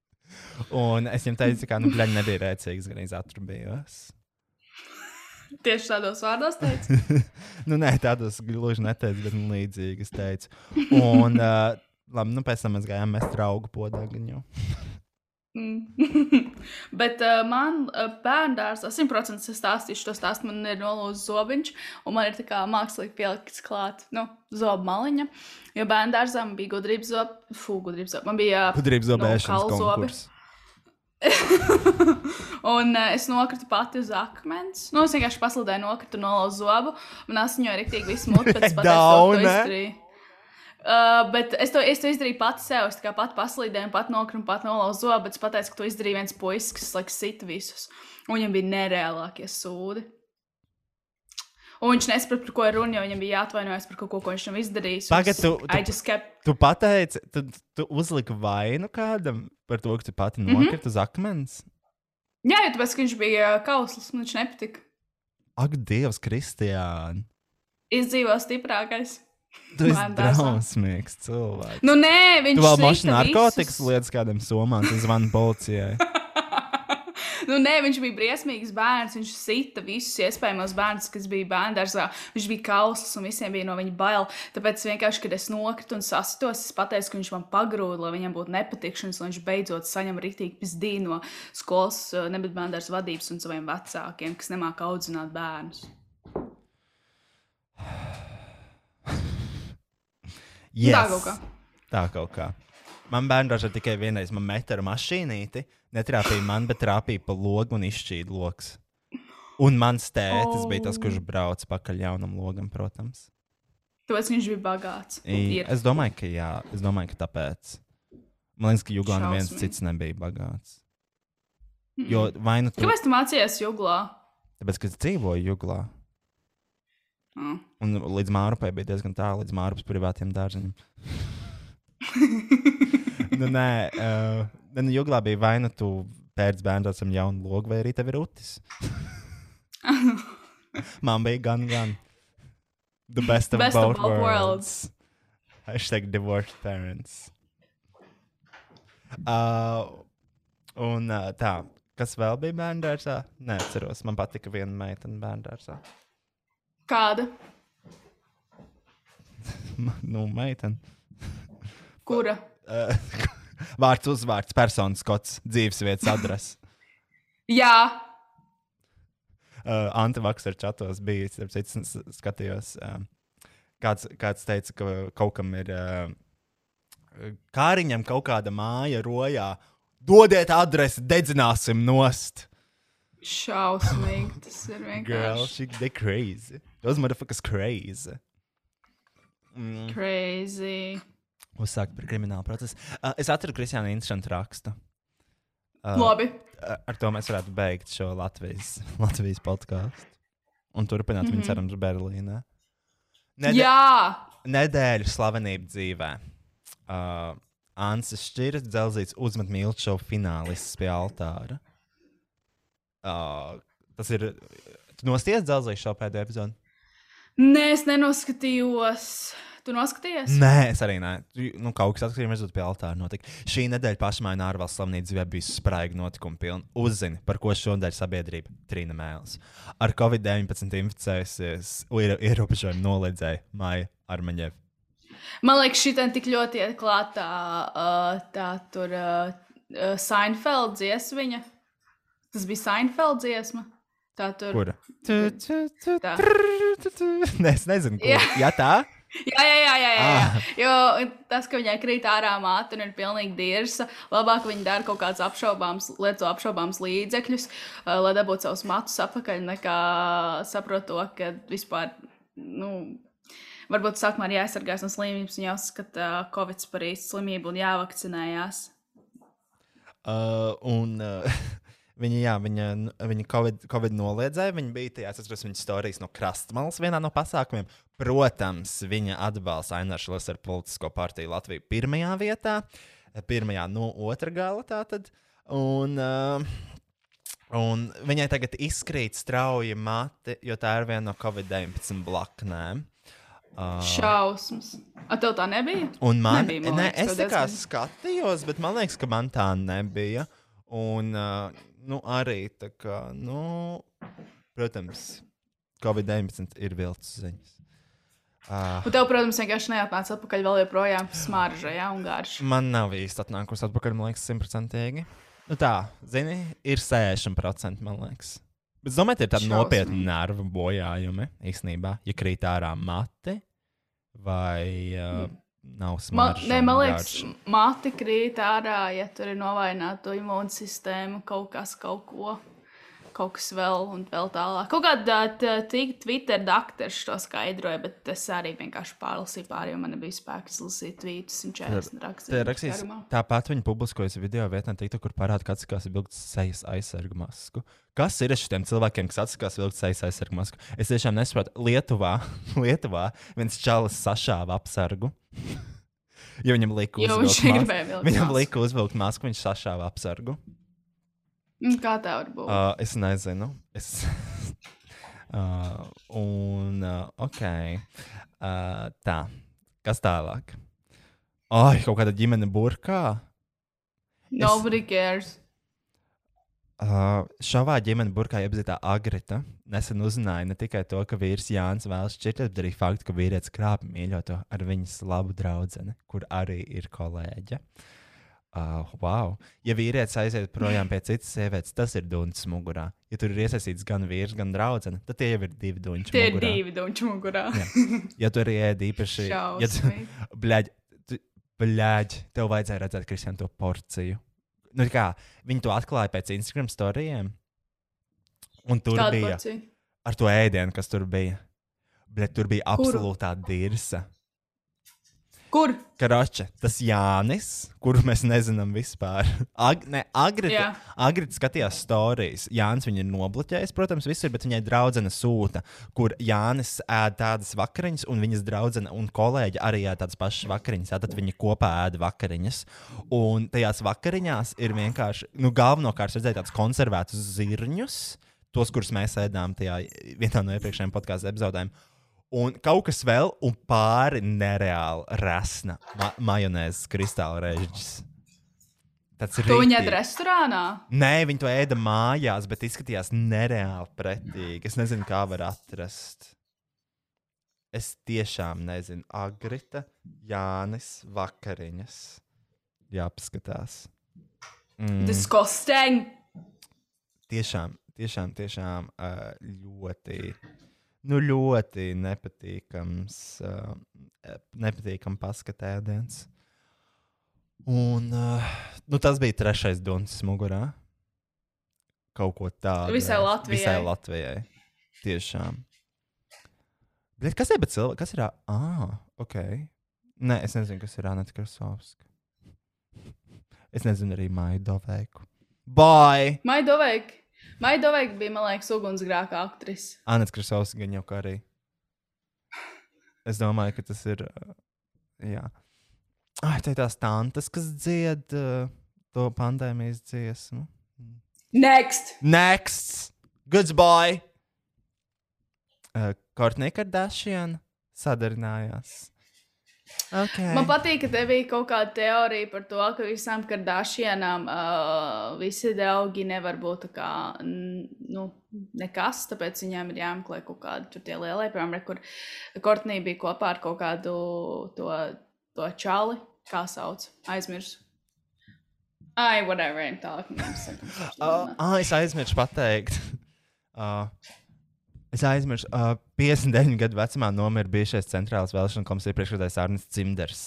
un es viņam teicu, ka, nu, bļaļ, nebija rēcīgs, gan es atrubījos. Tieši tādos vārdos teicu. nu, nē, tādos gluži neteicu, bet nu, līdzīgi es teicu. Un, uh, labi, nu, pēc tam mēs gājām mest draugu podāgaņu. Mm. Bet uh, man uh, bērnās, 100% es stāstīšu to stāstu. Man ir nolūzis zobiņš, un man ir tā kā mākslīgi pielikts klāt, nu, zobu maliņa. Jo bērnās man bija gudrības zoba, fū, gudrības zoba. Man bija uh, Gudrības zobēšanas nu, zobi. konkurss. un uh, es nokritu pati uz akmens. Nu, es vienkārši pasludēju, nokritu no zobu. Man asiņoja rīktīgi visu mutu, pēc tam Daune. izdarīju. Uh, bet es to, es to izdarīju pati sev. Es pati paslīdēju, pat nokritu, pat nolauzu zobu. Bet es pateicu, ka to izdarīja viens puisis, kas like, sita visus. Un viņam bija nereālākie sūdi. Un viņš nesaprata, par ko ir runa, jo viņam bija jāatvainojas par kaut ko, ko viņš nav izdarījis. Pagad, tu- tu- kept... Tu pateici, tu, tu uzliki vainu kādam par to, ka tu pati Mhm. nokriti mm -hmm. uz akmens. Jā, jo tāpēc, ka viņš bija uh, kauslis, man viņš nepatika. Ak, Dievs, Kristiāna! Izdzīvo stiprākais. Tu esi drausmīgs cilvēks. Nu, nē, viņš Tu vēl sita mašīnā narkotikas lietas kādam somām, tu zvani policijai. Nu, nē, viņš bija briesmīgs bērns. Viņš sita visus iespējamos bērnus, kas bija bērngārzā. Viņš bija kausls un visiem bija no viņa bail. Tāpēc vienkārši, kad es nokritu un sasitos, es pateicu, ka viņš man pagrūda, lai viņam būtu nepatikšanas, lai viņš beidzot saņem rītīgi pizdīnu no skolas, eh, nebūtu bērngārza vadības un saviem vecākiem, kas nemāca audzināt bērnus. Yes. Tā kaut kā. Tā kaut kā. Man bērnībā tikai vienreiz man met ar mašīnīti, netrāpīja man, bet trāpīja pa logu un izšķīda lokus. Un mans tētis oh. bija tas, kurš brauca pakaļ jaunam logam, protams. Tāpēc viņš bija bagāts. I, es domāju, ka jā, es domāju, ka tāpēc. Man liekas, ka Jugā neviens cits nebija bagāts. Jo vai nu tu, Kāpēc tu mācījies jūglā? tāpēc, ka es dzīvoju Juglā, Mm. un līdz Mārupai bija diezgan tālu, līdz Mārupas privātiem dārziņiem. nu, nē, uh, nu, Juglā bija vai nu tu pēc bērnam jaunu logu, vai arī tev ir utis. Man bija gan, gan. The best of, Best of both, both worlds. Hashtag divorced parents. Uh, un uh, tā, kas vēl bija bērnu dārzā? Nē, atceros, man patika viena meitene bērnu dārzā. Kāda? nu, meitene. Kura? Vārds, uzvārds, personas kods, dzīvesvietas adrese. Jā, Uh, Antivakar čatos bija, starp citu, skatījos. Uh, kāds, kāds teica, ka kaut kam ir. Uh, Kāriņam kaut kāda māja rojā. Dodiet adresi, dedzināsim nost. Šausmīgi. Tas ir Girl, vienkārši she, they crazy. Those motherfuckers crazy. Mm. crazy. Uzsākt par kriminālu procesu. Uh, es atradu Kristiānu interesantu rakstu. Uh, Labi. ar ar to mēs varētu beigt šo Latvijas, Latvijas podkāstu. Un turpināt mm -hmm. viņu cerams Berlīnē. Nede Jā, Nedēļu slavenību dzīvē. Uh, Ansis Šķirs, dzelzīts uzmet mīlestības šovu finālists pie altāra. Uh, tas ir. Tu nosties dzelzīšu šo pēdējo epizodi? nē, es nenoskatījos. Tu noskatījies? Nē, es arī nē. Nu, kaut kas atkarīgs no tā, pie altāra notika. Šī nedēļa pašmaiņā ārvalstu slavenību dzīvē bija spraiga notikuma pilna. Uzzini, par ko šodien sabiedrība Trīna Mēls. Ar Covid-19 inficējusies, ierobežojumu noliedzēja Maija Armaņeva. Man liekas, šī tā tik ļoti iet klātā uh, tā tur uh, Seinfeld dziesmiņa. Tas bija Seinfeld dziesma. Tā tur. Kura? Tā. Nē, es nezinu, kur. Jā. Jā, tā? Jā, jā, jā, jā, jā. Ah. Jo tas, ka viņai krīt ārā māte un ir pilnīgi dirza, labāk viņa dara kaut kādus apšaubāmus, lieto apšaubāmus līdzekļus, uh, lai dabūtu savus matus atpakaļ, nekā saprot to, ka vispār, nu, varbūt sākumā ir jāaizsargās no slimības un jāuzskata uh, Covid par īstu slimību un jāvakcinējās. Uh, un uh, viņa, jā, viņa, viņa COVID, COVID noliedzēja. Viņa bija tajā, es atceros, viņas stāstījis no krastmalas vienā no pasākumiem. Protams, viņa atbalsta Ainārs Lēsers politisko partiju Latviju pirmajā vietā. pirmajā no otra gala. Tātad. Un, uh, un viņai tagad izkrīt strauji mati, jo tā ir viena no Covid-19 blaknēm. Uh, Šausmas. A, tev tā nebija? Un man, Nebija, man ne, liekas, es tev tā kā skatījos, bet man liekas, ka man tā nebija. Un uh, nu, arī tā kā, nu, protams, Covid-19 ir viltus ziņas. Uh, Un tev, protams, vienkārši neatnāca atpakaļ vēl joprojām smarža, ja, un garš. man nav īsti atnākusi atpakaļ, man liekas, simtprocentīgi. Nu tā, zini, ir 60%, man liekas. Bet es domāju, tie ir tādi nopietni nervu bojājumi īstenībā, ja krīt ārā mati vai uh, nav Man, nē, un man liekas, mati krīt ārā, ja tur ir novājināta imūnsistēma, kaut kas, kaut ko, kaut kas vēl un vēl tālāk. Kaut t- Twitter dakteris to skaidroja, bet es arī vienkārši pārlasīju pāri, jo man nebija spēks izlasīt tvītus un 40 rakstus. Te rakstīs, tāpat viņi publiskojas video vietnē, TikTok, kur parāda, ka atskās vilkt sejas aizsargu masku. Kas ir ar šiem cilvēkiem, kas atskās vilkt sejas aizsargu masku? Es tiešām nesaprotu. Lietuvā, Lietuvā viens čalis sašāva apsargu. Jo viņam lika uzvilkt masku. Viņam lika uzvilkt masku, viņš sašāva apsargu. Mm, Kā tā var būt? Uh, es nezinu. Es... uh, un, uh, ok. Uh, tā. Kas tālāk? Ai, kaut kāda ģimene burkā. Nobody cares. Uh, šovā ģimene burkā iepazīstā Agrita. Nesen uzzināja ne tikai to, ka vīrs Jānis vēlas šķirties, bet arī faktu, ka vīrietis krāpja mīļoto ar viņas labu draugu, kur arī ir kolēģe. Uh, wow. Ja vīrietis aiziet projām pie citas sievietes, tas ir dunčs mugurā. Ja tur ir iesaistīts gan vīrs, gan draudzene, tad tie jau ir divi dunči. Tie ir mugurā. divi dunči mugurā. Ja tur ir ēdi īpaši. Ja tu, bļaģ, tu, bļaģ, tev vajadzēja redzēt, Kristian, to porciju. Nu, kā, viņi to atklāja pēc Instagram storijiem. Un tur Kāda bija porcija? ar to ēdienu, kas tur bija. Bet tur bija absolūtā dirsa. Kur? Karoče, tas Jānis, kuru mēs nezinām vispār. Ag, ne, Agrita. Agrita skatījās stāstījis. Jānis viņu ir nobloķējis, protams, visur, bet viņai draudzene sūta, kur Jānis ēd tādas vakariņas, un viņas draudzene un kolēģi arī ēd tādas pašas vakariņas. Tad viņi kopā ēd vakariņas. Un tajās vakariņās ir vienkārši, nu, galvenokārt redzēt tādus konservētus zirņus, tos, kurus mēs ēdām tajā vienā no iepriekšējiem podkāstu epizodēm. Un kaut kas vēl, un pāri nereāli resna ma majonēzes kristāla režģis. Tas ir To viņa riktīgi. ēda restorānā. Nē, viņi to ēda mājās, bet izskatījās nereāli pretīgi. Es nezinu, kā var atrast. Es tiešām nezinu. Agrita, Jānis, vakariņas. Jāpaskatās. Mm, Disgusting! tiešām, tiešām, tiešām ļoti, nu, ļoti nepatīkams, ā, nepatīkams paskatēdiens. Un ā, nu, tas bija trešais duncis mugurā. Kaut ko tādu. Visai Latvijai. Visai Latvijai. Tiešām. Bet kas ir, bet cilvēki, kas ir? Ah, ok. Nē, es nezinu, kas ir Anna Krasovska. Es nezinu arī Maiju Doveiku. Bye! Maidoveik. Maidoveik bija, man liekas, ugunsgrēka aktrise. Anna Krasovska gan jau kā arī. Es domāju, ka tas ir. Jā. Ai, tā ir tās tantes, kas dzied uh, to pandēmijas dziesmu. Next! Next! Goodbye! Uh, Kortnija Kardashian sadarinājās. Okay. Man patīk, ka tev bija kaut kāda teorija par to, ka visām kardāšienām uh, visi draugi nevar būt kā, nu, nekas, tāpēc viņām ir jāmeklē kaut kādi tur tie lielie, piemēram, re, kur Kortnī bija kopā ar kaut kādu to, to čali, kā sauc, aizmirsu. Ai, whatever, tālāk. mums sakams, Uh, ah, es aizmirsu pateikt. Uh, es aizmirsu, uh, 59 gadu vecumā nomira bijušais centrālās vēlēšana komisijas priekšsēdētājs Arnēs Cimders.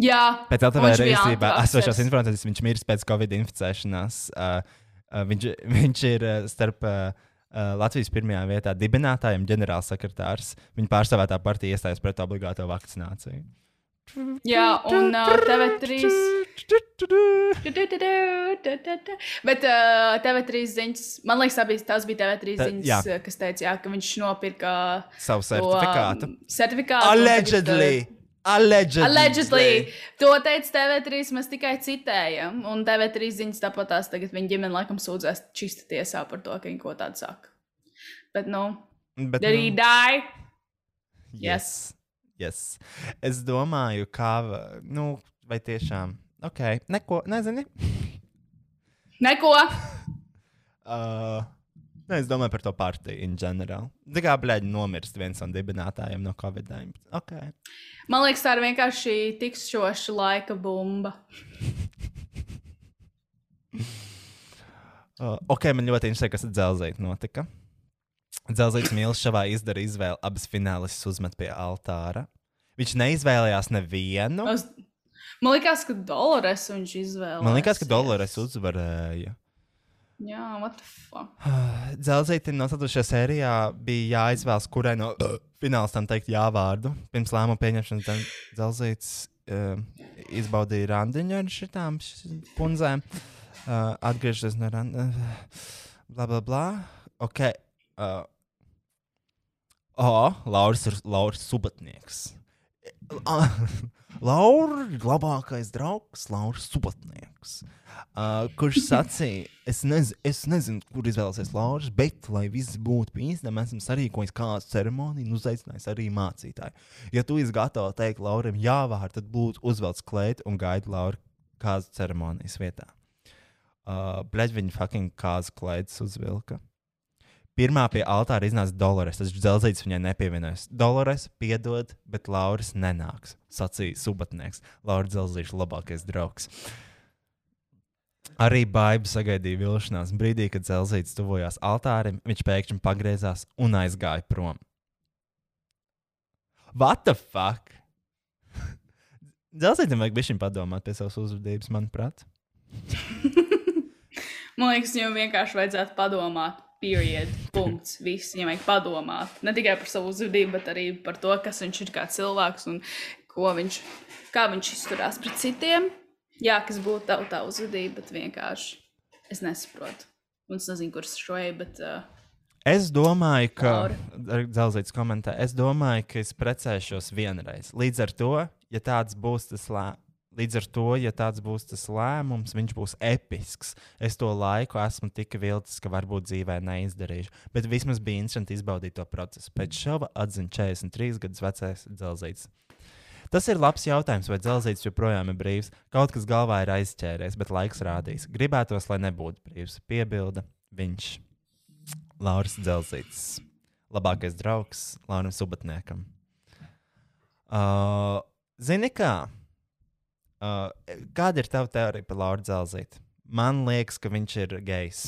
Jā, Pēc LTV antivakcers. esošās informācijas viņš miris pēc Covid inficēšanās. Uh, uh, viņš, viņš ir uh, starp uh, uh, Latvijas pirmajā vietā dibinātājiem ģenerālsekretārs. Viņa pārstāvētā partija iestājas pret obligāto vakcināciju. Jā, un uh, TV3. Bet uh, TV3 ziņas, man liekas, bija, tās bija TV3 Ta- ziņas, jā. uh, kas teica, jā, ka viņš nopirka Savu certifikātu. um, certifikātu Allegedly! Allegedly. Allegedly. To teica TV3, mēs tikai citējam. Un TV3 ziņas tāpat tās tagad viņa ģimene laikam sūdzēs čista tiesā par to, ka viņa ko tādu saka. Bet, nu, Bet, did he nu, die? yes. yes. Es domāju, kā, nu, vai tiešām, ok, neko, nezini. Neko. Uh, ne, es domāju par to partiju in general. Tā kā, blēģi, nomirst viens no dibinātājiem no Covid-19. Okay. Man liekas, tā ir vienkārši tikšoša laika bumba. Uh, ok, man ļoti interesē, kas ar dzelzīti notika. Dzelzīts Mīlis šavā izdarīja izvēli, abas finālistas uzmet pie altāra. Viņš neizvēlējās nevienu. Es... Man liekas, ka Dolores viņš izvēlējās. Man liekas, ka Dolores uzvarēja. Jā, what the fuck? Dzelzītam noslēdzošajā sērijā bija jāizvēlas, kurai no finālistām teikt jā vārdu. Pirms lēmuma pieņemšanas Dzelzīts uh, izbaudīja randiņu ar šitām punzēm. Uh, atgriežoties no randiņa. Bla, bla, bla. Ok. Uh, o, Lauris ir Lauris Subatnieks. Laura ir labākais draugs, Lauris Subatnieks. Uh, kurš sacīja, es, nez, es nezinu, kur izvēlēsies Lauris, bet, lai viss būtu pīzdami, esmu sarīkojis kādu ceremoniju un uzaicinājis arī mācītāju. Ja tu esi gatavs teikt Laurim jā vārdu, tad lūdzu uzvelc klētu un gaidi Lauru kāzu ceremonijas vietā. Uh, Bļaigi viņa fucking kāzu klētas uzvilka. Pirmā pie altāra iznāca Dolores, taču dzelzīts viņai nepievienojas. Dolores piedod, bet Lauris nenāks, sacīja subatnieks. Lauris dzelzīts labākais draugs. Arī Baiba sagaidīja vilšanās. Brīdī, kad dzelzīts tuvojās altārim, viņš pēkšņi pagriezās un aizgāja prom. What the fuck? Dzelzītam vajag bišķiņ padomāt pie savas uzvedības, manuprāt. Man liekas, viņam vienkārši vajadzētu padomāt. Period. Punkts. Viss. Viņam vajag padomāt. Ne tikai par savu uzvedību, bet arī par to, kas viņš ir kā cilvēks un ko viņš, kā viņš izturās pret citiem. Jā, kas būtu tā, tā uzvedība, bet vienkārši es nesaprotu. Un es nezinu, kurš šo eju, bet. Uh, Es domāju, ka. Laura. Dzelzīts komentē. Es domāju, ka es precēšos vienreiz. Līdz ar to, ja tāds būs tas lēmums. Līdz ar to, ja tāds būs tas lēmums, viņš būs episks. Es to laiku esmu tik vilcis, ka varbūt dzīvē neizdarīšu. Bet vismaz bija interesanti izbaudīt to procesu. Pēc šova atzina 43 gadus vecais dzelzīts. Tas ir labs jautājums, vai dzelzīts joprojām ir brīvs. Kaut kas galvā ir aizķēries, bet laiks rādīs. Gribētos, lai nebūtu brīvs. Piebilda viņš. Lauris Dzelzīts. Labākais draugs Laurim Subatniekam. Uh, zini kā? Uh, kāda ir tava teorija par Lauru Dzelzītu? Man liekas, ka viņš ir gejs.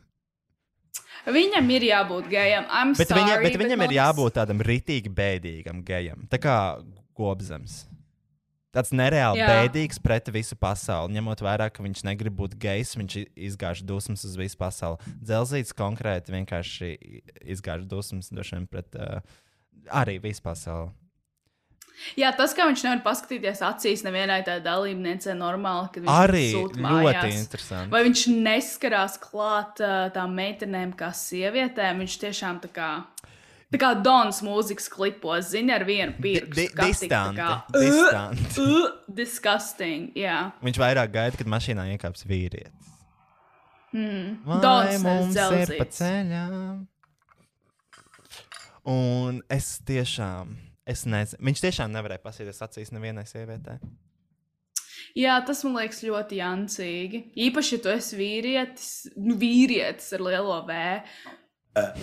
viņam ir jābūt gejam. I'm Bet, sorry, viņa, bet viņam man ir liekas- jābūt tādam ritīgi bēdīgam gejam. Tā kā gobzems. Tāds nereāli Jā. bēdīgs pret visu pasauli. Ņemot vērā, ka viņš negrib būt gejs, viņš izgāž dusmas uz visu pasauli. Dzelzīts konkrēti vienkārši izgāž dusmas vien pret uh, arī visu pasauli. Jā, tas, ka viņš nevar paskatīties acīs nevienai tādai dalībniecei, normāli, kad viņš Arī sūta ļoti mājās. interesanti. Vai viņš neskarās klāt uh, tām meitenēm, kā sievietēm? Viņš tiešām tā kā, tā kā Dons mūzikas klipos, zina, ar vienu pirkstu. Kā tā distanti, kā, distanti. Uh, disgusting, jā. Viņš vairāk gaida, kad mašīnā iekāps vīrietis. Mm. Dons mums ir pa ceļām? Un es tiešām, es nezinu, viņš tiešām nevarēja pasīties acīs nevienai sievietei. Jā, tas man liekas ļoti jancīgi. Īpaši, ja tu esi vīrietis, nu, vīrietis ar lielo V.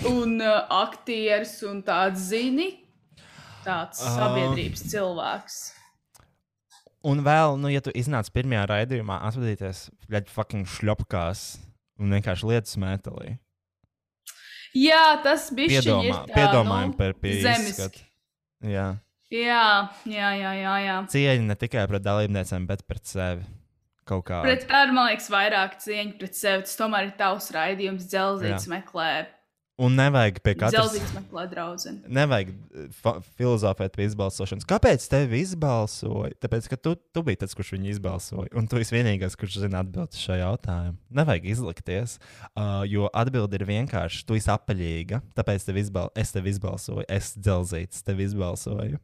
Un uh, aktieris un tāds zini, tāds Ah. sabiedrības cilvēks. Un vēl, nu, ja tu iznāc pirmajā raidījumā, atvadīties ļoti fucking šļopkās un vienkārši lietas metālī. Jā, tas bija Piedomā, piedomājam par pie zemiski. izskatu. Jā. Jā, jā, jā, jā. jā. Cieņa ne tikai pret dalībniecēm, bet pret sevi. Kaut kā. Pret tādu, man liekas, vairāk cieņu pret sevi. Tas tomēr ir tavs raidījums. Dzelzīts meklē. Un nevajag pie katras. Dzelzīts meklē draugu. Nevajag eh, filozofēt pie izbalsošanas. Kāpēc tevi izbalsoja? Tāpēc, ka tu, tu biji tas, kurš viņu izbalsoja. Un tu esi vienīgais, kurš zina atbildēt šo jautājumu. Nevajag izlikties, uh, jo atbilde ir vienkārši. Tu esi apaļīga, tāpēc tev izbal es tevi izbalsoju. Es dzelzīts tevi izbalsoju.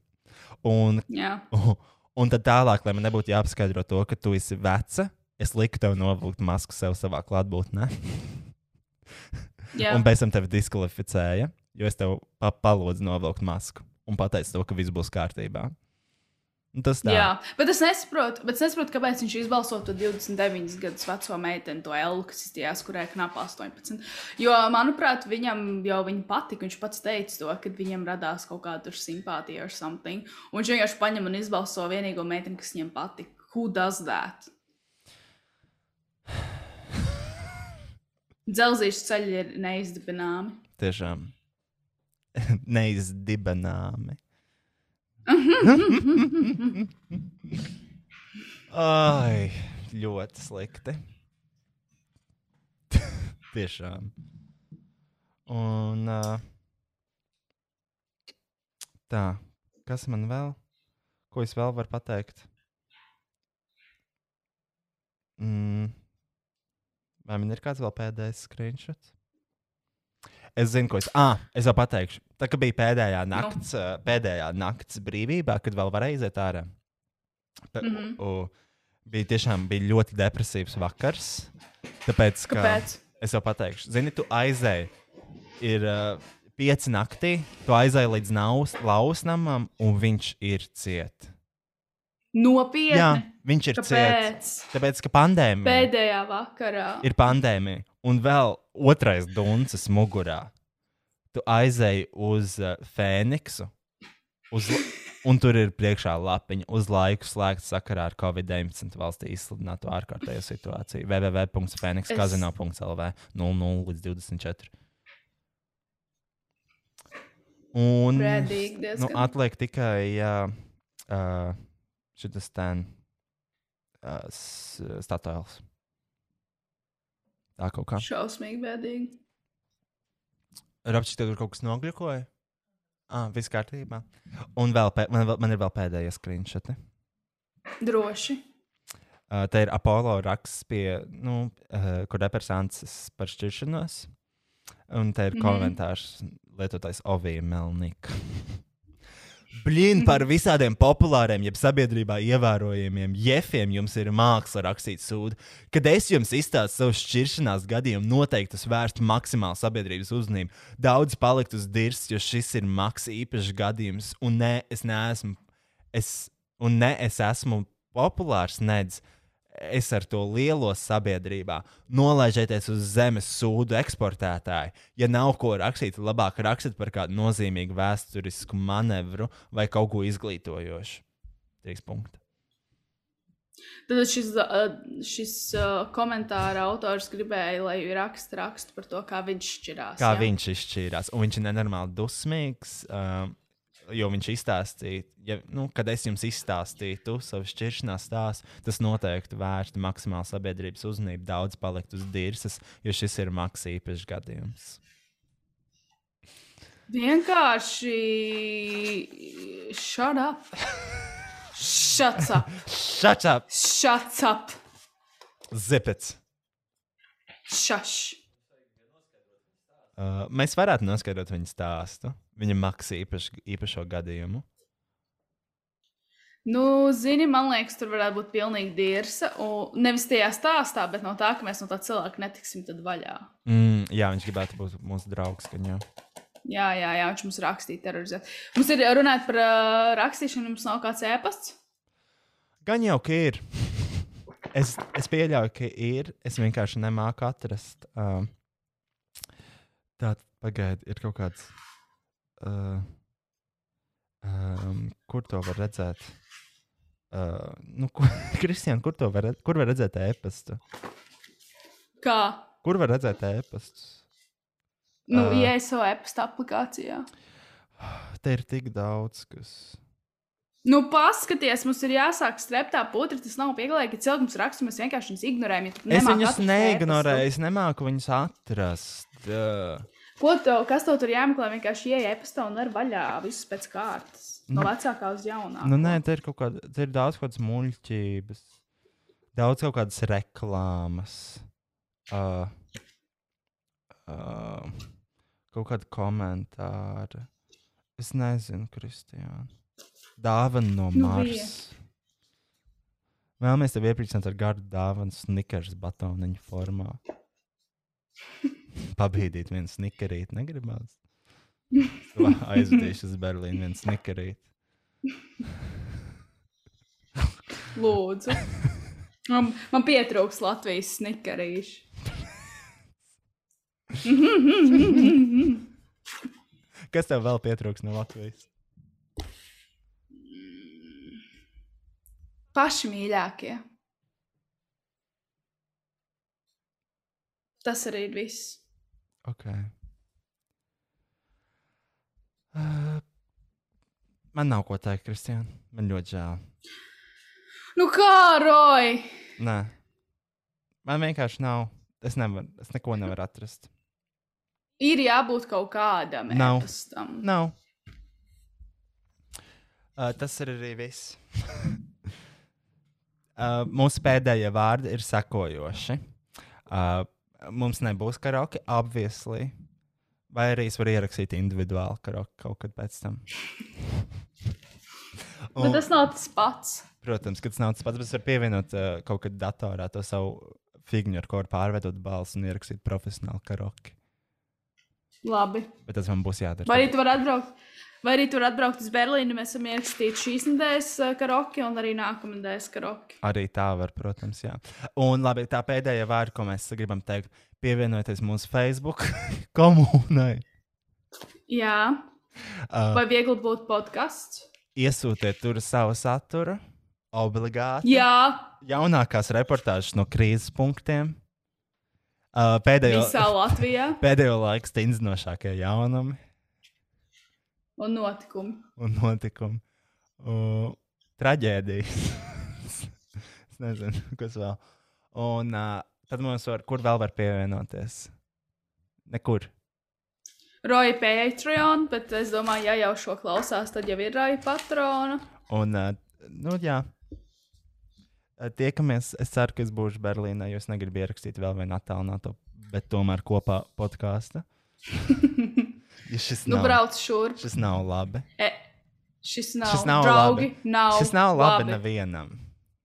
Un, Jā. un, un tad tālāk, lai man nebūtu jāpaskaidro to, ka tu esi veca, es liku tev novilkt masku sev savā klātbūtnē. Jā. Un pēc tam tevi diskvalificēja, jo es tev pa palūdzu novilkt masku un pateicu to, ka viss būs kārtībā. Un tas tā. Jā, bet es nesaprotu, bet es nesaprotu, kāpēc viņš izbalsoja to 29 gadus veco meiteni, to Elu, kas izties, kurai knap 18. Jo, manuprāt, viņam jau viņa patika. Viņš pats teica to, ka viņam radās kaut kāda simpātija or something. Un viņš vienkārši paņem un izbalso vienīgo meiteni, kas viņam patika. Who does that? Dzelzīšu ceļi ir neizdibināmi. Tiešām neizdibināmi. Ai, ļoti slikti. Tiešām. Un uh, tā, kas man vēl? Ko es vēl varu pateikt? Mm. Vai man ir kāds vēl pēdējais screenshot? Es zinu, ko es. Ah, es jau pateikšu. Tā kā bija pēdējā nakts, no. pēdējā nakts brīvībā, kad vēl varēja iziet ārā. Pe, mm -hmm. u, bija tiešām bija ļoti depresīvs vakars. Tāpēc, ka Kāpēc? es jau pateikšu, zini, tu aizēji. Ir uh, pieci naktī, tu aizēji līdz naus, lausnamam, un viņš ir ciet. Nopietni. Jā, viņš ir ciet. Kāpēc? Tāpēc, ka pandēmija Pēdējā vakarā. ir pandēmija, un vēl otrais duncis mugurā. Tu aizēji uz uh, Fēniksu, uz, un tur ir priekšā lapiņa uz laiku slēgta sakarā ar Covid-19 valstī izsludināto ārkārtējo situāciju. www.fēnikskazino.lv 00 līdz 24. Un Bēdīgi nu, atliek tikai uh, uh, šis ten uh, statūls. Tā kaut kā. Šausmīgi bēdīgi. Rapčs, tev tur kaut kas nogļukoja? Ah, viss kārtībā. Un vēl, pē, man, man ir vēl pēdējie screenshoti. Droši. Uh, te ir Apollo raksts, pie, nu, uh, kur reprezentācijas par šķiršanos. Un te ir mm. -hmm. komentārs lietotājs Ovija Melnika. Blīn par visādiem populāriem, jeb sabiedrībā ievērojamiem jefiem jums ir māksla rakstīt sūdu. Kad es jums izstāstu savu šķiršanās gadījumu, noteikti tas vērst maksimāli sabiedrības uzmanību. Daudz palikt uz dirs, jo šis ir maks īpašs gadījums, un ne, es neesmu, es, un ne es esmu populārs, nedz. Es ar to lielo sabiedrībā nolaižieties uz zemes sūdu eksportētāju. Ja nav ko rakstīt, labāk rakstiet par kādu nozīmīgu vēsturisku manevru vai kaut ko izglītojošu. Trīs punkti. Tad šis, uh, šis uh, komentāra autors gribēja, lai raksta rakstu par to, kā viņš šķirās. Kā jā? viņš izšķīrās. Un viņš ir nenormāli dusmīgs. Um, Jo viņš izstāstīja, ja, nu, kad es jums izstāstītu savu šķiršanās stāstu, tas noteikti vērsta maksimāli sabiedrības uzmanību, daudz palikt uz dirzas, jo šis ir maks īpašs gadījums. Vienkārši shut up. Shut up. Shut up! Shut up. Zipets! Šaš. Uh, mēs varētu noskaidrot viņa stāstu, viņa maks īpaš, īpašo gadījumu. Nu, zini, man liekas, tur varētu būt pilnīgi dirsa. Un nevis tajā stāstā, bet no tā, ka mēs no tā cilvēka netiksim tad vaļā. Mm, jā, viņš gribētu būt mūsu draugs. Gan, jā. Jā, jā, jā, viņš mums rakstīja terorizēt. Mums ir runāt par uh, rakstīšanu, mums nav kāds ēpasts. gan jau, ka ir. Es, es pieļauju, ka ir. Es vienkārši nemāku atrast. Um, tā, pagaidi, ir kaut kāds. Uh, um, kur to var redzēt? Uh, nu, kur, Kristian, kur to var, kur var redzēt e-pastu? Kā? Kur var redzēt e-pastus? Nu, uh, savu ēpastu aplikācijā. Te ir tik daudz, kas. Nu, paskaties, mums ir jāsāk strept tā putra. Tas nav pieklājīgi, ka cilvēks raksta, mēs vienkārši viņus ignorējam. Ja Es viņus neignorēju, es nemāku viņus atrast. Uh, Ko tev, kas tev tur jāmeklē? Vienkārši ieej e-pastā un var vaļā visus pēc kārtas. No vecākā uz jaunāku. nu, nē, te ir kaut kāda, te ir daudz kādas muļķības, daudz kaut kādas reklāmas, uh, uh, kaut kāda komentāra. Es nezinu, Kristiāna. Dāvana no Nu, Mars. Vēlamies tev iepriecināt ar gardu dāvanu snikers batoniņu formā. Pabīdīt vienu snikerīti, negribās. Aizvedīšu uz Berlīnu vienu snikerīti. Lūdzu. Man, man pietrūks Latvijas snikarīšu. Kas tev vēl pietrūks no Latvijas? Paši mīļākie. Tas arī ir viss. Okay. Uh, man nav ko teikt, Kristiāna. Man ļoti žēl. Nu kā, Roja? Nē, man vienkārši nav. Es, nevaru, es neko nevaru atrast. Ir jābūt kaut kādam Nav. e-pastam. Nav. Uh, tas ir arī viss. uh, mūsu pēdējie vārdi ir sekojoši. Uh, mums nebūs karaoke, obviously. Vai arī es varu ierakstīt individuāli karaoke kaut kad pēc tam. Bet tas nav tas pats. Protams, ka tas nav tas pats, bet es varu pievienot uh, kaut kad datorā to savu figūru, ar ko pārveidot balsi un ierakstīt profesionāli karaoke. Labi. Bet tas man būs jādara. Vai tu vari atbraukt? Vai arī tu vari atbraukt uz Berlīnu? Mēs esam ierakstījuši šīs nedēļas uh, karaoke un arī nākamā nedēļas karaoke. Arī tā var, protams, jā. Un labi, tā pēdējā vārda, ko mēs gribam teikt, pievienojieties mūsu Facebook komunai. Jā. Uh, Vai viegli būt podkāsts? iesūtiet tur savu saturu, obligāti. Jā. Jaunākās reportāžas no krīzes punktiem. Uh, pēdējo, Visā Latvijā pēdējo laiku stingzinošākie jaunumi un notikumi. un notikumi. Uh, traģēdijas. es nezinu, kas vēl. Un uh, tad mums var, kur vēl var pievienoties? Nekur. Roja Patreon, bet es domāju, ja jau šo klausās, tad jau ir Roja patrona. Un, uh, nu, jā. Tiekamies. Es ceru, ka es būšu Berlīnē, jo es negribu ierakstīt vēl vienu attēlināto, bet tomēr kopā podkāstu. ja šis, Nu, nav, brauc šurp. šis nav labi. E, šis nav, Šis nav draugi. labi. Nav šis nav labi, labi. nevienam.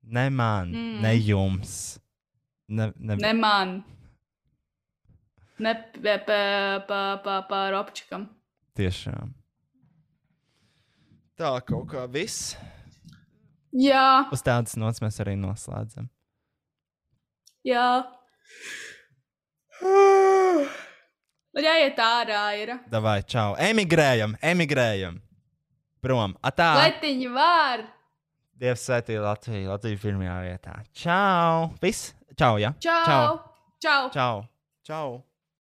Ne man, mm. Ne jums. Ne, ne, Ne man. Ne pa, pa, pa, pa, Robčikam. Tiešām. Tā kaut kā viss. Jā, Uz tādas nots mēs arī noslēdzam. jā. Man jāiet ārā, ir. Davai, čau. Emigrējam, emigrējam. Prom. Atā. Letiņa var. Dievs svētī Latviju, Latviju pirmajā vietā. Čau! Viss! Čau, ja? Čau! Čau! Čau! Čau!